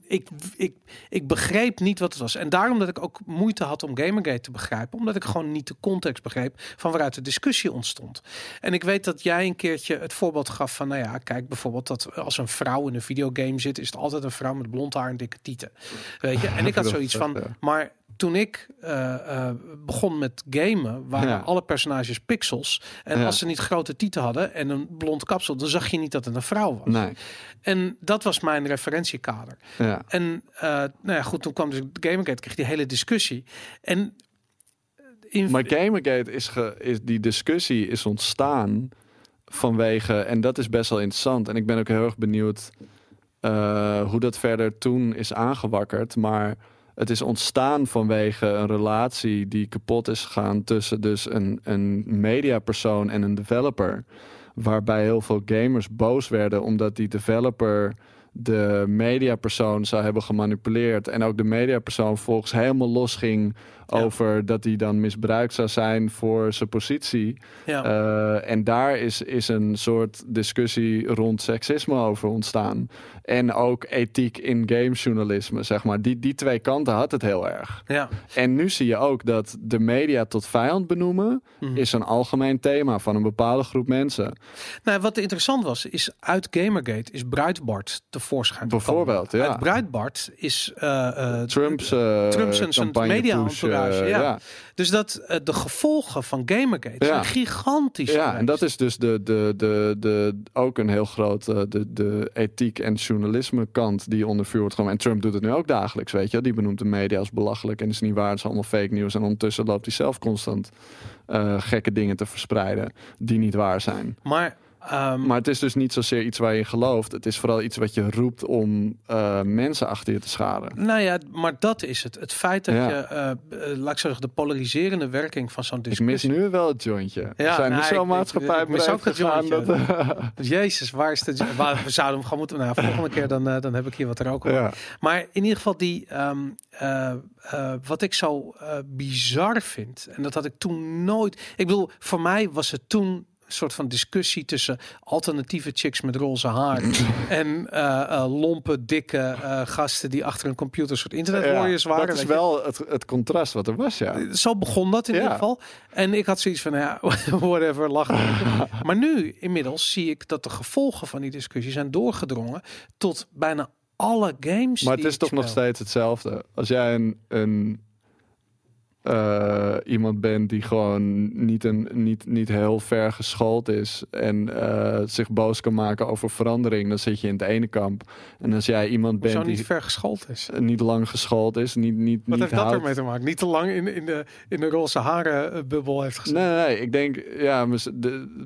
Ik, ik, ik begreep niet wat het was. En daarom dat ik ook moeite had om Gamergate te begrijpen. Omdat ik gewoon niet de context begreep van waaruit de discussie ontstond. En ik weet dat jij een keertje het voorbeeld gaf van, nou ja, kijk bijvoorbeeld dat als een vrouw in een videogame zit, is het altijd een vrouw met blond haar en dikke tieten. Weet je? En ik had zoiets van, maar toen ik uh, uh, begon met gamen, waren Ja. alle personages pixels. En Ja. als ze niet grote tieten hadden en een blond kapsel, dan zag je niet dat het een vrouw was. Nee. En dat was mijn referentiekader. Ja. En uh, nou ja, goed, toen kwam dus Gamergate, kreeg die hele discussie. En in, Maar Gamergate is, ge, is die discussie is ontstaan vanwege en dat is best wel interessant en ik ben ook heel erg benieuwd uh, hoe dat verder toen is aangewakkerd, maar het is ontstaan vanwege een relatie die kapot is gegaan tussen dus een, een mediapersoon en een developer. Waarbij heel veel gamers boos werden omdat die developer de mediapersoon zou hebben gemanipuleerd. En ook de mediapersoon volgens helemaal losging Ja. over dat hij dan misbruikt zou zijn voor zijn positie. ja. Uh, en daar is, is een soort discussie rond seksisme over ontstaan. En ook ethiek in gamejournalisme, zeg maar. Die, die twee kanten had het heel erg. ja. En nu zie je ook dat de media tot vijand benoemen... Mhm. is een algemeen thema van een bepaalde groep mensen. Nou, wat interessant was, is uit Gamergate is Breitbart tevoorschijn. Bijvoorbeeld, ja. Uit Breitbart is uh, uh, Trumps, Trumps en zijn media entourage, uh, ja. ja. Dus dat uh, de gevolgen van Gamergate zijn gigantisch. Ja, geweest. en dat is dus de, de, de, de, ook een heel groot uh, de, de ethiek en journalisme kant die onder vuur wordt genomen. En Trump doet het nu ook dagelijks, weet je. Die benoemt de media als belachelijk en is niet waar. Het is allemaal fake nieuws. En ondertussen loopt hij zelf constant uh, gekke dingen te verspreiden die niet waar zijn. Maar Ehm, Maar het is dus niet zozeer iets waar je in gelooft. Het is vooral iets wat je roept om eh, mensen achter je te scharen. Nou ja, maar dat is het. Het feit dat Ja. je, eh, laat ik zeggen, de polariserende werking van zo'n Ik mis discussie. nu wel het jointje. Ja, er zijn nou, er ik- zo ik- maatschappij ik mis ook het gegaan dat... jointje. Jezus, waar is de... Waar, we zouden hem gewoon moeten... Nou, volgende keer dan, dan heb ik hier wat roken. ja. Maar in ieder geval die... ehm, eh, eh, wat ik zo bizar vind... En dat had ik toen nooit... Ik bedoel, voor mij was het toen soort van discussie tussen alternatieve chicks met roze haar en eh, lompe, dikke eh, gasten die achter een computer een soort internet warriors waren. dat is wel het, het contrast wat er was, ja. Zo begon dat in Ja. ieder geval. En ik had zoiets van, ja, whatever, lachen. maar nu, inmiddels, zie ik dat de gevolgen van die discussie zijn doorgedrongen tot bijna alle games. Maar het is toch nog steeds hetzelfde. Als jij een, een eh, iemand bent die gewoon niet, een, niet, niet heel ver geschoold is en eh, zich boos kan maken over verandering, dan zit je in het ene kamp. En als jij iemand bent die niet ver geschoold is. eh, niet lang geschoold is, niet, niet, Wat niet heeft dat houdt- ermee te maken? Niet te lang in, in, de, in de roze haren bubbel heeft gezeten. Nee, nee, ik denk, ja,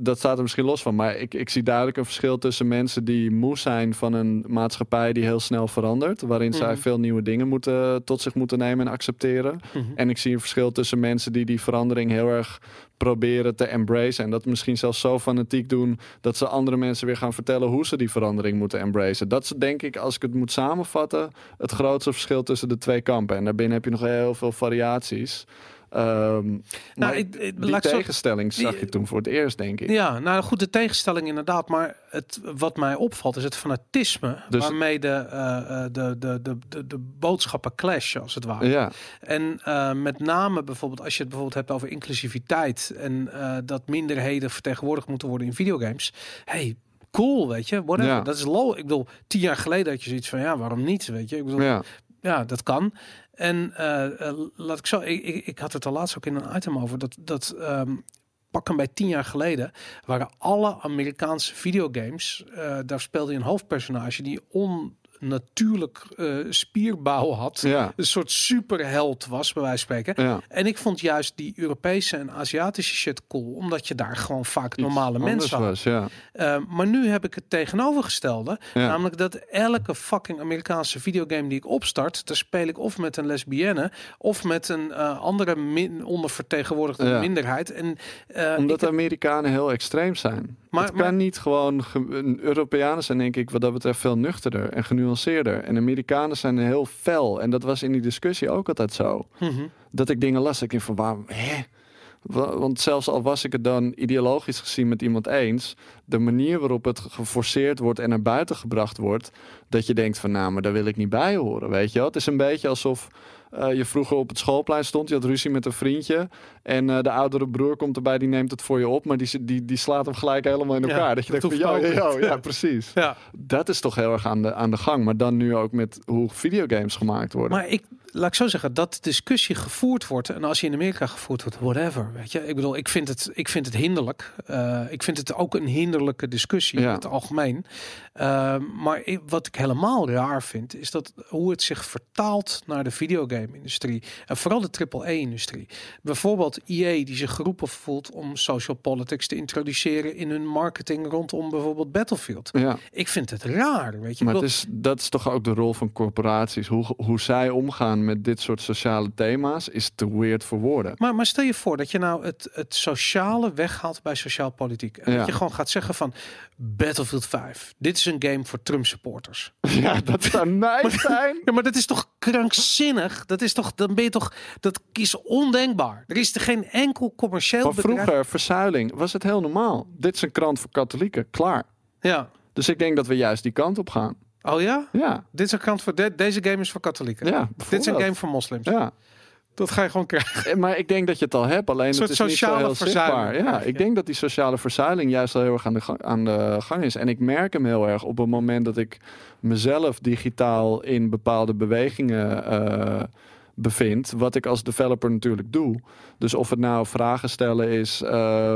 dat staat er misschien los van. Maar ik, ik zie duidelijk een verschil tussen mensen die moe zijn van een maatschappij die heel snel verandert. Waarin zij Mhm. veel nieuwe dingen moeten, tot zich moeten nemen en accepteren. Mhm. En ik zie een verschil tussen mensen die die verandering heel erg proberen te embracen. En dat misschien zelfs zo fanatiek doen dat ze andere mensen weer gaan vertellen hoe ze die verandering moeten embracen. Dat is denk ik, als ik het moet samenvatten, het grootste verschil tussen de twee kampen. En daarbinnen heb je nog heel veel variaties. Maar Nou, ik, ik, die laat ik zo- tegenstelling zag die- je toen voor het eerst, denk ik. Ja, nou goed, de tegenstelling inderdaad. Maar het, wat mij opvalt is het fanatisme Dus- waarmee de, eh, eh, de, de, de, de, de boodschappen clashen, als het ware. Ja, En eh, met name bijvoorbeeld als je het bijvoorbeeld hebt over inclusiviteit en dat minderheden vertegenwoordigd moeten worden in videogames. Hey, cool, weet je, whatever. Ja. Dat is low. Ik bedoel, tien jaar geleden had je zoiets van ja, waarom niet, weet je? Ik bedoel, ja, ja. dat kan. En eh, eh, laat ik zo, ik, ik, ik had het er laatst ook in een item over dat dat. ehm pak hem bij tien jaar geleden waren alle Amerikaanse videogames. eh, daar speelde je een hoofdpersonage die onnatuurlijk eh, spierbouw had. Ja, Een soort superheld was, bij wijze van spreken. ja. En ik vond juist die Europese en Aziatische shit cool, omdat je daar gewoon vaak normale mensen had. was, ja. Uh, maar nu heb ik het tegenovergestelde, namelijk dat elke fucking Amerikaanse videogame die ik opstart, daar speel ik of met een lesbienne of met een eh, andere min ondervertegenwoordigde minderheid. En eh, Omdat heb- Amerikanen heel extreem zijn. Maar- het kan maar- niet gewoon... ge- Europeanen zijn denk ik wat dat betreft veel nuchterder en genuanceerder. En Amerikanen zijn heel fel. En dat was in die discussie ook altijd zo. Mhm. dat ik dingen las. Ik denk van waarom? Hè? Wa- Want zelfs al was ik het dan ideologisch gezien met iemand eens, de manier waarop het geforceerd wordt en naar buiten gebracht wordt, dat je denkt van nou, maar daar wil ik niet bij horen. Weet je wel? Het is een beetje alsof eh, je vroeger op het schoolplein stond, je had ruzie met een vriendje en eh, de oudere broer komt erbij, die neemt het voor je op, maar die, die, die slaat hem gelijk helemaal in Ja, elkaar. dat je denkt van hoeft ja, precies. Ja, Dat is toch heel erg aan de, aan de gang. Maar dan nu ook met hoe videogames gemaakt worden. maar ik laat ik zo zeggen dat de discussie gevoerd wordt en als je in Amerika gevoerd wordt, whatever, weet je. Ik bedoel, ik vind het, ik vind het hinderlijk. Eh, ik vind het ook een hinderlijke discussie Ja. in het algemeen. Eh, maar ik- wat ik helemaal raar vind, is dat hoe het zich vertaalt naar de videogame-industrie en vooral de AAA-industrie. Bijvoorbeeld EA die zich geroepen voelt om social politics te introduceren in hun marketing rondom bijvoorbeeld Battlefield. ja. Ik vind het raar, weet je. Maar Ik het is, dat is toch ook de rol van corporaties. Hoe, hoe zij omgaan met dit soort sociale thema's is te weird voor woorden. Maar, maar stel je voor dat je nou het, het sociale weghaalt bij sociaal politiek. En Ja. dat je gewoon gaat zeggen van Battlefield 5. Dit is een game voor Trump supporters. Ja, dat zou nice zijn. Ja, maar dat is toch krankzinnig? Dat is toch, dan ben je toch, dat is ondenkbaar. Er is er geen enkel commercieel Maar bedrijf. vroeger, verzuiling, was het heel normaal. Dit is een krant voor katholieken, klaar. Ja. Dus ik denk dat we juist die kant op gaan. Oh ja? Ja, Dit is een kant voor de- deze game is voor katholieken. ja Dit is een game voor moslims. Ja, Dat ga je gewoon krijgen. Eh, maar ik denk dat je het al hebt, alleen het is niet zo heel zichtbaar. Ja, ik denk dat die sociale verzuiling juist al heel erg aan de, gang, aan de gang is. En ik merk hem heel erg op het moment dat ik mezelf digitaal in bepaalde bewegingen eh, bevind. Wat ik als developer natuurlijk doe. Dus of het nou vragen stellen is, eh,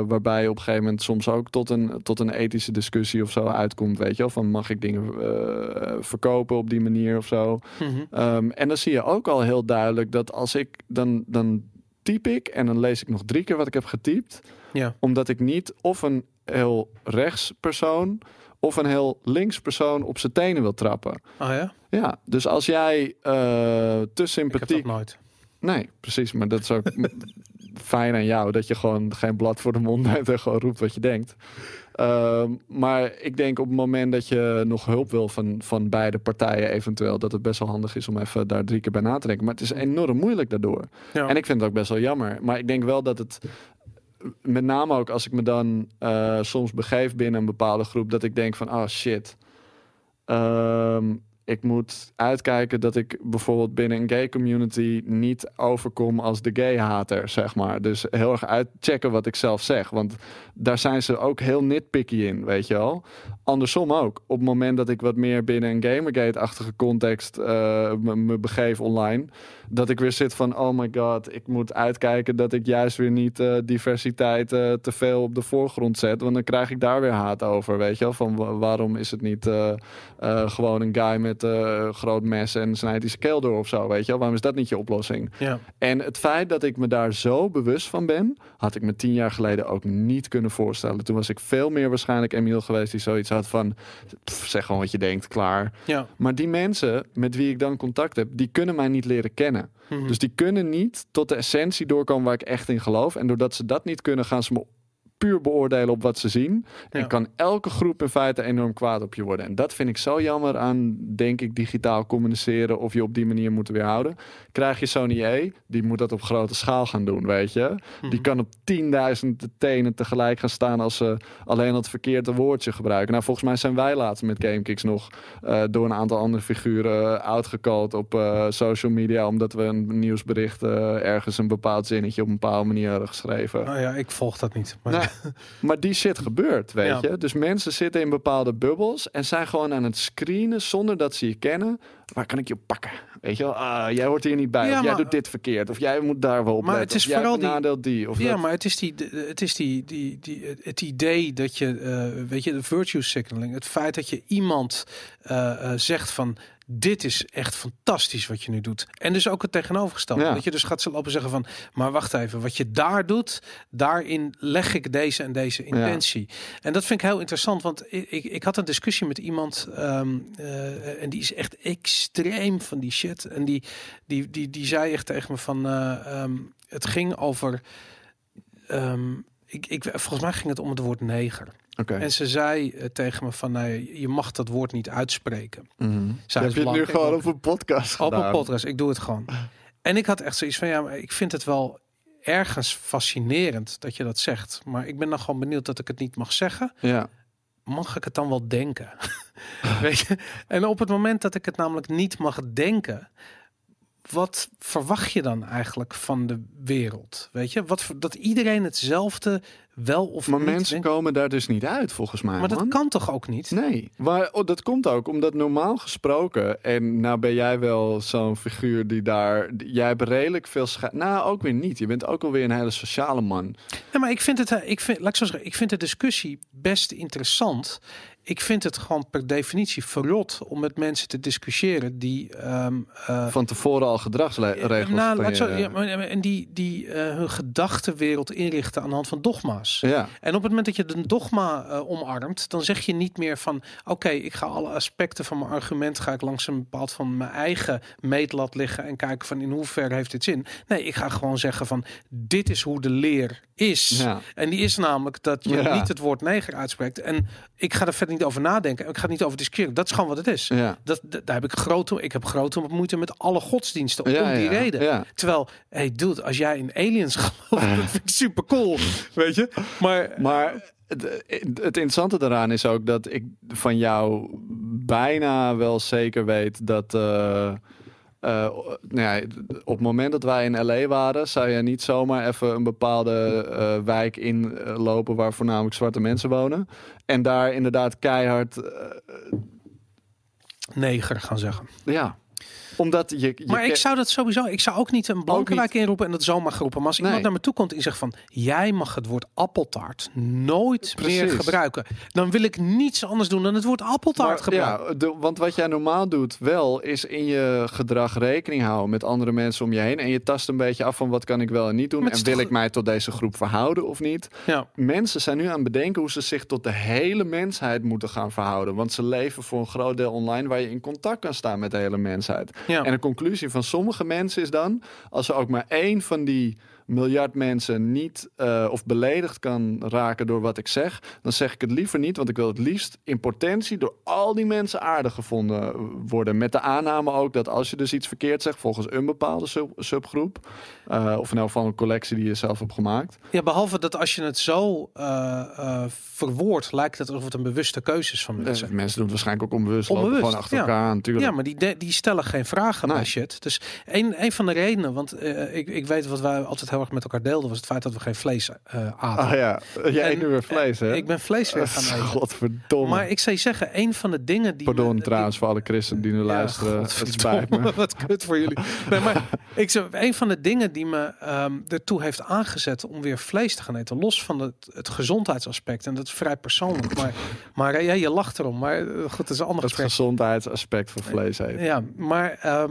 waarbij op een gegeven moment soms ook tot een, tot een ethische discussie of zo uitkomt. Weet je wel, van mag ik dingen eh, verkopen op die manier of zo. Mhm. Ehm, en dan zie je ook al heel duidelijk dat als ik dan, dan typ ik en dan lees ik nog drie keer wat ik heb getypt. Ja. Omdat ik niet of een heel rechts persoon of een heel links persoon op zijn tenen wil trappen. Oh ja? Ja, dus als jij eh, te Ik heb sympathiek... dat nooit. Nee, precies. Maar dat is ook fijn aan jou. Dat je gewoon geen blad voor de mond hebt en gewoon roept wat je denkt. Ehm, maar ik denk op het moment dat je nog hulp wil van, van beide partijen eventueel... dat het best wel handig is om even daar drie keer bij na te denken. Maar het is enorm moeilijk daardoor. Ja. En ik vind het ook best wel jammer. Maar ik denk wel dat het... Met name ook als ik me dan eh, soms begeef binnen een bepaalde groep... dat ik denk van, oh shit... Ehm, ik moet uitkijken dat ik bijvoorbeeld binnen een gay community niet overkom als de gay-hater, zeg maar. Dus heel erg uitchecken wat ik zelf zeg. Want daar zijn ze ook heel nitpicky in, weet je wel. Andersom ook. Op het moment dat ik wat meer binnen een Gamergate-achtige context eh, me, me begeef online, dat ik weer zit van, oh my god, ik moet uitkijken dat ik juist weer niet eh, diversiteit eh, te veel op de voorgrond zet. Want dan krijg ik daar weer haat over, weet je wel. Van wa- waarom is het niet eh, gewoon een guy met een groot mes en snijdt hij zijn keel door of zo, weet je wel. Waarom is dat niet je oplossing? Ja. En het feit dat ik me daar zo bewust van ben, had ik me tien jaar geleden ook niet kunnen voorstellen. Toen was ik veel meer waarschijnlijk Emiel geweest die zoiets had van, "Pff, zeg gewoon wat je denkt, klaar. Ja. Maar die mensen met wie ik dan contact heb, die kunnen mij niet leren kennen. Mhm. Dus die kunnen niet tot de essentie doorkomen waar ik echt in geloof. En doordat ze dat niet kunnen, gaan ze me puur beoordelen op wat ze zien. Ja. En kan elke groep in feite enorm kwaad op je worden. En dat vind ik zo jammer aan, denk ik, digitaal communiceren of je op die manier moet weerhouden. Krijg je Sony E, die moet dat op grote schaal gaan doen, weet je. Die Mhm. kan op 10.000 tenen tegelijk gaan staan als ze alleen het verkeerde woordje gebruiken. Nou, volgens mij zijn wij laatst met GameKicks nog eh, door een aantal andere figuren uitgekald op eh, social media, omdat we een nieuwsbericht eh, ergens een bepaald zinnetje op een bepaalde manier hadden geschreven. Nou ja, ik volg dat niet. Maar Nou, maar die shit gebeurt, weet Ja. je. Dus mensen zitten in bepaalde bubbels en zijn gewoon aan het screenen zonder dat ze je kennen. Waar kan ik je pakken? Weet je wel, ah, jij hoort hier niet bij. Ja, of jij doet dit verkeerd. Of jij moet daar wel op Maar letten, het is vooral die- benadeelt die. Of ja, dat. maar het is, die, het, is die, die, die, het idee dat je, eh, weet je, de virtue signaling. Het feit dat je iemand eh, eh, zegt van, dit is echt fantastisch wat je nu doet. En dus ook het tegenovergestelde. Ja. Dat je dus gaat ze lopen zeggen van, maar wacht even, wat je daar doet, daarin leg ik deze en deze intentie. En dat vind ik heel interessant, want ik, ik, ik had een discussie met iemand ehm, eh, en die is echt extreem van die shit. En die, die, die, die zei echt tegen me van, eh, ehm, het ging over, ehm, ik, ik, volgens mij ging het om het woord neger. Oké. En ze zei eh, tegen me van, nee, je mag dat woord niet uitspreken. Mhm. Zij Heb je het nu gewoon op een podcast Op een podcast, ik doe het gewoon. En ik had echt zoiets van, ja, maar ik vind het wel ergens fascinerend dat je dat zegt. Maar ik ben dan gewoon benieuwd dat ik het niet mag zeggen. Ja. Mag ik het dan wel denken? Weet je? En op het moment dat ik het namelijk niet mag denken, wat verwacht je dan eigenlijk van de wereld? Weet je, wat voor- dat iedereen hetzelfde wel of Maar niet mensen denkt? komen daar dus niet uit, volgens mij. Maar dat kan toch ook niet? Nee, maar oh, dat komt ook omdat normaal gesproken, en nou ben jij wel zo'n figuur die daar, jij hebt redelijk veel scha- Nou, ook weer niet. Je bent ook alweer een hele sociale man. Ja, maar ik vind het, eh, ik vind, laat ik zo zeggen, ik vind de discussie best interessant. Ik vind het gewoon per definitie verrot om met mensen te discussiëren die. ehm, eh, Van tevoren al gedragsregels. nou, zo, ja, en die, die eh, hun gedachtenwereld inrichten aan de hand van dogma's. ja. En op het moment dat je een dogma eh, omarmt, dan zeg je niet meer van: oké, ik ga alle aspecten van mijn argument ga ik langs een bepaald van mijn eigen meetlat liggen en kijken van in hoeverre heeft dit zin. Nee, ik ga gewoon zeggen van: dit is hoe de leer is. Ja. En die is namelijk dat je niet het woord neger uitspreekt. En ik ga er verder niet over nadenken. Ik ga niet over discussiëren. Dat is gewoon wat het is. Ja. Dat, dat- daar heb ik grote, ik heb grote moeite met alle godsdiensten Ja, om die ja, reden. ja. Terwijl, hey dude, als jij in aliens gelooft, dat vind ik super cool, weet je. Maar Maar het, het interessante daaraan is ook dat ik van jou bijna wel zeker weet dat. eh, eh, nou ja, op het moment dat wij in LA waren, zou je niet zomaar even een bepaalde eh, wijk inlopen waar voornamelijk zwarte mensen wonen. En daar inderdaad keihard. eh, neger gaan zeggen. ja. Omdat je, je Maar ik zou dat sowieso, ik zou ook niet een Blankenwijk inroepen en dat zomaar groepen. Maar als iemand Nee. naar me toe komt en zegt van, jij mag het woord appeltaart nooit meer gebruiken. Dan wil ik niets anders doen dan het woord appeltaart gebruiken. ja, de- want wat jij normaal doet wel, is in je gedrag rekening houden met andere mensen om je heen. En je tast een beetje af van wat kan ik wel en niet doen. En wil toch- ik mij tot deze groep verhouden of niet? Ja. Mensen zijn nu aan het bedenken hoe ze zich tot de hele mensheid moeten gaan verhouden. Want ze leven voor een groot deel online waar je in contact kan staan met de hele mensheid. Ja. En de conclusie van sommige mensen is dan, als er ook maar één van die miljard mensen niet eh, of beledigd kan raken door wat ik zeg, dan zeg ik het liever niet, want ik wil het liefst in potentie door al die mensen aardig gevonden worden. Met de aanname ook dat als je dus iets verkeerd zegt volgens een bepaalde sub- subgroep, eh, of elk geval een collectie die je zelf hebt gemaakt, ja, behalve dat als je het zo eh verwoordt, lijkt het alsof het een bewuste keuze is van mensen. mensen doen het waarschijnlijk ook onbewust, lopen Onbewust, gewoon achter ja. elkaar natuurlijk. Ja, maar die, de- die stellen geen vragen bij Nee. shit. Dus een, een van de redenen, want ik, ik weet wat wij altijd heel erg met elkaar deelden, was het feit dat we geen vlees eh aten. Ah ja, jij eet nu weer vlees, hè? Ik ben vlees weer gaan eten. Godverdomme. Maar ik zou je zeggen, een van de dingen die... Pardon me- trouwens voor alle christenen die nu Ja, luisteren. Het spijt me. Wat kut voor jullie. Nee, maar ik zou, een van de dingen die me ehm, ertoe heeft aangezet om weer vlees te gaan eten, los van het, het gezondheidsaspect, en dat is vrij persoonlijk, maar, maar ja, je lacht erom, maar eh, goed, dat is een ander Het gezondheidsaspect van vlees eten. Ja, maar ehm,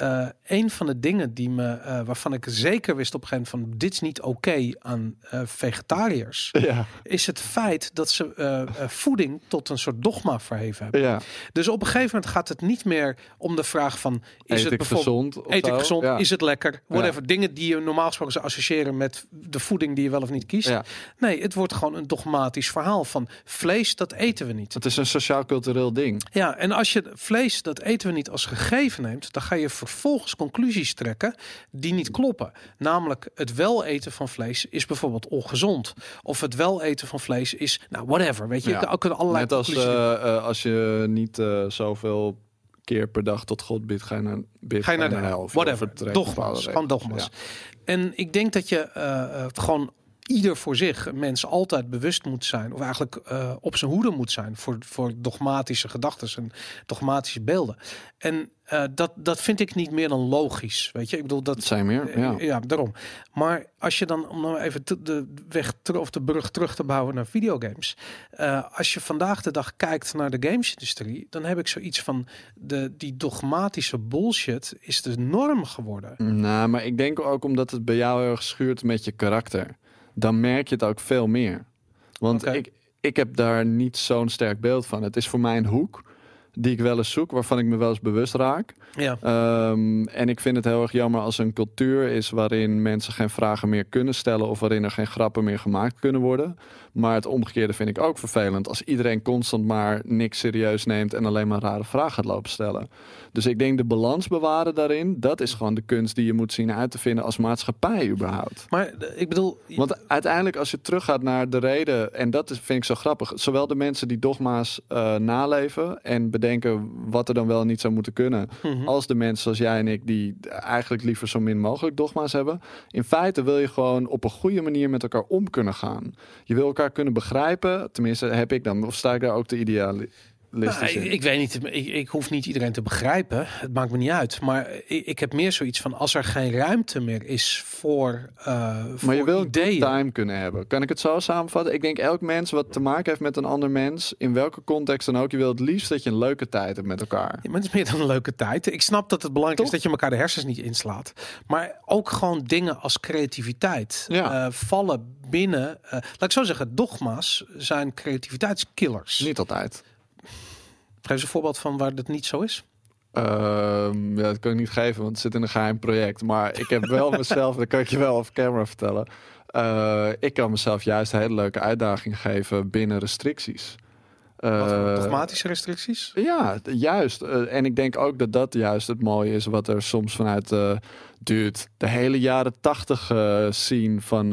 eh, een van de dingen die me, eh, waarvan ik zeker wist op een gegeven moment van dit is niet oké aan eh, vegetariërs, Ja, is het feit dat ze voeding tot een soort dogma verheven hebben. ja. Dus op een gegeven moment gaat het niet meer om de vraag van is Eet het gezond? eet ik zo? gezond, Ja. is het lekker, whatever. Dingen die je normaal gesproken zou associëren met de voeding die je wel of niet kiest. Nee, het wordt gewoon een dogmatisch verhaal van vlees, dat eten we niet. Het is een sociaal-cultureel ding. Ja, en als je vlees, dat eten we niet als gegeven neemt, dan ga je vervolgens conclusies trekken die niet kloppen. Namelijk, het wel eten van vlees is bijvoorbeeld ongezond. Of het wel eten van vlees is, nou, whatever. Weet je, Ja. er kunnen allerlei Net als conclusies. eh, eh, als je niet eh, zoveel keer per dag tot God bidt, ga je naar, bid, Ga je naar de hel. Whatever. Dogma's. Gewoon dogma's. En ik denk dat je gewoon ieder voor zich mensen altijd bewust moet zijn. Of eigenlijk eh, op zijn hoede moet zijn voor, voor dogmatische gedachten en dogmatische beelden. En eh, dat, dat vind ik niet meer dan logisch. Weet je, ik bedoel Dat dat. zijn meer, ja. eh, ja, daarom. Maar als je dan, om nou even te- de weg terug of de brug terug te bouwen naar videogames. als je vandaag de dag kijkt naar de gamesindustrie, dan heb ik zoiets van de, die dogmatische bullshit is de norm geworden. Nou, maar ik denk ook omdat het bij jou heel erg schuurt met je karakter. Dan merk je het ook veel meer. Want ik, ik heb daar niet zo'n sterk beeld van. Het is voor mij een hoek die ik wel eens zoek, waarvan ik me wel eens bewust raak. Ja. Ehm, en ik vind het heel erg jammer als er een cultuur is waarin mensen geen vragen meer kunnen stellen of waarin er geen grappen meer gemaakt kunnen worden. Maar het omgekeerde vind ik ook vervelend als iedereen constant maar niks serieus neemt en alleen maar rare vragen gaat lopen stellen. Dus ik denk de balans bewaren daarin, dat is gewoon de kunst die je moet zien uit te vinden als maatschappij überhaupt. Maar eh, ik bedoel, Want uiteindelijk, als je teruggaat naar de reden, en dat is, vind ik zo grappig, zowel de mensen die dogma's eh, naleven en bedenken wat er dan wel niet zou moeten kunnen, Mhm. als de mensen zoals jij en ik, die eigenlijk liever zo min mogelijk dogma's hebben. In feite wil je gewoon op een goede manier met elkaar om kunnen gaan. Je wil elkaar kunnen begrijpen, tenminste heb ik dan, of sta ik daar ook te idealistisch Nou, ik, in? ik weet niet, ik, ik hoef niet iedereen te begrijpen. Het maakt me niet uit. Maar ik, ik heb meer zoiets van als er geen ruimte meer is voor, eh voor Maar je wil ideeën. time kunnen hebben. Kan ik het zo samenvatten? Ik denk elk mens wat te maken heeft met een ander mens, in welke context dan ook, je wil het liefst dat je een leuke tijd hebt met elkaar. Ja, maar het is meer dan een leuke tijd. Ik snap dat het belangrijk is dat je elkaar de hersens niet inslaat. Maar ook gewoon dingen als creativiteit Ja. eh, vallen binnen. eh, laat ik zo zeggen, dogma's zijn creativiteitskillers. Niet altijd. Geef eens een voorbeeld van waar dat niet zo is. Ehm, ja, dat kan ik niet geven, want het zit in een geheim project. Maar ik heb wel mezelf, dat kan ik je wel off camera vertellen. Eh, ik kan mezelf juist een hele leuke uitdaging geven binnen restricties. Dogmatische restricties. Ja, juist. Eh, en ik denk ook dat dat juist het mooie is wat er soms vanuit eh duurt. De hele jaren tachtig eh scene van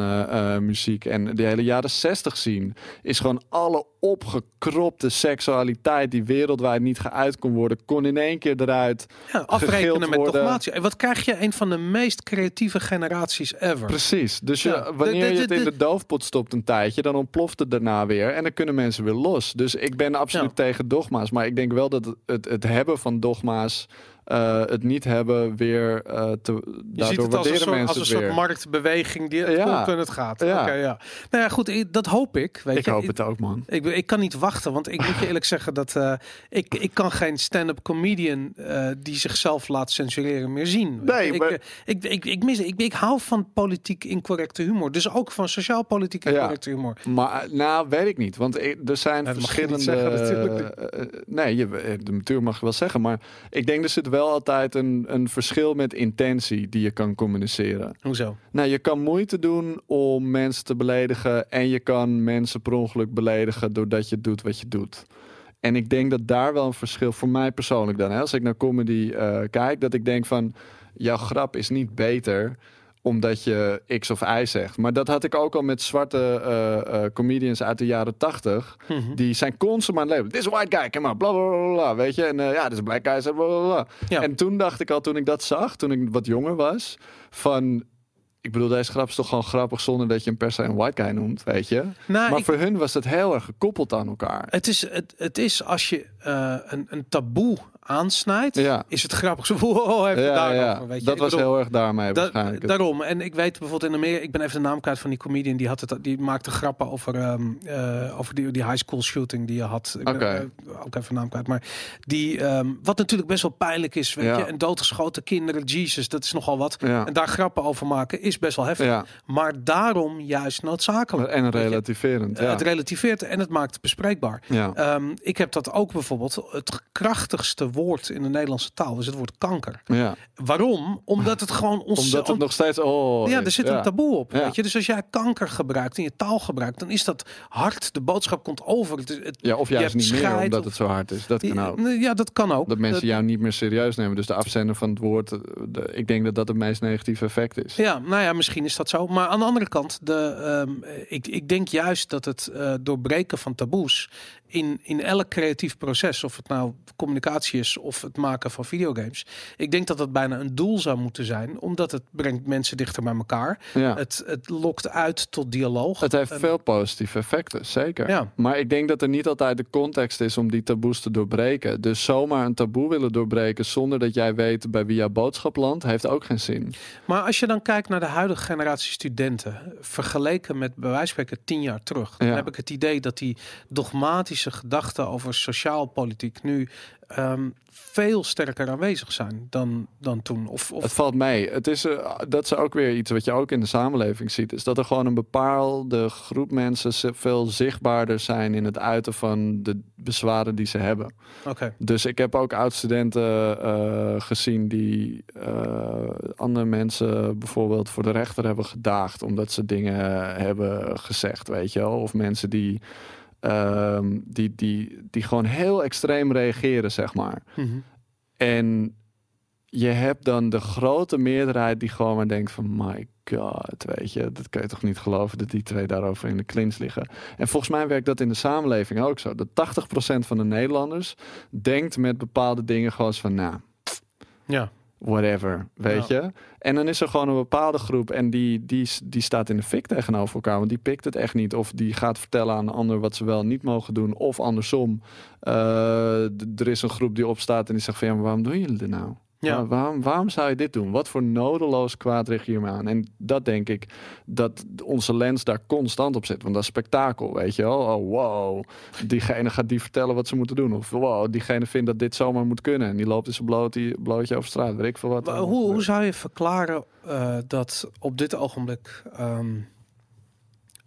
muziek en de hele jaren 60 scene is gewoon alle opgekropte seksualiteit die wereldwijd niet geuit kon worden, kon in één keer eruit. Ja, afrekenen met dogmatie. En wat krijg je? Een van de meest creatieve generaties ever. Precies. Dus je, Ja, wanneer de- je het in de- doofpot stopt een tijdje, dan ontploft het daarna weer en dan kunnen mensen weer los. Dus ik ben absoluut Ja. tegen dogma's, maar ik denk wel dat het, het hebben van dogma's eh, het niet hebben weer uh, te. Je ziet het als een soort, als een soort marktbeweging die het ja. komt en het gaat. Ja. Okay, ja. Nou ja, goed, dat hoop ik. Weet ik je. hoop het ook, man. Ik, ik kan niet wachten, want ik moet je eerlijk zeggen dat uh, ik, ik kan geen stand-up comedian die zichzelf laat censureren meer zien. Nee, ik, maar... ik, ik, ik, mis, ik, ik hou van politiek incorrecte humor, dus ook van sociaal-politiek incorrecte humor. Maar nou, weet ik niet, want er zijn verschillende. Zeggen, nee, je, de natuur mag je wel zeggen, maar ik denk er zit wel altijd een, een verschil met intentie die je kan communiceren. Hoezo? Nou, je kan moeite doen om mensen te beledigen en je kan mensen per ongeluk beledigen doordat je doet wat je doet. En ik denk dat daar wel een verschil voor mij persoonlijk dan. Hè, als ik naar comedy uh, kijk, dat ik denk van jouw grap is niet beter omdat je X of Y zegt. Maar dat had ik ook al met zwarte uh, uh, comedians uit de jaren tachtig. Mhm. Die zijn constant aan het leven. Dit is white guy, come on, bla bla bla, bla weet je. En uh, ja, dit is black guy, bla bla bla. Ja. En toen dacht ik al, toen ik dat zag, toen ik wat jonger was, van ik bedoel, deze grap is toch gewoon grappig zonder dat je hem per se een white guy noemt, weet je. Nou, maar voor hun was het heel erg gekoppeld aan elkaar. Het is, het, het is als je een, een taboe aansnijdt, ja. is het grappig. Zo, wow, even ja, ja. Weet je? Dat was heel erg daarmee da waarschijnlijk. Daarom. En ik weet bijvoorbeeld in Amerika, ik ben even de naam kwijt van die comedian, die, had het, die maakte grappen over, um, uh, over die, die high school shooting die je had. Okay. ben, uh, ook even de naam kwijt. Maar die, um, wat natuurlijk best wel pijnlijk is, weet je. En doodgeschoten kinderen, Jesus, dat is nogal wat. En daar grappen over maken is best wel heftig. Maar daarom juist noodzakelijk. En relativerend. Het relativeert en het maakt het bespreekbaar. Um, ik heb dat ook bijvoorbeeld, het krachtigste woord in de Nederlandse taal is het woord kanker. Ja. Waarom? Omdat het gewoon ons. Omdat het nog steeds. Oh, ja, er zit een taboe op. Weet je? Dus als jij kanker gebruikt in je taal gebruikt, dan is dat hard. De boodschap komt over. Het, het, ja, of juist niet meer omdat het zo hard is. Dat kan ook. Ja, dat kan ook. Dat mensen jou niet meer serieus nemen. Dus de afzender van het woord. De, ik denk dat dat het meest negatieve effect is. Ja, nou ja, misschien is dat zo. Maar aan de andere kant, de, um, ik, ik denk juist dat het uh, doorbreken van taboes in, in elk creatief proces, of het nou communicatie is of het maken van videogames. Ik denk dat dat bijna een doel zou moeten zijn, omdat het brengt mensen dichter bij elkaar. Ja. Het, het lokt uit tot dialoog. Het heeft veel positieve effecten, zeker. Ja. Maar ik denk dat er niet altijd de context is om die taboes te doorbreken. Dus zomaar een taboe willen doorbreken zonder dat jij weet bij wie jouw boodschap landt, heeft ook geen zin. Maar als je dan kijkt naar de huidige generatie studenten, vergeleken met bij wijze van spreken tien jaar terug, ja. dan heb ik het idee dat die dogmatisch gedachten over sociaalpolitiek nu um, veel sterker aanwezig zijn dan, dan toen. Of, of... Het valt mee. Het is, uh, dat is ook weer iets wat je ook in de samenleving ziet. Is dat er gewoon een bepaalde groep mensen veel zichtbaarder zijn in het uiten van de bezwaren die ze hebben. Oké. Dus ik heb ook oud-studenten uh, gezien die uh, andere mensen bijvoorbeeld voor de rechter hebben gedaagd omdat ze dingen hebben gezegd, weet je wel. Of mensen die Um, die, die, die gewoon heel extreem reageren, zeg maar. Mm -hmm. En je hebt dan de grote meerderheid die gewoon maar denkt van my god, weet je, dat kan je toch niet geloven dat die twee daarover in de klins liggen. En volgens mij werkt dat in de samenleving ook zo. Dat 80% van de Nederlanders denkt met bepaalde dingen gewoon van nou, ja whatever, weet je. En dan is er gewoon een bepaalde groep en die, die, die staat in de fik tegenover elkaar, want die pikt het echt niet. Of die gaat vertellen aan de ander wat ze wel niet mogen doen. Of andersom, uh, er is een groep die opstaat en die zegt van ja, maar waarom doen jullie dit nou? Ja. waarom, waarom zou je dit doen? Wat voor nodeloos kwaad richt je aan? En dat denk ik dat onze lens daar constant op zit. Want dat is spektakel, weet je wel. Oh, wow, diegene gaat die vertellen wat ze moeten doen. Of wow, diegene vindt dat dit zomaar moet kunnen. En die loopt in zijn bloot, blootje over straat. Weet ik veel wat. Maar hoe, hoe zou je verklaren uh, dat op dit ogenblik... Um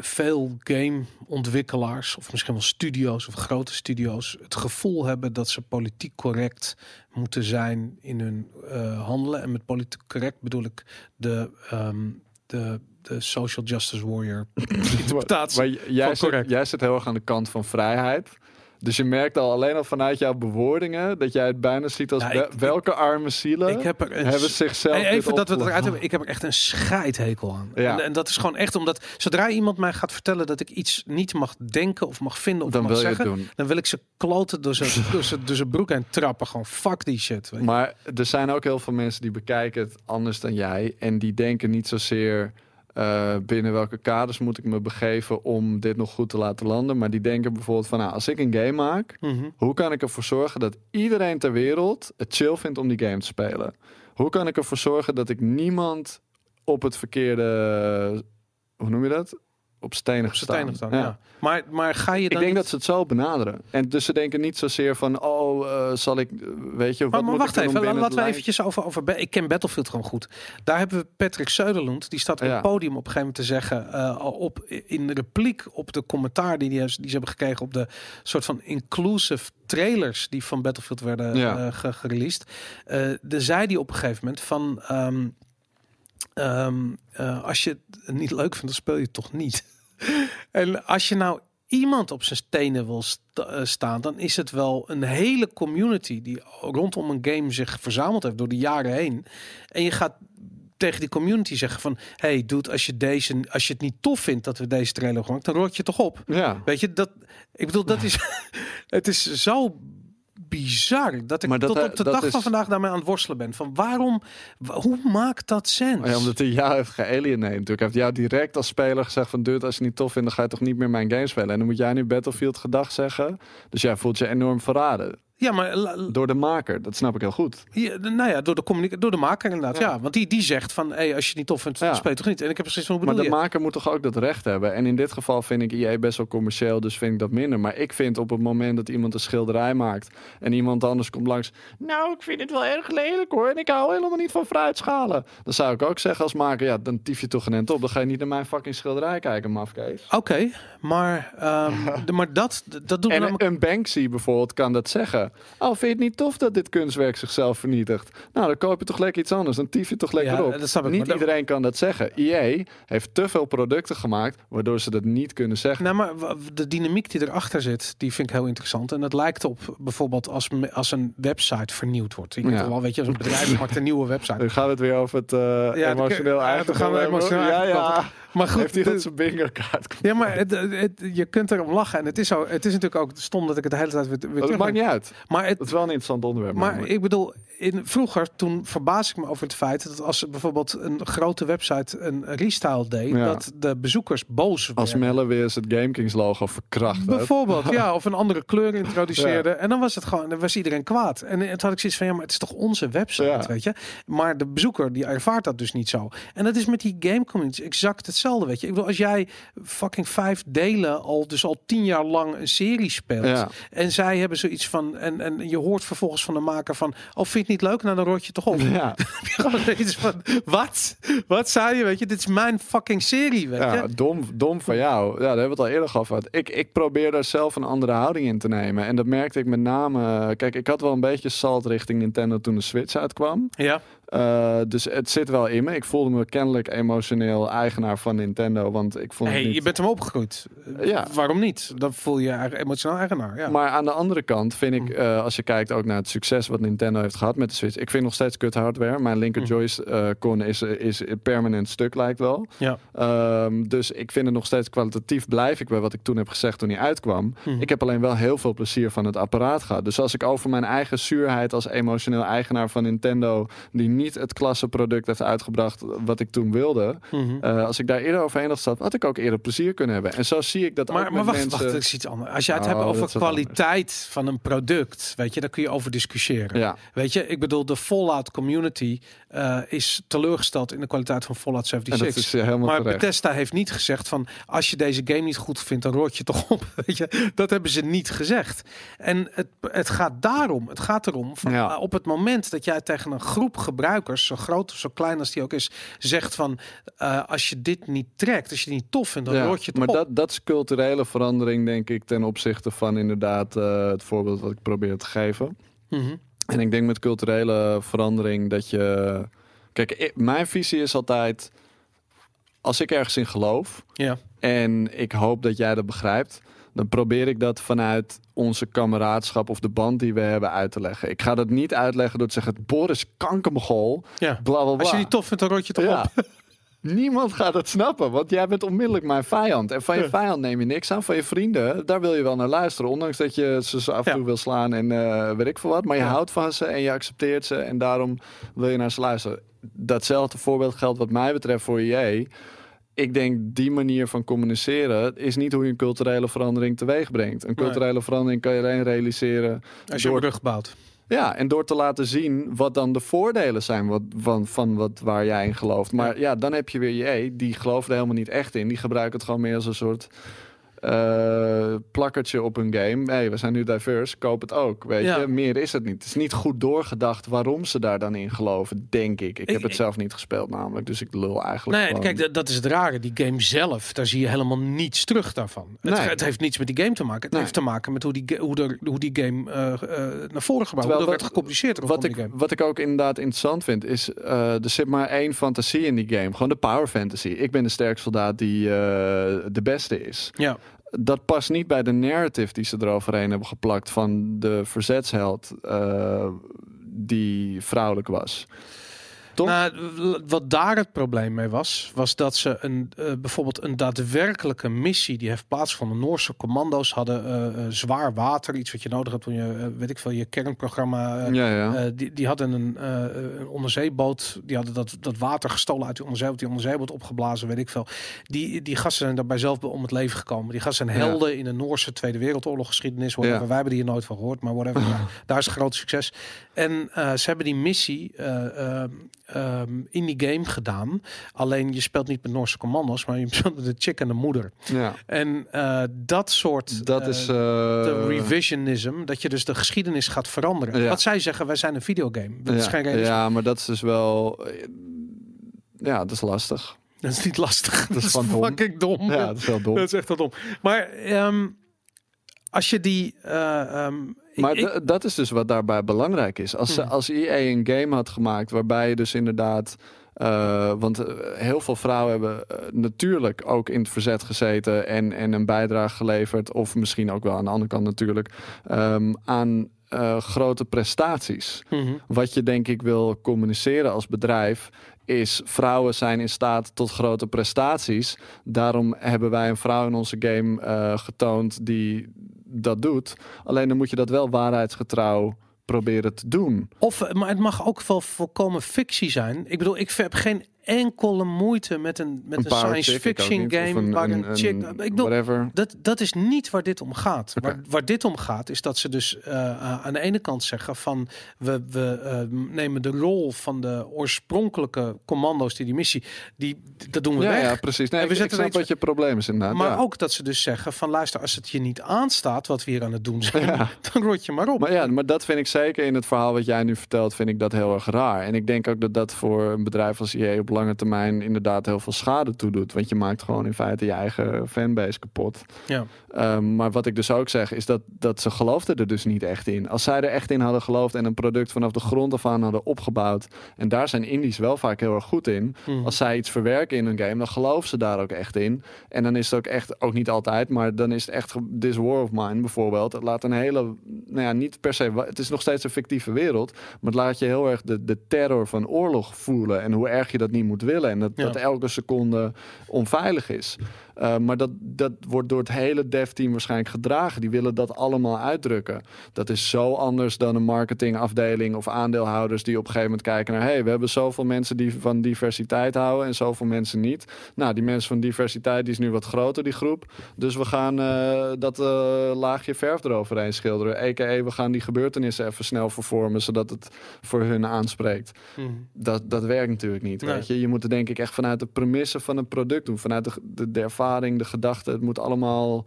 veel gameontwikkelaars, of misschien wel studio's of grote studio's, het gevoel hebben dat ze politiek correct moeten zijn in hun uh, handelen. En met politiek correct bedoel ik de, um, de, de social justice warrior interpretatie. maar jij, zit, jij zit heel erg aan de kant van vrijheid. Dus je merkt al alleen al vanuit jouw bewoordingen dat jij het bijna ziet als welke arme zielen ik heb er een hebben zichzelf. Even dat we het eruit hebben. Ik heb er echt een scheidhekel aan. Ja. En, en, dat is gewoon echt omdat zodra iemand mij gaat vertellen dat ik iets niet mag denken of mag vinden of dan mag wil zeggen, je het doen. dan wil ik ze kloten door zijn, door zijn, door zijn broek en trappen. Gewoon fuck die shit. maar er zijn ook heel veel mensen die bekijken het anders dan jij en die denken niet zozeer eh, binnen welke kaders moet ik me begeven om dit nog goed te laten landen. Maar die denken bijvoorbeeld van, nou, als ik een game maak, Mhm. hoe kan ik ervoor zorgen dat iedereen ter wereld het chill vindt om die game te spelen? Hoe kan ik ervoor zorgen dat ik niemand op het verkeerde, hoe noem je dat? Op stenen staan, ja. Maar, maar ga je Ik dan denk niet- dat ze het zo benaderen. En dus ze denken niet zozeer van, oh, eh, zal ik, weet je, wat Maar, maar moet wacht ik even, laten we het eventjes over, over... Ik ken Battlefield gewoon goed. Daar hebben we Patrick Söderlund. Die staat op Ja. het podium op een gegeven moment te zeggen... al op, in de repliek op de commentaar die, die, die ze hebben gekregen... op de soort van inclusive trailers die van Battlefield werden Ja. gereleased. Eh de zei die op een gegeven moment van... ehm, ehm, eh, als je het niet leuk vindt, dan speel je het toch niet. en als je nou iemand op zijn stenen wil sta- eh, staan, dan is het wel een hele community die rondom een game zich verzameld heeft door de jaren heen. En je gaat tegen die community zeggen van, hey dude, als je deze, als je het niet tof vindt dat we deze trailer gemaakt, dan rot je toch op. Ja, Weet je dat? Ik bedoel, dat is, het is zo bizar dat ik Maar dat, tot eh, op de dat dag van vandaag daarmee aan het worstelen ben. Van waarom, wa- hoe maakt dat sens? ja omdat hij jou heeft gealieneerd natuurlijk. Hij heeft jou direct als speler gezegd van, dude, als je niet tof vindt, dan ga je toch niet meer mijn game spelen. En dan moet jij nu Battlefield gedag zeggen. Dus jij voelt je enorm verraden. Ja, maar Door de maker, dat snap ik heel goed. Ja, nou ja, door de, door de maker inderdaad. Ja. Ja. want die, die zegt van, hey, als je het niet tof vindt, Ja. speel toch niet. En ik heb precies van, hoe Maar de je? maker moet toch ook dat recht hebben. En in dit geval vind ik EA best wel commercieel, dus vind ik dat minder. Maar ik vind op het moment dat iemand een schilderij maakt en iemand anders komt langs. Nou, ik vind het wel erg lelijk hoor. En ik hou helemaal niet van fruitschalen. Dan zou ik ook zeggen als maker, ja, dan tief je toch een end op. Dan ga je niet naar mijn fucking schilderij kijken, mafkees. Oké, maar, ehm, maar dat, dat doet me En namelijk... een Banksy bijvoorbeeld kan dat zeggen. Oh, vind je het niet tof dat dit kunstwerk zichzelf vernietigt? Nou, dan koop je toch lekker iets anders. Dan tief je toch lekker Ja, op. dat ik, niet maar dat- iedereen kan dat zeggen. EA heeft te veel producten gemaakt, waardoor ze dat niet kunnen zeggen. Nou, maar de dynamiek die erachter zit, die vind ik heel interessant. En het lijkt op bijvoorbeeld als, als een website vernieuwd wordt. Weet Ja. wel, weet je, als een bedrijf maakt een nieuwe website. Dan gaan we het weer over het eh, Ja, emotioneel dan- eigen. dan gaan we emotioneel Ja, ja. Maar goed, Heeft hij dat zijn bingo kaart? ja, maar het, het- je kunt erom lachen. En het is, zo, het is natuurlijk ook stom dat ik het de hele tijd weer, weer Dat terug maakt niet uit. Maar het, Dat is wel een interessant onderwerp. Maar ik bedoel, in, vroeger toen verbaas ik me over het feit dat als bijvoorbeeld een grote website een restyle deed, Ja. dat de bezoekers boos als werden. Melle weer eens het GameKings logo verkracht. Bijvoorbeeld, ja, of een andere kleur introduceerde. En dan was het gewoon, dan was iedereen kwaad. En toen had ik zoiets van, ja, maar het is toch onze website, Ja. weet je? Maar de bezoeker, die ervaart dat dus niet zo. En dat is met die game community exact hetzelfde, weet je? Ik bedoel, als jij fucking vijf delen al, dus al tien jaar lang een serie speelt. Ja. En zij hebben zoiets van, en, en je hoort vervolgens van de maker van, oh, vind je het niet leuk? Nou, dan rot je toch op. Ja, iets van, wat? Wat zei je, weet je? Dit is mijn fucking serie, weet ja je? dom, dom van jou. Ja, daar hebben we het al eerder gehad. Ik, ik probeer daar zelf een andere houding in te nemen. En dat merkte ik met name... Kijk, ik had wel een beetje salt richting Nintendo toen de Switch uitkwam. Ja. Uh, dus het zit wel in me. Ik voelde me kennelijk emotioneel eigenaar van Nintendo. Want ik vond Hey, niet... je bent hem opgegroeid. Ja. Waarom niet? Dan voel je je emotioneel eigenaar. Ja. Maar aan de andere kant vind ik, uh, als je kijkt ook naar het succes wat Nintendo heeft gehad met de Switch. Ik vind nog steeds kut hardware. Mijn linker Mm. joyce uh, con is, is permanent stuk lijkt wel. Ja. Um, dus ik vind het nog steeds kwalitatief blijf ik bij wat ik toen heb gezegd toen hij uitkwam. Mhm. Ik heb alleen wel heel veel plezier van het apparaat gehad. Dus als ik over mijn eigen zuurheid als emotioneel eigenaar van Nintendo, die niet het klasse product heeft uitgebracht wat ik toen wilde. Mhm. Uh, als ik daar eerder overheen had gestapt, had ik ook eerder plezier kunnen hebben. En zo zie ik dat ook Maar, met maar wacht, mensen... wacht, dat is iets anders. Als jij het Oh, hebt dat over kwaliteit van een product, weet je, daar kun je over discussiëren. Ja, Weet je, ik bedoel, de Fallout community eh, is teleurgesteld in de kwaliteit van Fallout en dat 76. is helemaal Maar terecht. Bethesda heeft niet gezegd van als je deze game niet goed vindt, dan rot je toch op. Weet je? Dat hebben ze niet gezegd. En het, het gaat daarom, het gaat erom van Ja. uh, op het moment dat jij tegen een groep gebruikers, zo groot of zo klein als die ook is, zegt van uh, als je dit niet trekt, als je het niet tof vindt, dan Ja, je maar toch op. dat, dat is culturele verandering, denk ik, ten opzichte van inderdaad uh, het voorbeeld wat ik probeer te geven. Mhm. En ik denk met culturele verandering dat je. Kijk, ik- mijn visie is altijd. Als ik ergens in geloof Ja. en ik hoop dat jij dat begrijpt, dan probeer ik dat vanuit onze kameraadschap of de band die we hebben uit te leggen. Ik ga dat niet uitleggen door te zeggen: Boris kankermogol, ja. bla bla bla. Als je niet tof vindt, dan rot je toch Ja. op. Niemand gaat het snappen, want jij bent onmiddellijk mijn vijand. En van je Ja. vijand neem je niks aan. Van je vrienden, daar wil je wel naar luisteren. Ondanks dat je ze af en Ja. toe wil slaan en eh weet ik veel wat. Maar je Ja. houdt van ze en je accepteert ze. En daarom wil je naar ze luisteren. Datzelfde voorbeeld geldt wat mij betreft voor EA. Ik denk die manier van communiceren is niet hoe je een culturele verandering teweeg brengt. Een culturele verandering kan je alleen realiseren Als je door brug bouwt. Ja, en door te laten zien wat dan de voordelen zijn wat, van, van wat, waar jij in gelooft. Maar ja. dan heb je weer je, die geloven er helemaal niet echt in. Die gebruiken het gewoon meer als een soort eh, plakkertje op een game. hey, we zijn nu diverse, koop het ook. Weet Ja. je, meer is het niet. Het is niet goed doorgedacht waarom ze daar dan in geloven, denk ik. Ik, heb Ik- het zelf niet gespeeld namelijk, dus ik lul eigenlijk Nee, gewoon. kijk, dat- is het rare. Die game zelf, daar zie je helemaal niets terug daarvan. Het, Nee. het heeft niets met die game te maken. Het Nee. heeft te maken met hoe die, hoe er, hoe die game eh, eh, naar voren gebracht Terwijl hoe er wat- werd gecommuniceerd rondom Wat ik, game. wat ik ook inderdaad interessant vind, is er zit maar één fantasie in die game. Gewoon de power fantasy. Ik ben de sterkste soldaat die de beste is. Ja. Dat past niet bij de narrative die ze eroverheen hebben geplakt van de verzetsheld eh, die vrouwelijk was. Toch? Nou, wat daar het probleem mee was, was dat ze een, eh, bijvoorbeeld een daadwerkelijke missie die heeft plaatsgevonden. Noorse commando's hadden eh, eh, zwaar water, iets wat je nodig hebt toen je, weet ik veel, je kernprogramma. ja, ja. die, die hadden een, een onderzeeboot, die hadden dat, dat water gestolen uit die onderzeeboot, die onderzeeboot opgeblazen, weet ik veel. Die, die gasten zijn daarbij zelf om het leven gekomen. Die gasten zijn Ja. helden in de Noorse Tweede Wereldoorlog geschiedenis. Wij hebben die hier nooit van gehoord, maar whatever. Daar is groot succes. En ze hebben die missie eh, ehm, in die game gedaan. Alleen je speelt niet met Noorse commando's, maar je speelt met de chick en de moeder. ja. En eh, dat soort Dat eh, is... eh, de revisionism, dat je dus de geschiedenis gaat veranderen. Ja. Wat zij zeggen, wij zijn een videogame. Dat is ja, geen realisme. ja, maar dat is dus wel... Ja, dat is lastig. Dat is niet lastig. Dat is, gewoon dom. fucking dom. Ja, dat is wel dom. Dat is echt wel dom. Maar ehm, als je die... eh, ehm, Maar ik- dat is dus wat daarbij belangrijk is. Als, Hmm. als EA een game had gemaakt waarbij je dus inderdaad. eh, want eh, heel veel vrouwen hebben natuurlijk ook in het verzet gezeten en, en een bijdrage geleverd. Of misschien ook wel aan de andere kant natuurlijk. ehm, aan grote prestaties. Mhm. Wat je denk ik wil communiceren als bedrijf is vrouwen zijn in staat tot grote prestaties. Daarom hebben wij een vrouw in onze game getoond die dat doet. Alleen dan moet je dat wel waarheidsgetrouw proberen te doen. Of, eh, maar het mag ook wel volkomen fictie zijn. Ik bedoel, ik heb geen enkele moeite met een, met een, science ik fiction niet. Game waar een, chick... Ik bedoel, whatever. Dat, dat is niet waar dit om gaat. Oké. Waar, waar dit om gaat is dat ze dus eh, aan de ene kant zeggen van we, we eh, nemen de rol van de oorspronkelijke commando's die die missie, die, dat doen we Ja, weg. ja, precies. Nee, En we ik, ik zetten snap wat je probleem is inderdaad. Maar ja. ook dat ze dus zeggen van luister, als het je niet aanstaat wat we hier aan het doen zijn, Ja. dan rot je maar op. Maar ja, maar dat vind ik zeker in het verhaal wat jij nu vertelt, vind ik dat heel erg raar. En ik denk ook dat dat voor een bedrijf als EA op lange termijn inderdaad heel veel schade toedoet. Want je maakt gewoon in feite je eigen fanbase kapot. Ja. Ehm, maar wat ik dus ook zeg, is dat, dat ze geloofden er dus niet echt in. Als zij er echt in hadden geloofd en een product vanaf de grond af aan hadden opgebouwd. En daar zijn indies wel vaak heel erg goed in. Mhm. Als zij iets verwerken in een game, dan geloven ze daar ook echt in. En dan is het ook echt, ook niet altijd, maar dan is het echt This War of Mine bijvoorbeeld. Het laat een hele, nou ja, niet per se, het is nog steeds een fictieve wereld. Maar het laat je heel erg de, de terror van oorlog voelen. En hoe erg je dat niet moet willen. En dat, Ja. dat elke seconde onveilig is. Uh, maar dat, dat wordt door het hele dev-team waarschijnlijk gedragen. Die willen dat allemaal uitdrukken. Dat is zo anders dan een marketingafdeling of aandeelhouders die op een gegeven moment kijken naar: hey, we hebben zoveel mensen die van diversiteit houden en zoveel mensen niet. Nou, die mensen van diversiteit die is nu wat groter, die groep. Dus we gaan uh, dat uh, laagje verf eroverheen schilderen. EKE, we gaan die gebeurtenissen even snel vervormen zodat het voor hun aanspreekt. Hmm. Dat, dat werkt natuurlijk niet. Nee. Weet je? je moet het denk ik echt vanuit de premisse van een product doen, vanuit de, de, de ervaring, de gedachte. Het moet allemaal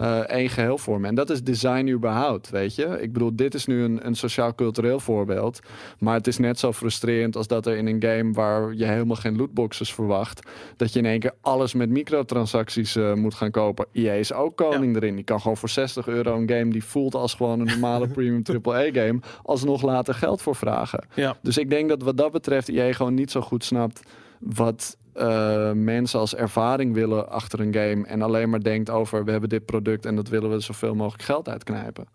uh, één geheel vormen. En dat is design überhaupt, weet je. Ik bedoel, dit is nu een, een sociaal-cultureel voorbeeld. Maar het is net zo frustrerend als dat er in een game waar je helemaal geen lootboxes verwacht, dat je in één keer alles met microtransacties uh, moet gaan kopen. EA is ook koning ja. erin. Die kan gewoon voor 60 euro een game die voelt als gewoon een normale premium AAA-game, alsnog later geld voor vragen. Ja. Dus ik denk dat wat dat betreft EA gewoon niet zo goed snapt wat uh, mensen als ervaring willen achter een game en alleen maar denkt over we hebben dit product en dat willen we zoveel mogelijk geld uitknijpen.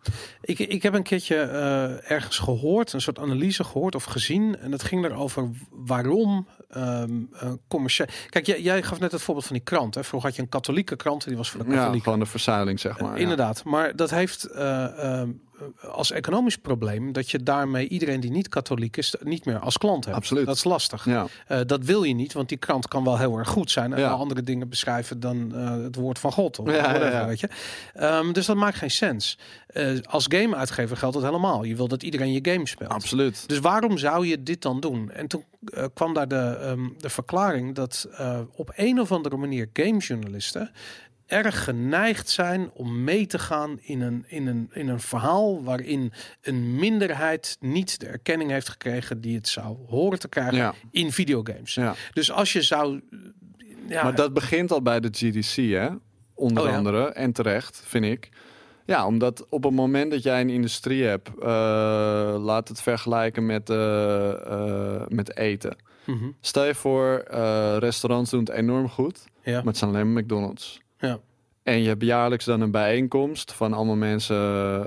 Ik, ik heb een keertje uh, ergens gehoord, een soort analyse gehoord of gezien en dat ging erover waarom um, uh, commercieel. Kijk, jij, jij, gaf net het voorbeeld van die krant. Hè? Vroeger had je een katholieke krant en die was voor de katholieken. Ja, gewoon de verzuiling zeg maar. Uh, inderdaad, maar dat heeft um, als economisch probleem dat je daarmee iedereen die niet katholiek is niet meer als klant hebt. Absoluut. Dat is lastig. Ja. Eh, dat wil je niet, want die krant kan wel heel erg goed zijn en Ja. andere dingen beschrijven dan eh, het woord van God. Of Ja, whatever, ja. Weet je? Ehm, dus dat maakt geen sens. Eh, als game-uitgever geldt dat helemaal. Je wil dat iedereen je game speelt. Absoluut. Dus waarom zou je dit dan doen? En toen eh, kwam daar de, ehm, de verklaring dat eh, op een of andere manier gamejournalisten erg geneigd zijn om mee te gaan in een, in, een, in een verhaal waarin een minderheid niet de erkenning heeft gekregen die het zou horen te krijgen Ja. in videogames. Ja. Dus als je zou. Ja, Maar dat begint al bij de GDC, hè? Onder Oh andere. En terecht, vind ik. Ja, omdat op het moment dat jij een industrie hebt, eh, laat het vergelijken met, eh, eh, met eten. Mhm. Stel je voor, restaurants doen het enorm goed, maar het zijn alleen McDonald's. Ja. En je hebt jaarlijks dan een bijeenkomst van allemaal mensen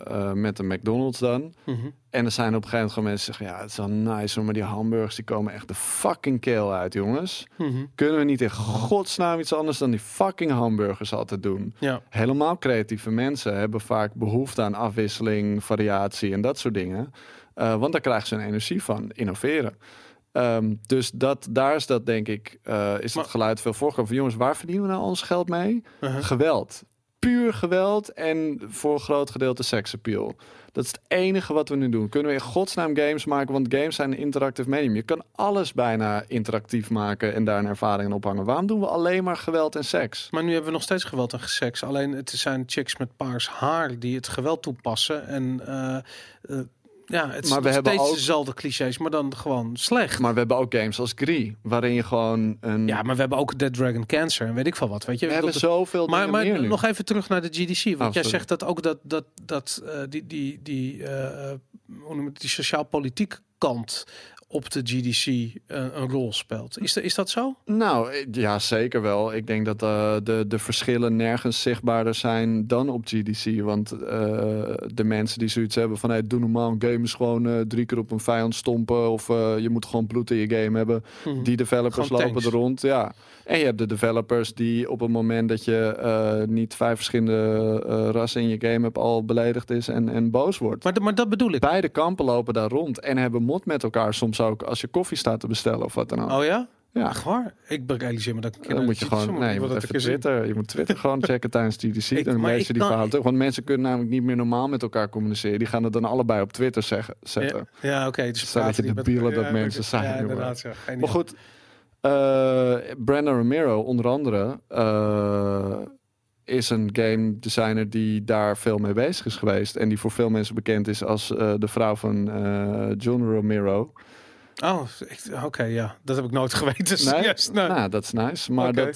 eh, met een McDonald's dan. Mhm. En er zijn op een gegeven moment gewoon mensen die zeggen, ja, het is wel nice, hoor, maar die hamburgers die komen echt de fucking keel uit, jongens. Mhm. Kunnen we niet in godsnaam iets anders dan die fucking hamburgers altijd doen? ja. Helemaal creatieve mensen hebben vaak behoefte aan afwisseling, variatie en dat soort dingen. Eh, want daar krijgen ze een energie van, innoveren. Ehm, dus dat, daar is dat denk ik, eh, is Maar- het geluid veel voorkomen van jongens, waar verdienen we nou ons geld mee? Uh-huh. Geweld. Puur geweld en voor een groot gedeelte seksappeal. Dat is het enige wat we nu doen. Kunnen we in godsnaam games maken? Want games zijn een interactief medium. Je kan alles bijna interactief maken en daar een ervaring in ophangen. Waarom doen we alleen maar geweld en seks? Maar nu hebben we nog steeds geweld en seks. Alleen het zijn chicks met paars haar die het geweld toepassen. En eh, eh, ja, het is Maar we hebben steeds ook- dezelfde clichés, maar dan gewoon slecht. Maar we hebben ook games als Gris, waarin je gewoon een... ja, maar we hebben ook Dead Dragon Cancer en weet ik veel wat. Weet je? we hebben zoveel maar nog even terug naar de GDC. Want Oh, jij zegt dat ook dat, dat, dat eh, die, die, die, eh, eh, hoe noem je het, die sociaal-politiek kant op de GDC eh, een rol speelt. Is, de, is dat zo? Nou, eh, ja, zeker wel. Ik denk dat eh, de, de verschillen nergens zichtbaarder zijn dan op GDC. Want de mensen die zoiets hebben van... Hey, doe normaal, een game is gewoon drie keer op een vijand stompen... of je moet gewoon bloed in je game hebben. Mhm. Die developers Gewoon lopen tanks. er rond, ja. En je hebt de developers die op het moment dat je eh, niet vijf verschillende eh, rassen in je game hebt... al beledigd is en, en boos wordt. Maar, maar dat bedoel ik. Beide kampen lopen daar rond en hebben mot met elkaar soms ook... als je koffie staat te bestellen of wat dan ook. Oh ja? ja. Waar? Ik realiseer me dat ik Dan moet je de gewoon, nee, je moet even. Twitter, je moet Twitter gewoon checken tijdens GDC. Ik- dan lees je die verhalen terug. Want mensen kunnen namelijk niet meer normaal met elkaar communiceren. Die gaan het dan allebei op Twitter zeggen, zetten. Ja, ja oké. dus Stel dat praten je die met- debielen dat ja, mensen zijn, Ja. Maar goed, eh Brandon Romero onder andere eh, is een game designer die daar veel mee bezig is geweest. En die voor veel mensen bekend is als eh, de vrouw van John Romero. Oh, oké, ja. Dat heb ik nooit geweten. Nee? Nou, dat is nice. Maar dat,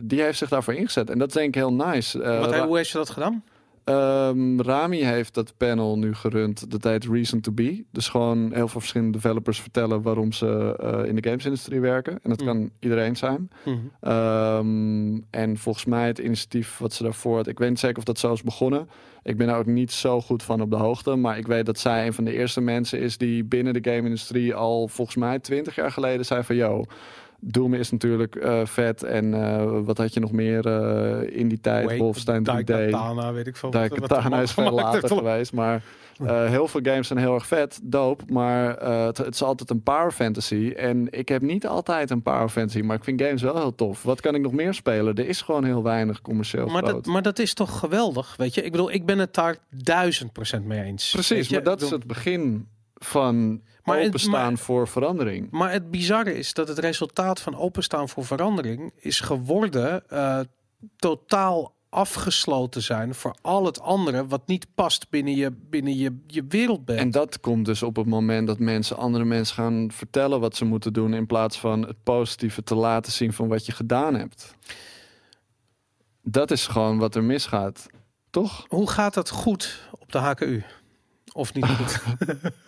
die heeft zich daarvoor ingezet. En dat is denk ik heel nice. Wat, hoe heeft je dat gedaan? Ehm, Rami heeft dat panel nu gerund. Dat heet Reason to Be. Dus gewoon heel veel verschillende developers vertellen waarom ze eh, in de gamesindustrie werken. En dat Mm. kan iedereen zijn. Mhm. Ehm, en volgens mij het initiatief wat ze daarvoor had. Ik weet niet zeker of dat zo is begonnen. Ik ben daar ook niet zo goed van op de hoogte. Maar ik weet dat zij een van de eerste mensen is die binnen de game-industrie al volgens mij twintig jaar geleden zei van yo. Doom is natuurlijk eh, vet. En eh, wat had je nog meer eh, in die tijd? Wait, Wolfenstein 3D. Daikatana, weet ik veel. Daikatana is veel later heeft. geweest. Maar eh, heel veel games zijn heel erg vet, dope. Maar eh, het, het is altijd een power fantasy. En ik heb niet altijd een power fantasy. Maar ik vind games wel heel tof. Wat kan ik nog meer spelen? Er is gewoon heel weinig commercieel Maar groot. dat, maar dat is toch geweldig, weet je? Ik bedoel, ik ben het daar duizend procent mee eens. Precies, maar dat is het begin van Maar het- openstaan maar- voor verandering. Maar het bizarre is dat het resultaat van openstaan voor verandering is geworden eh, totaal afgesloten zijn voor al het andere wat niet past binnen je, binnen je, je wereldbeeld. En dat komt dus op het moment dat mensen andere mensen gaan vertellen wat ze moeten doen. In plaats van het positieve te laten zien van wat je gedaan hebt. Dat is gewoon wat er misgaat. Toch? Hoe gaat dat goed op de HKU? Of niet goed?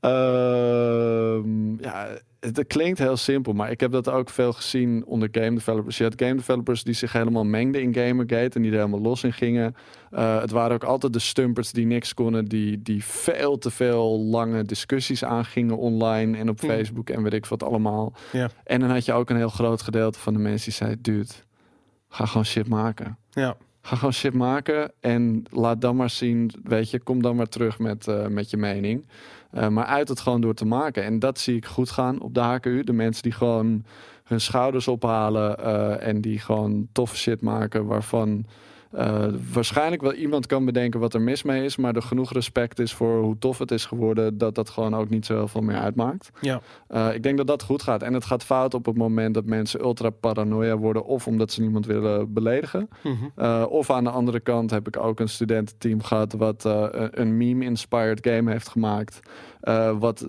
Ehm, ja, het het klinkt heel simpel, maar ik heb dat ook veel gezien onder game developers. Je had game developers die zich helemaal mengden in Gamergate en die er helemaal los in gingen. Eh, het waren ook altijd de stumpers die niks konden, die, die veel te veel lange discussies aangingen online en op Hmm. Facebook en weet ik wat allemaal. En dan had je ook een heel groot gedeelte van de mensen die zei, dude, ga gewoon shit maken. ja. Ga gewoon shit maken en laat dan maar zien, weet je, kom dan maar terug met, eh, met je mening. Eh, maar uit het gewoon door te maken. En dat zie ik goed gaan op de HKU. De mensen die gewoon hun schouders ophalen eh, en die gewoon toffe shit maken waarvan uh, waarschijnlijk wel iemand kan bedenken wat er mis mee is, maar er genoeg respect is voor hoe tof het is geworden, dat dat gewoon ook niet zo heel veel meer uitmaakt. Ja. Uh, ik denk dat dat goed gaat. En het gaat fout op het moment dat mensen ultra paranoia worden, of omdat ze niemand willen beledigen. Mhm. Uh, of aan de andere kant heb ik ook een studententeam gehad wat een meme-inspired game heeft gemaakt. wat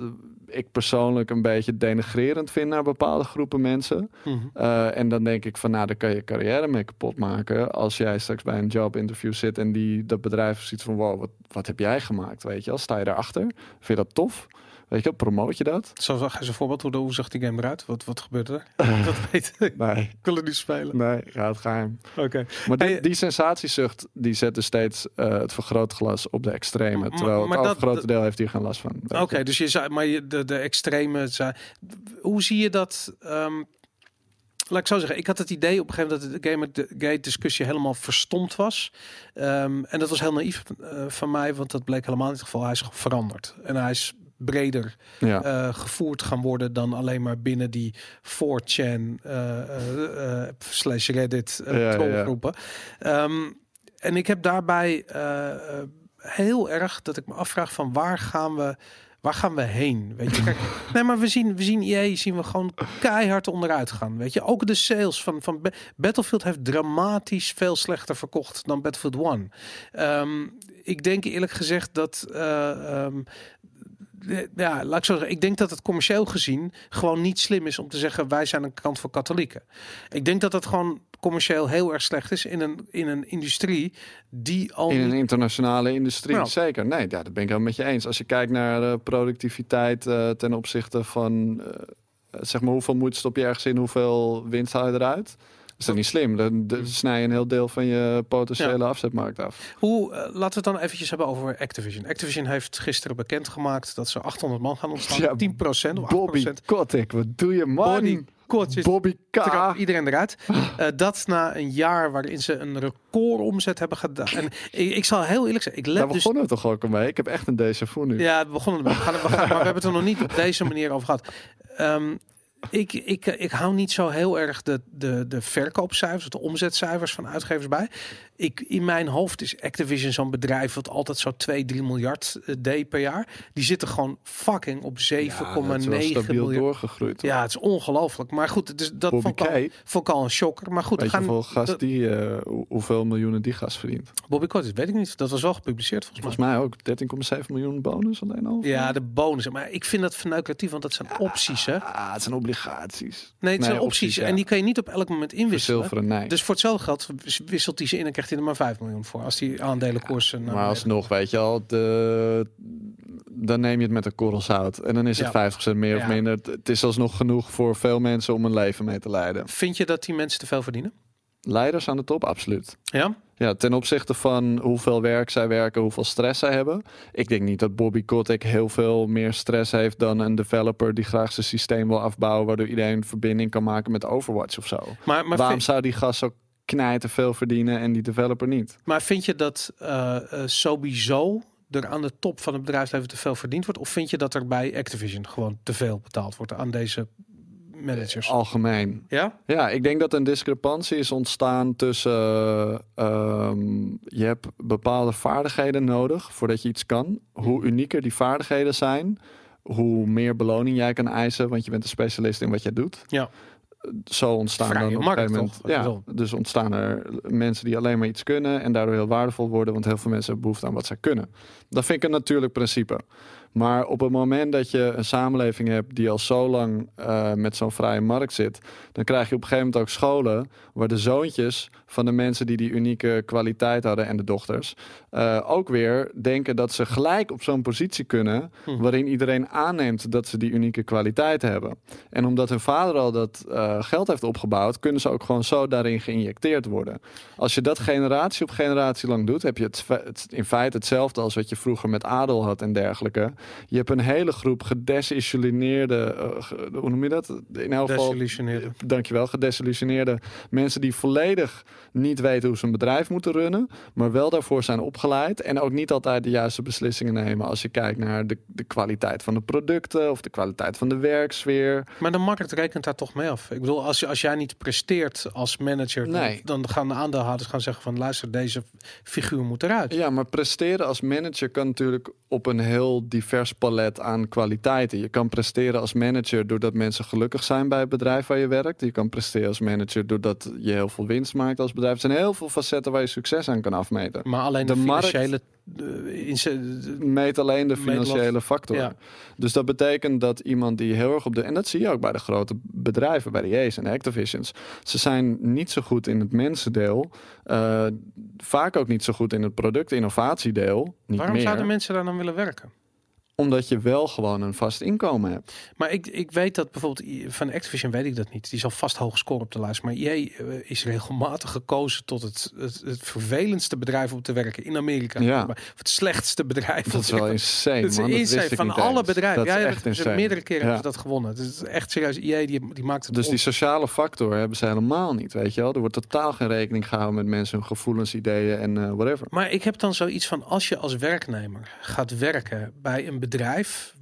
ik persoonlijk een beetje denigrerend vind naar bepaalde groepen mensen. Mhm. Uh, en dan denk ik van, nou, daar kan je carrière mee kapot maken. Als jij straks bij een jobinterview zit en die, dat bedrijf ziet van, wow, wat, wat heb jij gemaakt, weet je wel? Sta je daarachter? Vind je dat tof? Weet je, promoot je dat? Zo zag eens een voorbeeld. Hoe, hoe zag die game eruit? Wat, wat gebeurde er? dat weet ik. Nee. Ik wil het niet spelen. Nee, ja, het geheim. Oké. Maar die, Hey, die sensatiezucht, die zet dus steeds uh, het vergrootglas op de extreme. Maar- Terwijl het dat- overgrote deel heeft hier geen last van. Oké, je. dus je zei, maar je, de, de extreme zijn. Hoe zie je dat? ehm, laat ik zo zeggen, ik had het idee op een gegeven moment dat de Gamergate discussie helemaal verstomd was. Ehm, en dat was heel naïef eh, van mij, want dat bleek helemaal niet het geval. Hij is veranderd en hij is breder Ja. eh, gevoerd gaan worden dan alleen maar binnen die 4chan eh, eh, slash Reddit Ja, trollgroepen. Ehm, en ik heb daarbij heel erg dat ik me afvraag van waar gaan we waar gaan we heen? Weet je, kijk, nee, maar we zien, we zien EA zien we gewoon keihard onderuit gaan. Weet je, ook de sales van, van Ba- Battlefield heeft dramatisch veel slechter verkocht dan Battlefield 1. Ehm, ik denk eerlijk gezegd dat. eh, ehm, ja, laat ik zo zeggen. Ik denk dat het commercieel gezien gewoon niet slim is om te zeggen wij zijn een kant voor katholieken. Ik denk dat dat gewoon commercieel heel erg slecht is in een, in een industrie die al In een internationale industrie, Ja. zeker. Nee, ja, dat ben ik helemaal met je eens. Als je kijkt naar de productiviteit eh, ten opzichte van... eh, zeg maar, hoeveel moeite stop je ergens in, hoeveel winst haal je eruit? Is dat niet slim? Dan dan snij je een heel deel van je potentiële afzetmarkt af. Hoe, eh, laten we het dan eventjes hebben over Activision. Activision heeft gisteren bekendgemaakt dat ze 800 man gaan ontstaan. Ja, 10% of 8%. Bobby Kotick, wat doe je man? Body Kortjes, Bobby K. iedereen eruit. Eh, dat na een jaar waarin ze een recordomzet hebben gedaan. En ik, ik zal heel eerlijk zijn, ik let Daar dus... begonnen we toch ook al mee? Ik heb echt een déjà vu nu. Ja, we begonnen. We gaan, we gaan, maar we hebben het er nog niet op deze manier over gehad. Ehm, ik, ik, ik hou niet zo heel erg de, de, de verkoopcijfers, de omzetcijfers van uitgevers bij. Ik, in mijn hoofd is Activision zo'n bedrijf wat altijd zo 2, 3 miljard eh, deed per jaar. Die zitten gewoon fucking op 7,9 Ja, miljard. doorgegroeid. Ja, het is ongelooflijk. Maar goed, het is, dat Bobby vond ik, al, K. vond ik al een shocker. Maar goed, Weet gaan, hoeveel, gas die, eh, hoe- hoeveel miljoenen die gas verdient? Bobby Kotick, weet ik niet. Dat was wel gepubliceerd volgens mij. Volgens mij ook 13,7 miljoen bonus alleen al. Ja, de bonussen. Maar ik vind dat verneukeratief, want dat zijn opties, hè? Ah, het zijn obligaties. Nee, het zijn Nee, opties. opties, ja. En die kan je niet op elk moment inwisselen. Nee. Dus voor hetzelfde geld wisselt hij ze in en krijgt hij er maar 5 miljoen voor. Als die aandelenkoersen... naar maar beneden alsnog, weet je al, de, dan neem je het met een korrel zout. En dan is het 50% meer of Ja. minder. Het- Het is alsnog genoeg voor veel mensen om een leven mee te leiden. Vind je dat die mensen te veel verdienen? Leiders aan de top, absoluut. Ja? Ja, ten opzichte van hoeveel werk zij werken, hoeveel stress zij hebben. Ik denk niet dat Bobby Kotick heel veel meer stress heeft dan een developer die graag zijn systeem wil afbouwen, waardoor iedereen verbinding kan maken met Overwatch of zo. Maar, maar, Waarom vind, zou die gast zo knijten veel verdienen en die developer niet? maar vind je dat eh, eh, sowieso er aan de top van het bedrijfsleven te veel verdiend wordt? Of vind je dat er bij Activision gewoon te veel betaald wordt aan deze managers? Algemeen. Ja? Ja, ik denk dat een discrepantie is ontstaan tussen eh, ehm, je hebt bepaalde vaardigheden nodig voordat je iets kan. Hoe unieker die vaardigheden zijn, hoe meer beloning jij kan eisen, want je bent een specialist in wat jij doet. Ja. Zo ontstaan Vrije dan op een markt, gegeven moment. Ja, dus ontstaan er mensen die alleen maar iets kunnen en daardoor heel waardevol worden, want heel veel mensen hebben behoefte aan wat zij kunnen. Dat vind ik een natuurlijk principe. Maar op het moment dat je een samenleving hebt die al zo lang eh, met zo'n vrije markt zit, dan krijg je op een gegeven moment ook scholen waar de zoontjes van de mensen die die unieke kwaliteit hadden en de dochters eh, ook weer denken dat ze gelijk op zo'n positie kunnen Hm. waarin iedereen aanneemt dat ze die unieke kwaliteit hebben. En omdat hun vader al dat eh, geld heeft opgebouwd, kunnen ze ook gewoon zo daarin geïnjecteerd worden. Als je dat generatie op generatie lang doet, heb je het, in feite hetzelfde als wat je vroeger met adel had en dergelijke. Je hebt een hele groep gedesillusioneerde, eh, hoe noem je dat? In elk geval, Desillusioneerde. dankjewel, gedesillusioneerde mensen die volledig niet weten hoe ze een bedrijf moeten runnen, maar wel daarvoor zijn opgeleid en ook niet altijd de juiste beslissingen nemen als je kijkt naar de, de kwaliteit van de producten of de kwaliteit van de werksfeer. Maar de markt rekent daar toch mee af. Ik bedoel, als, je, als jij niet presteert als manager, Nee. dan, dan gaan de aandeelhouders gaan zeggen van luister, deze figuur moet eruit. Ja, maar presteren als manager kan natuurlijk op een heel divers palet aan kwaliteiten. Je kan presteren als manager doordat mensen gelukkig zijn bij het bedrijf waar je werkt. Je kan presteren als manager doordat je heel veel winst maakt als bedrijf. Er zijn heel veel facetten waar je succes aan kan afmeten. Maar alleen de, De financiële... eh, Meet alleen de financiële factor. Ja. Dus dat betekent dat iemand die heel erg op de. En dat zie je ook bij de grote bedrijven, bij de EA's en de Activisions. Ze zijn niet zo goed in het mensendeel. eh, vaak ook niet zo goed in het product-innovatiedeel. Niet waarom meer. zouden mensen daar dan willen werken? Omdat je wel gewoon een vast inkomen hebt. Maar ik, ik weet dat bijvoorbeeld van Activision weet ik dat niet. Die zal vast hoog scoren op de lijst. Maar EA eh, is regelmatig gekozen tot het, het, het vervelendste bedrijf om te werken in Amerika. Ja. Maar Het slechtste bedrijf. Dat is wel insane, Het is man. Dat insane. wist ik van niet alle eens. bedrijven. Dat Ja, echt dat- ze meerdere keren Ja. hebben ze dat gewonnen. Het is echt serieus. EA die, die maakt het Dus die sociale factor hebben ze helemaal niet, weet je wel. Er wordt totaal geen rekening gehouden met mensen, hun gevoelens, ideeën en eh, whatever. Maar ik heb dan zoiets van als je als werknemer gaat werken bij een bedrijf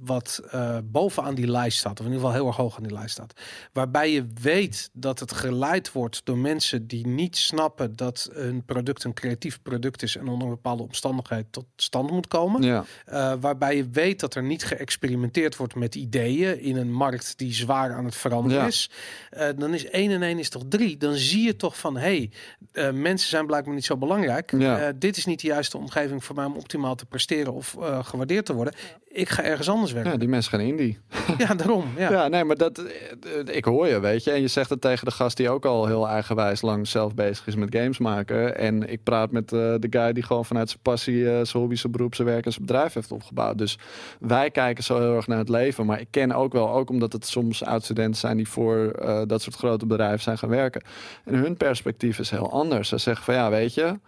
wat eh, bovenaan die lijst staat, of in ieder geval heel erg hoog aan die lijst staat, waarbij je weet dat het geleid wordt door mensen die niet snappen dat een product een creatief product is en onder bepaalde omstandigheden tot stand moet komen. Ja, Eh, waarbij je weet dat er niet geëxperimenteerd wordt met ideeën in een markt die zwaar aan het veranderen Ja. is. Eh, dan is 1 en 1 is toch 3. Dan zie je toch van hé, hey, eh, mensen zijn blijkbaar niet zo belangrijk. Ja. Eh, dit is niet de juiste omgeving voor mij om optimaal te presteren of eh, gewaardeerd te worden. Ik ga ergens anders werken. ja, die mensen gaan indie. Ja, daarom. Ja. Ja. nee, maar dat, eh, ik hoor je, weet je. En je zegt het tegen de gast die ook al heel eigenwijs lang zelf bezig is met games maken. En ik praat met eh, de guy die gewoon vanuit zijn passie, eh, zijn hobby, zijn beroep, zijn werk en zijn bedrijf heeft opgebouwd. Dus wij kijken zo heel erg naar het leven. Maar ik ken ook wel, ook omdat het soms oud-studenten zijn die voor dat soort grote bedrijven zijn gaan werken. En hun perspectief is heel anders. Ze zeggen van ja, weet je,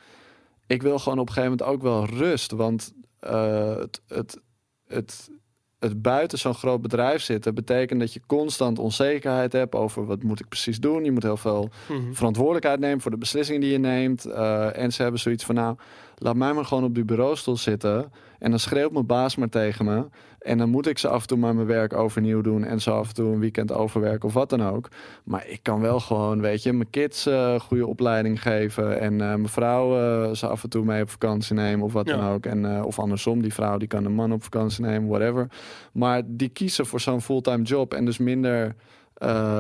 ik wil gewoon op een gegeven moment ook wel rust. Want het, het, het, het buiten zo'n groot bedrijf zitten betekent dat je constant onzekerheid hebt over wat moet ik precies doen. Je moet heel veel Mhm. verantwoordelijkheid nemen voor de beslissingen die je neemt. Eh, en ze hebben zoiets van nou, laat mij maar gewoon op die bureaustoel zitten. En dan schreeuwt mijn baas maar tegen me. En dan moet ik ze af en toe maar mijn werk overnieuw doen. En zo af en toe een weekend overwerken of wat dan ook. Maar ik kan wel gewoon, weet je, mijn kids eh goede opleiding geven. En eh, mijn vrouw eh, ze af en toe mee op vakantie nemen of wat Ja. dan ook. En, of andersom, die vrouw die kan een man op vakantie nemen, whatever. Maar die kiezen voor zo'n fulltime job. En dus minder,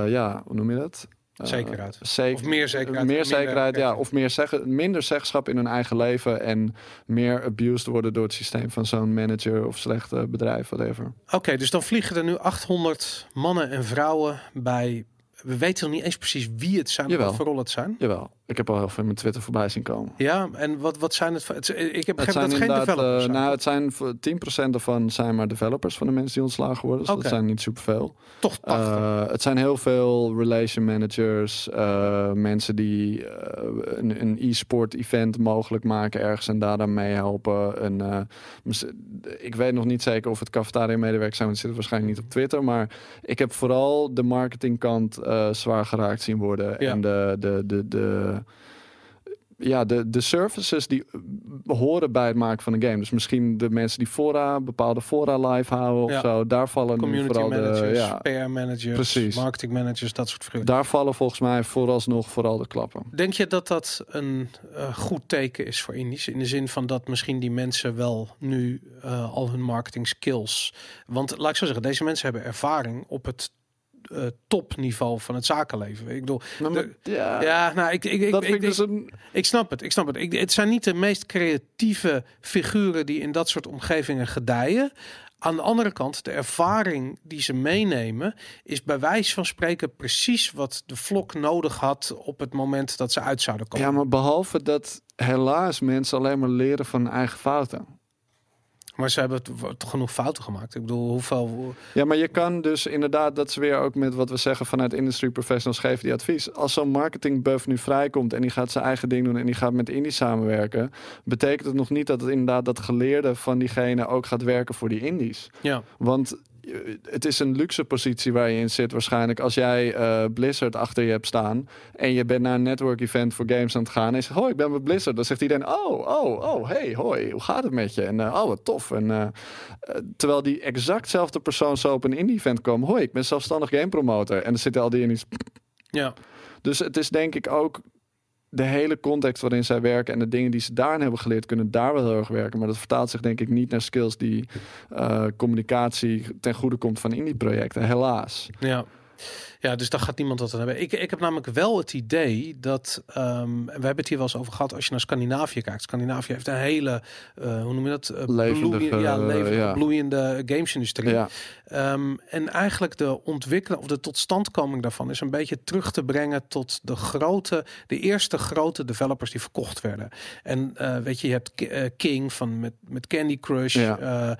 ja, hoe noem je dat? Eh, Zekerheid. zeker- Of meer zekerheid. meer zekerheid, ja. Of meer zeggen, minder zeggenschap in hun eigen leven. En meer abused worden door het systeem van zo'n manager of slechte bedrijf, whatever. Oké, dus dan vliegen er nu 800 mannen en vrouwen bij. We weten nog niet eens precies wie het zijn, wat voor rol het zijn. Jawel, ik heb al heel veel in mijn Twitter voorbij zien komen. Ja, en wat, wat zijn het? Ik heb begrepen dat het geen developers eh, zijn. nou, het zijn voor 10% ervan zijn maar developers van de mensen die ontslagen worden. Dus dat zijn niet superveel. Toch 80. Eh, het zijn heel veel relation managers, eh, mensen die een, een e-sport event mogelijk maken ergens en daar dan meehelpen. En, eh, mis- ik weet nog niet zeker of het cafetaria medewerkers zijn, want het zit waarschijnlijk niet op Twitter. Maar ik heb vooral de marketingkant zwaar geraakt zien worden. Ja. En de, de, de, de, ja, de, de services die horen bij het maken van een game. Dus misschien de mensen die fora, bepaalde fora live houden of Ja. zo. Daar vallen Community vooral managers, de, ja, PR managers, Precies. marketing managers, dat soort figuren. daar vallen volgens mij vooralsnog vooral de klappen. Denk je dat dat een eh, goed teken is voor Indies? In de zin van dat misschien die mensen wel nu eh, al hun marketing skills. Want laat ik zo zeggen, deze mensen hebben ervaring op het eh, topniveau van het zakenleven. Ik bedoel, Maar, De- ja, ja, nou, ik, ik, ik, dat ik, dus een... ik snap het. Ik snap het. Ik, het zijn niet de meest creatieve figuren die in dat soort omgevingen gedijen. Aan de andere kant, de ervaring die ze meenemen, is bij wijze van spreken precies wat de vlok nodig had op het moment dat ze uit zouden komen. Ja, maar behalve dat helaas mensen alleen maar leren van eigen fouten. Maar ze hebben toch genoeg fouten gemaakt. Ik bedoel, hoeveel... Ja, maar je kan dus inderdaad, dat is weer ook met wat we zeggen vanuit industry professionals geven die advies. Als zo'n marketing buff nu vrijkomt en die gaat zijn eigen ding doen en die gaat met indie samenwerken, betekent het nog niet dat het inderdaad dat geleerde van diegene ook gaat werken voor die indies. Ja, Want het is een luxe positie waar je in zit waarschijnlijk. Als jij eh, Blizzard achter je hebt staan en je bent naar een network event voor games aan het gaan en je zegt, hoi, ik ben met Blizzard. Dan zegt iedereen, oh, oh, oh, hey, hoi, hoe gaat het met je? En eh, oh, wat tof. En, eh, eh, terwijl die exactzelfde persoon zo op een indie event komen, hoi, ik ben zelfstandig game promoter. En dan zitten al die indies. ja. Dus het is denk ik ook de hele context waarin zij werken en de dingen die ze daarin hebben geleerd, kunnen daar wel heel erg werken. Maar dat vertaalt zich denk ik niet naar skills die eh, communicatie ten goede komt van indie projecten, helaas. Ja. Ja, dus daar gaat niemand wat aan hebben. Ik, ik heb namelijk wel het idee dat, ehm, we hebben het hier wel eens over gehad, als je naar Scandinavië kijkt. Scandinavië heeft een hele, eh, hoe noem je dat? Uh, Levendige, ja, levendige, ja. bloeiende gamesindustrie. Ja, Ehm, en eigenlijk de ontwikkeling of de totstandkoming daarvan is een beetje terug te brengen tot de grote, de eerste grote developers die verkocht werden. En eh, weet je, je hebt Ki- eh, King van met, met Candy Crush, Ja. eh,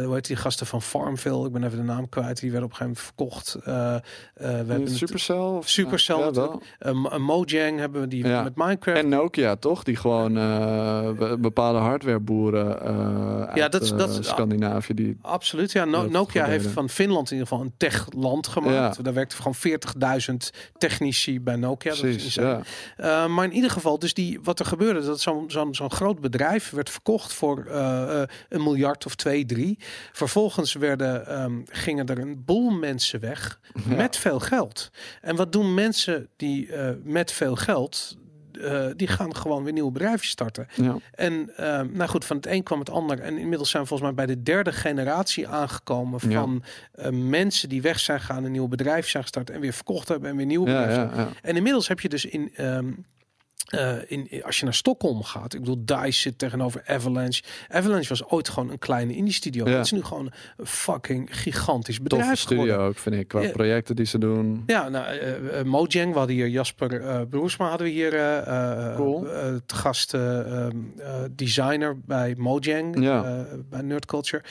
eh, hoe heet die gasten van Farmville? Ik ben even de naam kwijt. Die werden op een gegeven moment verkocht. Eh, eh, we hebben Supercell? Of, Supercell ja, eh, Mo- Mojang hebben we die Ja. met Minecraft. En Nokia, toch? Die gewoon eh, be- bepaalde hardwareboeren eh Ja, uit, dat is- dat eh, is- Scandinavië die Absoluut, ja. No- Dat Nokia heeft van Finland in ieder geval een techland gemaakt. Ja. Daar werkte gewoon 40.000 technici bij Nokia. Dat is precies, ja. Uh, maar in ieder geval, dus die, wat er gebeurde, dat zo'n zo'n zo'n groot bedrijf werd verkocht voor uh, uh, een miljard of twee, drie. Vervolgens werden, um, gingen er een boel mensen weg met veel geld. En wat doen mensen die uh, met veel geld, uh, die gaan gewoon weer nieuwe bedrijven starten. Ja. En uh, nou goed, van het een kwam het ander. En inmiddels zijn we volgens mij bij de derde generatie aangekomen van ja. uh, mensen die weg zijn gaan, een nieuw bedrijf zijn gestart en weer verkocht hebben en weer nieuwe Ja, bedrijven. ja, ja. En inmiddels heb je dus in. Um, uh, in, als je naar Stockholm gaat, ik bedoel, DICE zit tegenover Avalanche. Avalanche was ooit gewoon een kleine indie studio. Ja. Het is nu gewoon een fucking gigantisch bedrijf Toffe studio geworden. ook, vind ik, qua Ja. projecten die ze doen. Ja, nou, uh, Mojang, we hadden hier Jasper uh, Broersma, hadden we hier Cool. te gast um, designer bij Mojang, Ja. bij Nerd Culture.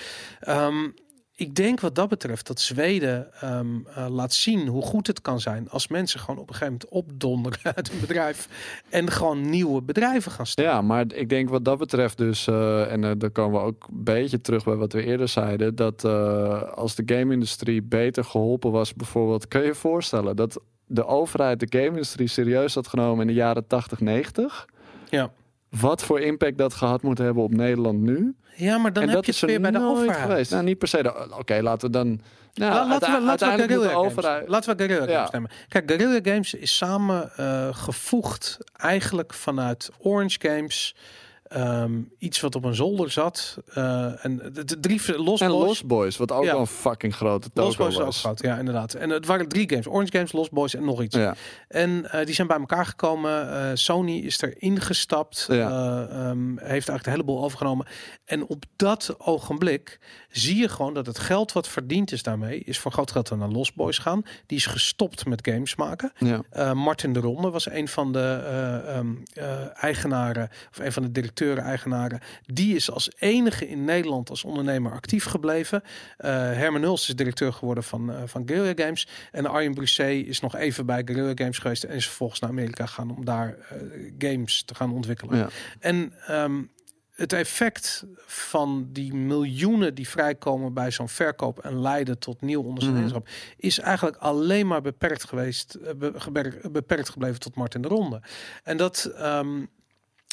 Um, ik denk wat dat betreft dat Zweden um, uh, laat zien hoe goed het kan zijn als mensen gewoon op een gegeven moment opdonderen uit een bedrijf en gewoon nieuwe bedrijven gaan starten. Ja, maar ik denk wat dat betreft dus, uh, en uh, daar komen we ook een beetje terug bij wat we eerder zeiden, dat als de game-industrie beter geholpen was, bijvoorbeeld, kun je je voorstellen dat de overheid de game-industrie serieus had genomen in de jaren 80, 90? Ja. Wat voor impact dat gehad moet hebben op Nederland nu? Ja, maar dan en heb je het weer bij de overheid. geweest. Nou, niet per se. Oké, laten we dan. Nou, La- laten we, laten we Guerrilla de Games, overheid. laten we Guerrilla Ja. Games nemen. Kijk, Guerrilla Games is samen eh, gevoegd eigenlijk vanuit Orange Games. Ehm, iets wat op een zolder zat. eh, en de, de drie Lost En Boys. Lost Boys, wat ook Ja. wel een fucking grote Lost toko Boys is ook was. groot, ja, inderdaad. En het waren drie games: Orange Games, Lost Boys en nog iets. Ja. En eh, die zijn bij elkaar gekomen. Eh, Sony is er ingestapt. Ja. eh, ehm, heeft eigenlijk de hele boel overgenomen. En op dat ogenblik zie je gewoon dat het geld wat verdiend is daarmee... is voor groot geld naar Lost Boys gaan. Die is gestopt met games maken. Uh, Martin de Ronde was een van de uh, um, uh, eigenaren, of een van de directeuren-eigenaren. Die is als enige in Nederland als ondernemer actief gebleven. Uh, Herman Huls is directeur geworden van, uh, van Guerrilla Games. En Arjen Brusset is nog even bij Guerrilla Games geweest. En is vervolgens naar Amerika gegaan om daar uh, games te gaan ontwikkelen. Ja. En um, het effect van die miljoenen die vrijkomen bij zo'n verkoop en leiden tot nieuw ondernemerschap mm. is eigenlijk alleen maar beperkt geweest, eh, beperkt, beperkt gebleven tot Martin de Ronde. En dat. Um,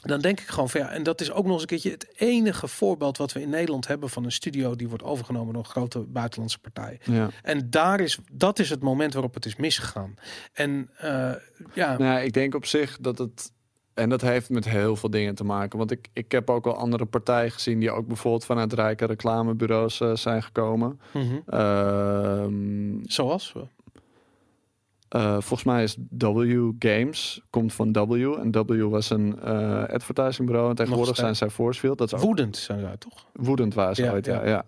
dan denk ik gewoon van ja, en dat is ook nog eens een keertje het enige voorbeeld wat we in Nederland hebben van een studio die wordt overgenomen door een grote buitenlandse partij. Ja. En daar is, dat is het moment waarop het is misgegaan. En uh, ja. Nou, ik denk op zich dat het en dat heeft met heel veel dingen te maken. Want ik, ik heb ook wel andere partijen gezien die ook bijvoorbeeld vanuit rijke reclamebureaus uh, zijn gekomen. Mm -hmm. uh, Zoals? Uh, volgens mij is W Games, komt van W. En W was een uh, advertisingbureau. En tegenwoordig zijn zij Forcefield. Dat is Woedend zijn zij toch? Woedend waren ze ja, ooit, ja. ja.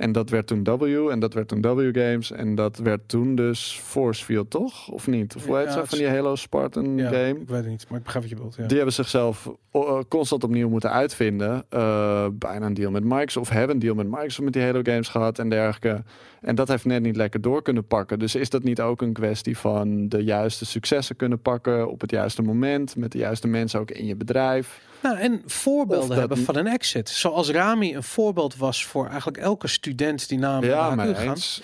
En dat werd toen W en dat werd toen W Games. En dat werd toen dus Forcefield, toch? Of niet? Of hoe heet Ja, ze het van die Halo Spartan Ja, game? Ik weet het niet, maar ik begrijp wat je bedoelt. Ja. Die hebben zichzelf eh, constant opnieuw moeten uitvinden. Eh, bijna een deal met Microsoft. Of hebben een deal met Microsoft met die Halo games gehad en dergelijke. En dat heeft net niet lekker door kunnen pakken. Dus is dat niet ook een kwestie van de juiste successen kunnen pakken op het juiste moment. Met de juiste mensen ook in je bedrijf. Nou, en voorbeelden hebben van een exit. Zoals Rami een voorbeeld was voor eigenlijk elke student die naar Ja, HQ gaat.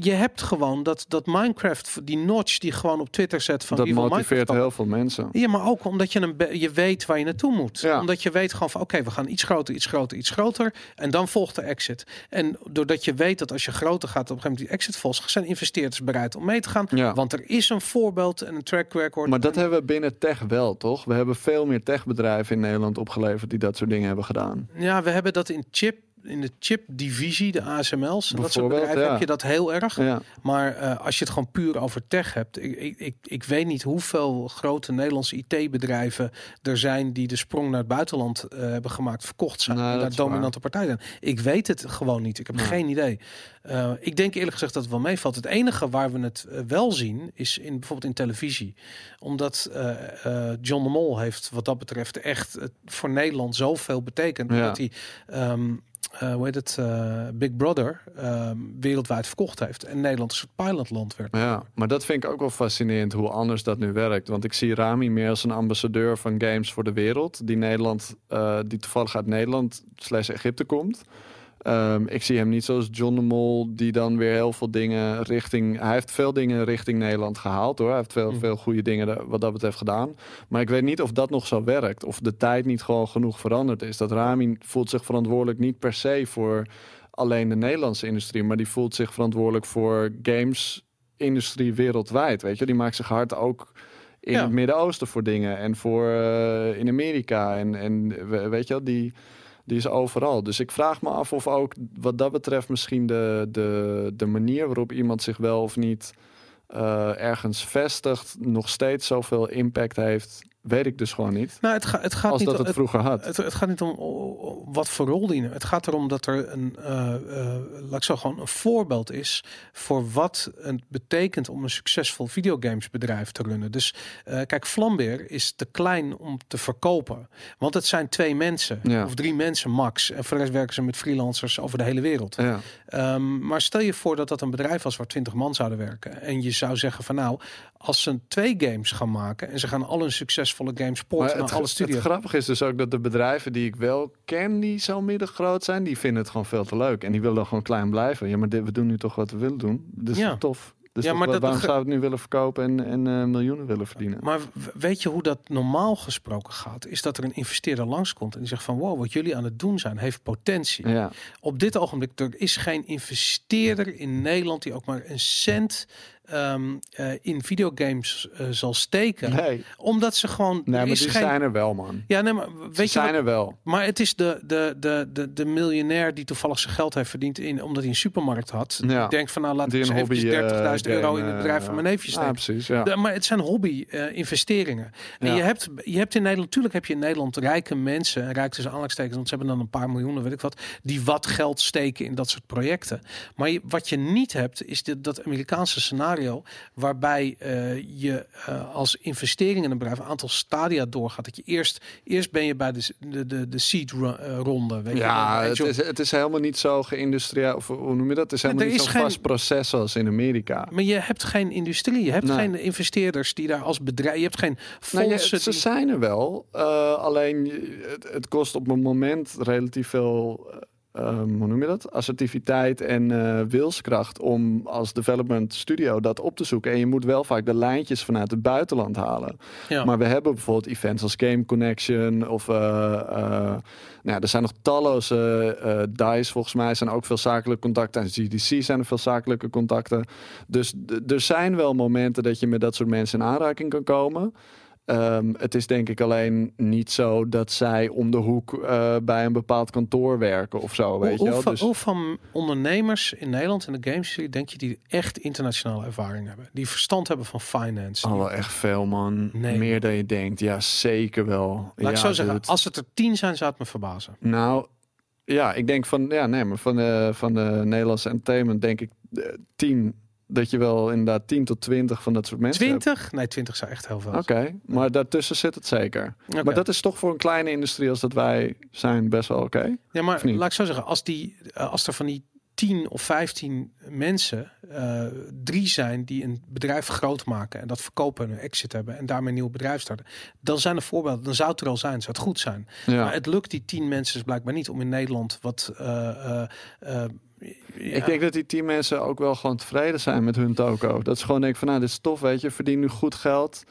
Je hebt gewoon dat, dat Minecraft, die notch die gewoon op Twitter zet van Dat wie motiveert Minecraft heel veel mensen. Ja, maar ook omdat je, een je weet waar je naartoe moet. Ja. Omdat je weet gewoon van oké, we gaan iets groter, iets groter, iets groter. En dan volgt de exit. En doordat je weet dat als je groter gaat, op een gegeven moment die exit volgt, zijn investeerders bereid om mee te gaan. Ja. Want er is een voorbeeld en een track record. Maar dat hebben we binnen tech wel, toch? We hebben veel meer techbedrijven in Nederland opgeleverd die dat soort dingen hebben gedaan. Ja, we hebben dat in chip. In de chip-divisie, de ASML's, en dat soort bedrijven ja. heb je dat heel erg. Ja, Maar eh, als je het gewoon puur over tech hebt, ik, ik, ik, weet niet hoeveel grote Nederlandse IT-bedrijven er zijn die de sprong naar het buitenland eh, hebben gemaakt, verkocht zijn, Nou, en naar is dominante partijen. Ik weet het gewoon niet. Ik heb Nee. geen idee. Eh, ik denk eerlijk gezegd dat het wel meevalt. Het enige waar we het wel zien is in bijvoorbeeld in televisie, omdat John de Mol heeft wat dat betreft echt voor Nederland zoveel betekend. Ja. Dat hij ehm, eh, hoe het, eh, Big Brother ehm, wereldwijd verkocht heeft. En Nederland een soort pilotland werd. ja, maar dat vind ik ook wel fascinerend hoe anders dat nu werkt. Want ik zie Rami meer als een ambassadeur van games voor de wereld. Die Nederland, eh, die toevallig uit Nederland slash Egypte komt. Ehm, ik zie hem niet zoals John de Mol, die dan weer heel veel dingen richting. Hij heeft veel dingen richting Nederland gehaald hoor. Hij heeft veel, Mm. veel goede dingen wat dat betreft gedaan. Maar ik weet niet of dat nog zo werkt. Of de tijd niet gewoon genoeg veranderd is. Dat Rami voelt zich verantwoordelijk niet per se voor alleen de Nederlandse industrie, maar die voelt zich verantwoordelijk voor games industrie wereldwijd. Weet je, die maakt zich hard ook in Ja. het Midden-Oosten voor dingen en voor eh, in Amerika en en we- weet je wel, die die is overal. Dus ik vraag me af of ook wat dat betreft misschien de, de, de manier waarop iemand zich wel of niet eh, ergens vestigt, nog steeds zoveel impact heeft, weet ik dus gewoon niet. Nou, het, ga, het gaat Als niet dat het het, vroeger had. het, het gaat niet om wat voor rol die. Het gaat erom dat er een, eh, eh, laat ik zo gewoon een voorbeeld is voor wat het betekent om een succesvol videogamesbedrijf te runnen. Dus eh, kijk, Flambeer is te klein om te verkopen, want het zijn twee mensen Ja. of drie mensen max. En voor de rest werken ze met freelancers over de hele wereld. Ja. Ehm, maar stel je voor dat dat een bedrijf was waar 20 man zouden werken. En je zou zeggen van nou, als ze twee games gaan maken en ze gaan alle succesvolle games Porten het, naar alle het studio's. grappige is dus ook dat de bedrijven die ik wel ken, die zo middengroot zijn, die vinden het gewoon veel te leuk. En die willen gewoon klein blijven. Ja, maar dit, we doen nu toch wat we willen doen. Dus Ja. tof. Dus Ja, maar dat waarom we het nu willen verkopen en, en eh, miljoenen willen verdienen? Maar weet je hoe dat normaal gesproken gaat? Is dat er een investeerder langskomt en die zegt van wow, wat jullie aan het doen zijn, heeft potentie. Ja, Op dit ogenblik, er is geen investeerder in Nederland die ook maar een cent ehm, eh, in videogames eh, zal steken. nee, Omdat ze gewoon. nee maar is die geen, zijn er wel, man. Ja, nee, maar Ze weet je zijn wat, er wel. Maar het is de, de, de, de, de miljonair die toevallig zijn geld heeft verdiend in, omdat hij een supermarkt had. Ja. Die denkt van nou laat Die ik eens hobby, eventjes 30.000 eh, euro in het bedrijf van mijn neefje Ja, steken. precies. Ja. De- maar het zijn hobby eh, investeringen. En Ja. je, hebt, je hebt in Nederland, natuurlijk heb je in Nederland rijke mensen, en rijk tussen aanhalingstekens, want ze hebben dan een paar miljoenen, weet ik wat, die wat geld steken in dat soort projecten. Maar je, wat je niet hebt, is dit, dat Amerikaanse scenario, waarbij eh, je eh, als investering in een bedrijf een aantal stadia doorgaat. Dat je eerst, eerst ben je bij de, de, de, de seed eh, ronde. Weet Ja, je, het is, het is helemaal niet zo geïndustrieel, of hoe noem je dat? Het is helemaal niet zo'n geen- vast proces zoals in Amerika. Maar je hebt geen industrie, je hebt Nee. geen investeerders die daar als bedrijf, je hebt geen Nou, ja, fondsen. ze zijn er wel. alleen het, het kost op een moment relatief veel. Eh, ehm, hoe noem je dat? Assertiviteit en eh, wilskracht om als development studio dat op te zoeken. En je moet wel vaak de lijntjes vanuit het buitenland halen. ja. Maar we hebben bijvoorbeeld events als Game Connection of eh, eh, nou ja, er zijn nog talloze DICE volgens mij zijn ook veel zakelijke contacten en GDC zijn er veel zakelijke contacten. Dus er zijn wel momenten dat je met dat soort mensen in aanraking kan komen. Ehm, het is denk ik alleen niet zo dat zij om de hoek eh, bij een bepaald kantoor werken of zo. Weet Hoe, je wel? Dus, hoeveel ondernemers in Nederland in de gamesindustrie denk je die echt internationale ervaring hebben? Die verstand hebben van finance? oh, wel echt veel man. Nee. Meer dan je denkt. Ja, zeker wel. Laat ik ja, zo zeggen, als het er tien zijn, zou het me verbazen. Nou, Ja, ik denk van, ja, nee, maar van de, van de Nederlandse entertainment denk ik eh, tien, dat je wel inderdaad 10 tot 20 van dat soort mensen hebt. 20? Nee, 20 zou echt heel veel Oké, maar daartussen zit het zeker. Maar dat is toch voor een kleine industrie als dat wij zijn best wel oké. Ja, maar laat ik zo zeggen, als, die, eh, als er van die 10 of 15 mensen eh, drie zijn die een bedrijf groot maken en dat verkopen en een exit hebben en daarmee een nieuw bedrijf starten, dan zijn er voorbeelden, dan zou het er al zijn, zou het goed zijn. Ja. Maar het lukt die 10 mensen dus blijkbaar niet om in Nederland wat. eh, eh, ja. Ik denk dat die tien mensen ook wel gewoon tevreden zijn met hun toko. Dat ze gewoon denken van, nou, dit is tof, weet je, verdien nu goed geld.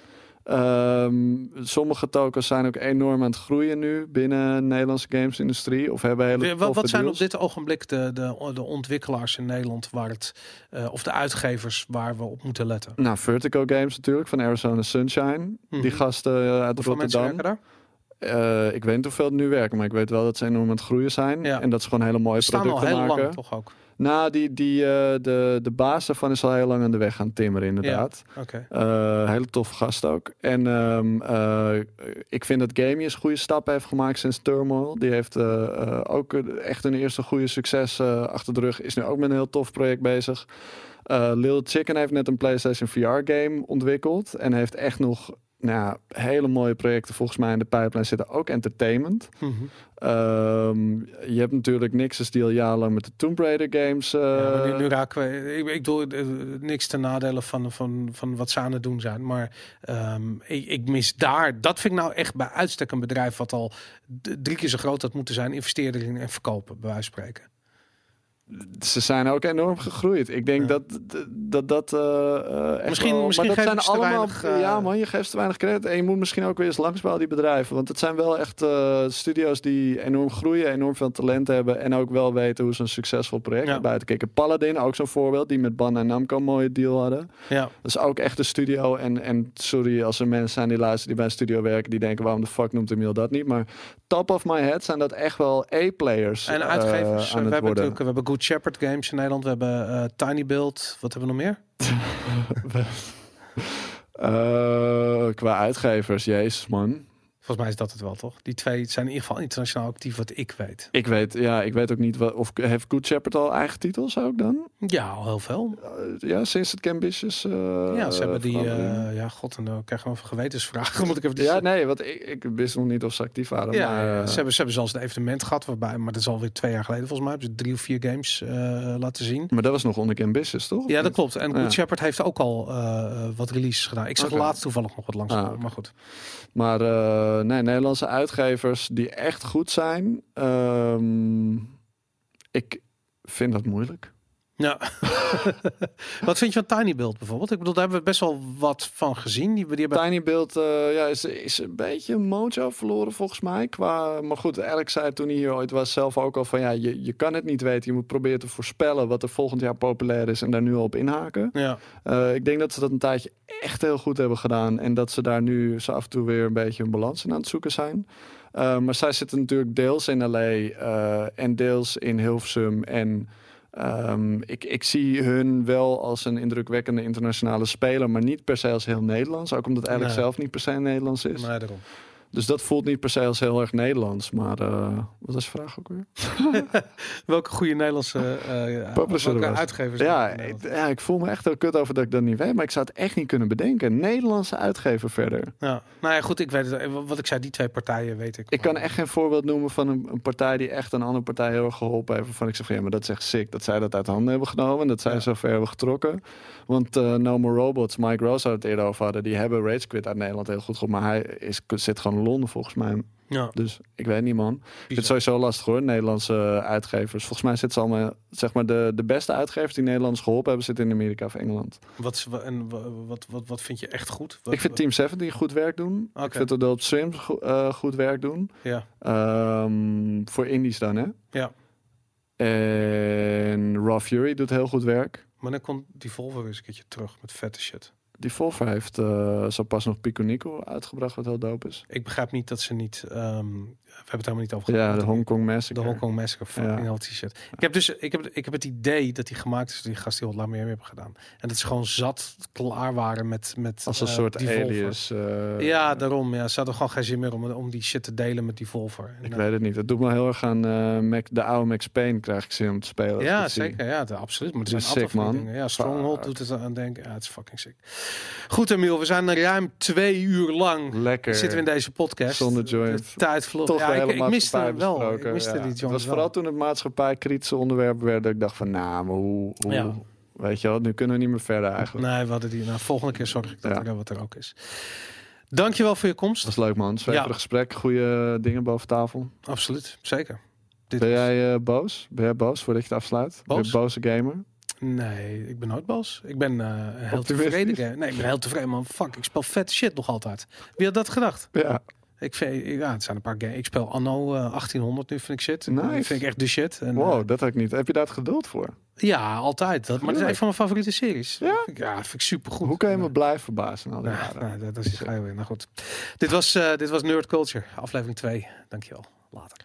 Ehm, sommige tokens zijn ook enorm aan het groeien nu binnen de Nederlandse gamesindustrie. Of hebben hele Wat, wat zijn op dit ogenblik de, de, de ontwikkelaars in Nederland waar het, eh, of de uitgevers waar we op moeten letten? Nou, Vertigo Games natuurlijk, van Arizona Sunshine. Mhm. Die gasten eh, uit Hoeveel mensen Rotterdam. daar? Eh, ik weet niet hoeveel het nu werken, maar ik weet wel dat ze enorm aan het groeien zijn. Ja. En dat ze gewoon hele mooie Ze staan al producten heel maken. lang toch ook? Nou, die, die, eh, de, de baas daarvan is al heel lang aan de weg gaan timmeren, inderdaad. Oké. Eh, hele toffe gast ook. En ehm, eh, ik vind dat Gamius goede stappen heeft gemaakt sinds Turmoil. Die heeft ook een- echt een eerste goede succes achter de rug. Is nu ook met een heel tof project bezig. Lil Chicken heeft net een PlayStation VR game ontwikkeld. En heeft echt nog nou, hele mooie projecten volgens mij in de pipeline zitten. Ook entertainment. Mhm. Ehm, je hebt natuurlijk Nixus die al jarenlang met de Tomb Raider games... eh, Ja, nu, nu raken we. Ik, ik doe eh, niks ten nadele van, van, van wat ze aan het doen zijn. Maar ehm, ik, ik mis daar. Dat vind ik nou echt bij uitstek een bedrijf wat al drie keer zo groot had moeten zijn. Investeerder in en verkopen, bij wijze van spreken. Ze zijn ook enorm gegroeid. Ik denk Ja. dat dat, dat eh, eh, Misschien- wel- misschien maar dat zijn allemaal, weinig, eh, ja man, je geeft te weinig credit en je moet misschien ook weer eens langs bij al die bedrijven, want het zijn wel echt studio's die enorm groeien, enorm veel talent hebben en ook wel weten hoe ze een succesvol project Ja. buiten kijken. Paladin, ook zo'n voorbeeld, die met Ban en Namco een mooie deal hadden. Ja, Dat is ook echt een studio en, en sorry als er mensen zijn die luisteren die bij een studio werken, die denken waarom de fuck noemt Emiel dat niet, maar top of my head zijn dat echt wel A-players en uitgevers. aan we, het hebben worden. natuurlijk, we hebben Good Shepherd Games in Nederland. We hebben eh, Tiny Build. Wat hebben we nog meer? Eh, qua uitgevers, jezus man. Volgens mij is dat het wel, toch? Die twee zijn in ieder geval internationaal actief, wat ik weet. Ik weet, ja, ik weet ook niet wat, of heeft Good Shepherd al eigen titels ook dan? Ja, al heel veel. Eh, ja, sinds het Cambitious. eh ja, ze hebben die. eh, ja, god, en dan krijgen we een gewetensvragen. Moet ik even ja, nee, want ik, ik wist nog niet of ze actief waren. Ja, maar, ze, hebben, ze hebben zelfs een evenement gehad waarbij, maar dat is alweer twee jaar geleden volgens mij, hebben ze drie of vier games laten zien. maar dat was nog onder Cambitious, toch? Ja, dat klopt. En Ja. Good Shepherd heeft ook al wat releases gedaan. Ik zag laatst toevallig nog wat langs Ah, maar goed. Maar nee, Nederlandse uitgevers die echt goed zijn. ehm, ik vind dat moeilijk. Ja. wat vind je van Tiny Build bijvoorbeeld? Ik bedoel, daar hebben we best wel wat van gezien. Die, die hebben... Tiny Build eh, ja, is, is een beetje een mojo verloren volgens mij. Qua, maar goed, Alex zei toen hij hier ooit was zelf ook al van... ja, je, je kan het niet weten. Je moet proberen te voorspellen wat er volgend jaar populair is... en daar nu al op inhaken. Ja. Eh, ik denk dat ze dat een tijdje echt heel goed hebben gedaan. En dat ze daar nu zo af en toe weer een beetje een balans in aan het zoeken zijn. Eh, maar zij zitten natuurlijk deels in LA eh, en deels in Hilversum. En ehm, ik, ik zie hun wel als een indrukwekkende internationale speler, maar niet per se als heel Nederlands. Ook omdat Alex Nee. zelf niet per se Nederlands is. Nee, daarom. Dus dat voelt niet per se als heel erg Nederlands. Maar eh, wat was de vraag ook weer? Welke goede Nederlandse eh Publisher welke uitgevers? Ja, ik, ja, ik voel me echt heel kut over dat ik dat niet weet. Maar ik zou het echt niet kunnen bedenken. Nederlandse uitgever verder. ja. Nou ja, goed, ik weet het. Wat ik zei, die twee partijen weet ik. Ik kan echt geen voorbeeld noemen van een, een partij die echt een andere partij heel erg geholpen heeft. Waarvan ik zeg van ja, maar dat is echt sick. Dat zij dat uit handen hebben genomen. Dat zij Ja. zo ver hebben getrokken. Want eh No More Robots, Mike Rose had het eerder over hadden. Die hebben Rage Quit uit Nederland heel goed geholpen. Maar hij is, zit gewoon in Londen volgens mij. Ja, Dus ik weet niet man. Ik vind het sowieso lastig hoor, Nederlandse uitgevers. Volgens mij zitten ze allemaal, zeg maar de, de beste uitgevers die Nederlands geholpen hebben, zitten in Amerika of Engeland. wat, is- en wa- wat, wat, wat vind je echt goed? Wat, ik vind Team 70 goed werk doen. Ik vind Adult Swim go- eh, goed werk doen. Ja, Ehm, voor indies dan, hè? ja. En Raw Fury doet heel goed werk. Maar dan komt die Volvo eens een keertje terug met vette shit. Devolver heeft eh, zo pas nog Pico Nico uitgebracht, wat heel dope is. Ik begrijp niet dat ze niet... ehm, we hebben het helemaal niet over Ja, gehad. de Hong Kong Massacre. De Hong Kong Massacre, fucking Ja. hell t-shirt. Ik heb dus, ik heb, ik heb het idee dat die gemaakt is door die gast die al lang meer hebben gedaan. En dat ze gewoon zat klaar waren met met Als een eh, soort alias. eh, Ja, daarom. Ja, ze hadden gewoon geen zin meer om, om die shit te delen met Devolver. En, Ik weet het niet. Het doet me heel erg aan Mac, de oude Max Payne krijg ik zin om te spelen. ja, zeker. Ja, de- absoluut. Maar het Die is sick, die man. dingen. Ja, Stronghold Fuck. doet het aan denken. Ja, het is fucking sick. Goed, Emiel. We zijn ruim twee uur lang Lekker. zitten we in deze podcast. Zonder De joint. tijd vloog. Toch Ja, ik, ik miste hem wel. Ik miste Ja. die Het joint was wel. vooral toen het maatschappij kritische onderwerp werd. Dat ik dacht van, nou, maar hoe... hoe Ja. Weet je wel, nu kunnen we niet meer verder eigenlijk. Nee, we hadden die. Nou, volgende keer zorg ik dat er wat er ook is. Dankjewel voor je komst. Dat was leuk man. Zweverig Ja. gesprek. Goede dingen boven tafel. Absoluut, zeker. Dit Ben was- jij eh, boos? Ben jij boos voordat je het afsluit? Boos? boze gamer? Nee, ik ben nooit boos. Ik ben eh, heel tevreden. Nee, ik ben heel tevreden, man. Fuck, ik speel vet shit nog altijd. Wie had dat gedacht? Ja. Ik vind, ja, het zijn een paar games. Ik speel anno eh, 1800 nu, vind ik shit. Nice. Dat vind ik echt de shit. En, Wow, eh, dat had ik niet. Heb je daar het geduld voor? ja, altijd. Dat, maar dat is een van mijn favoriete series. Ja? Dat vind ik, ja, dat vind ik super goed. Hoe kan je me blijven verbazen? al die nou, dat, dat is ga je weer. Nou goed. Dit was, eh, dit was Nerd Culture, aflevering 2. Dankjewel. Later.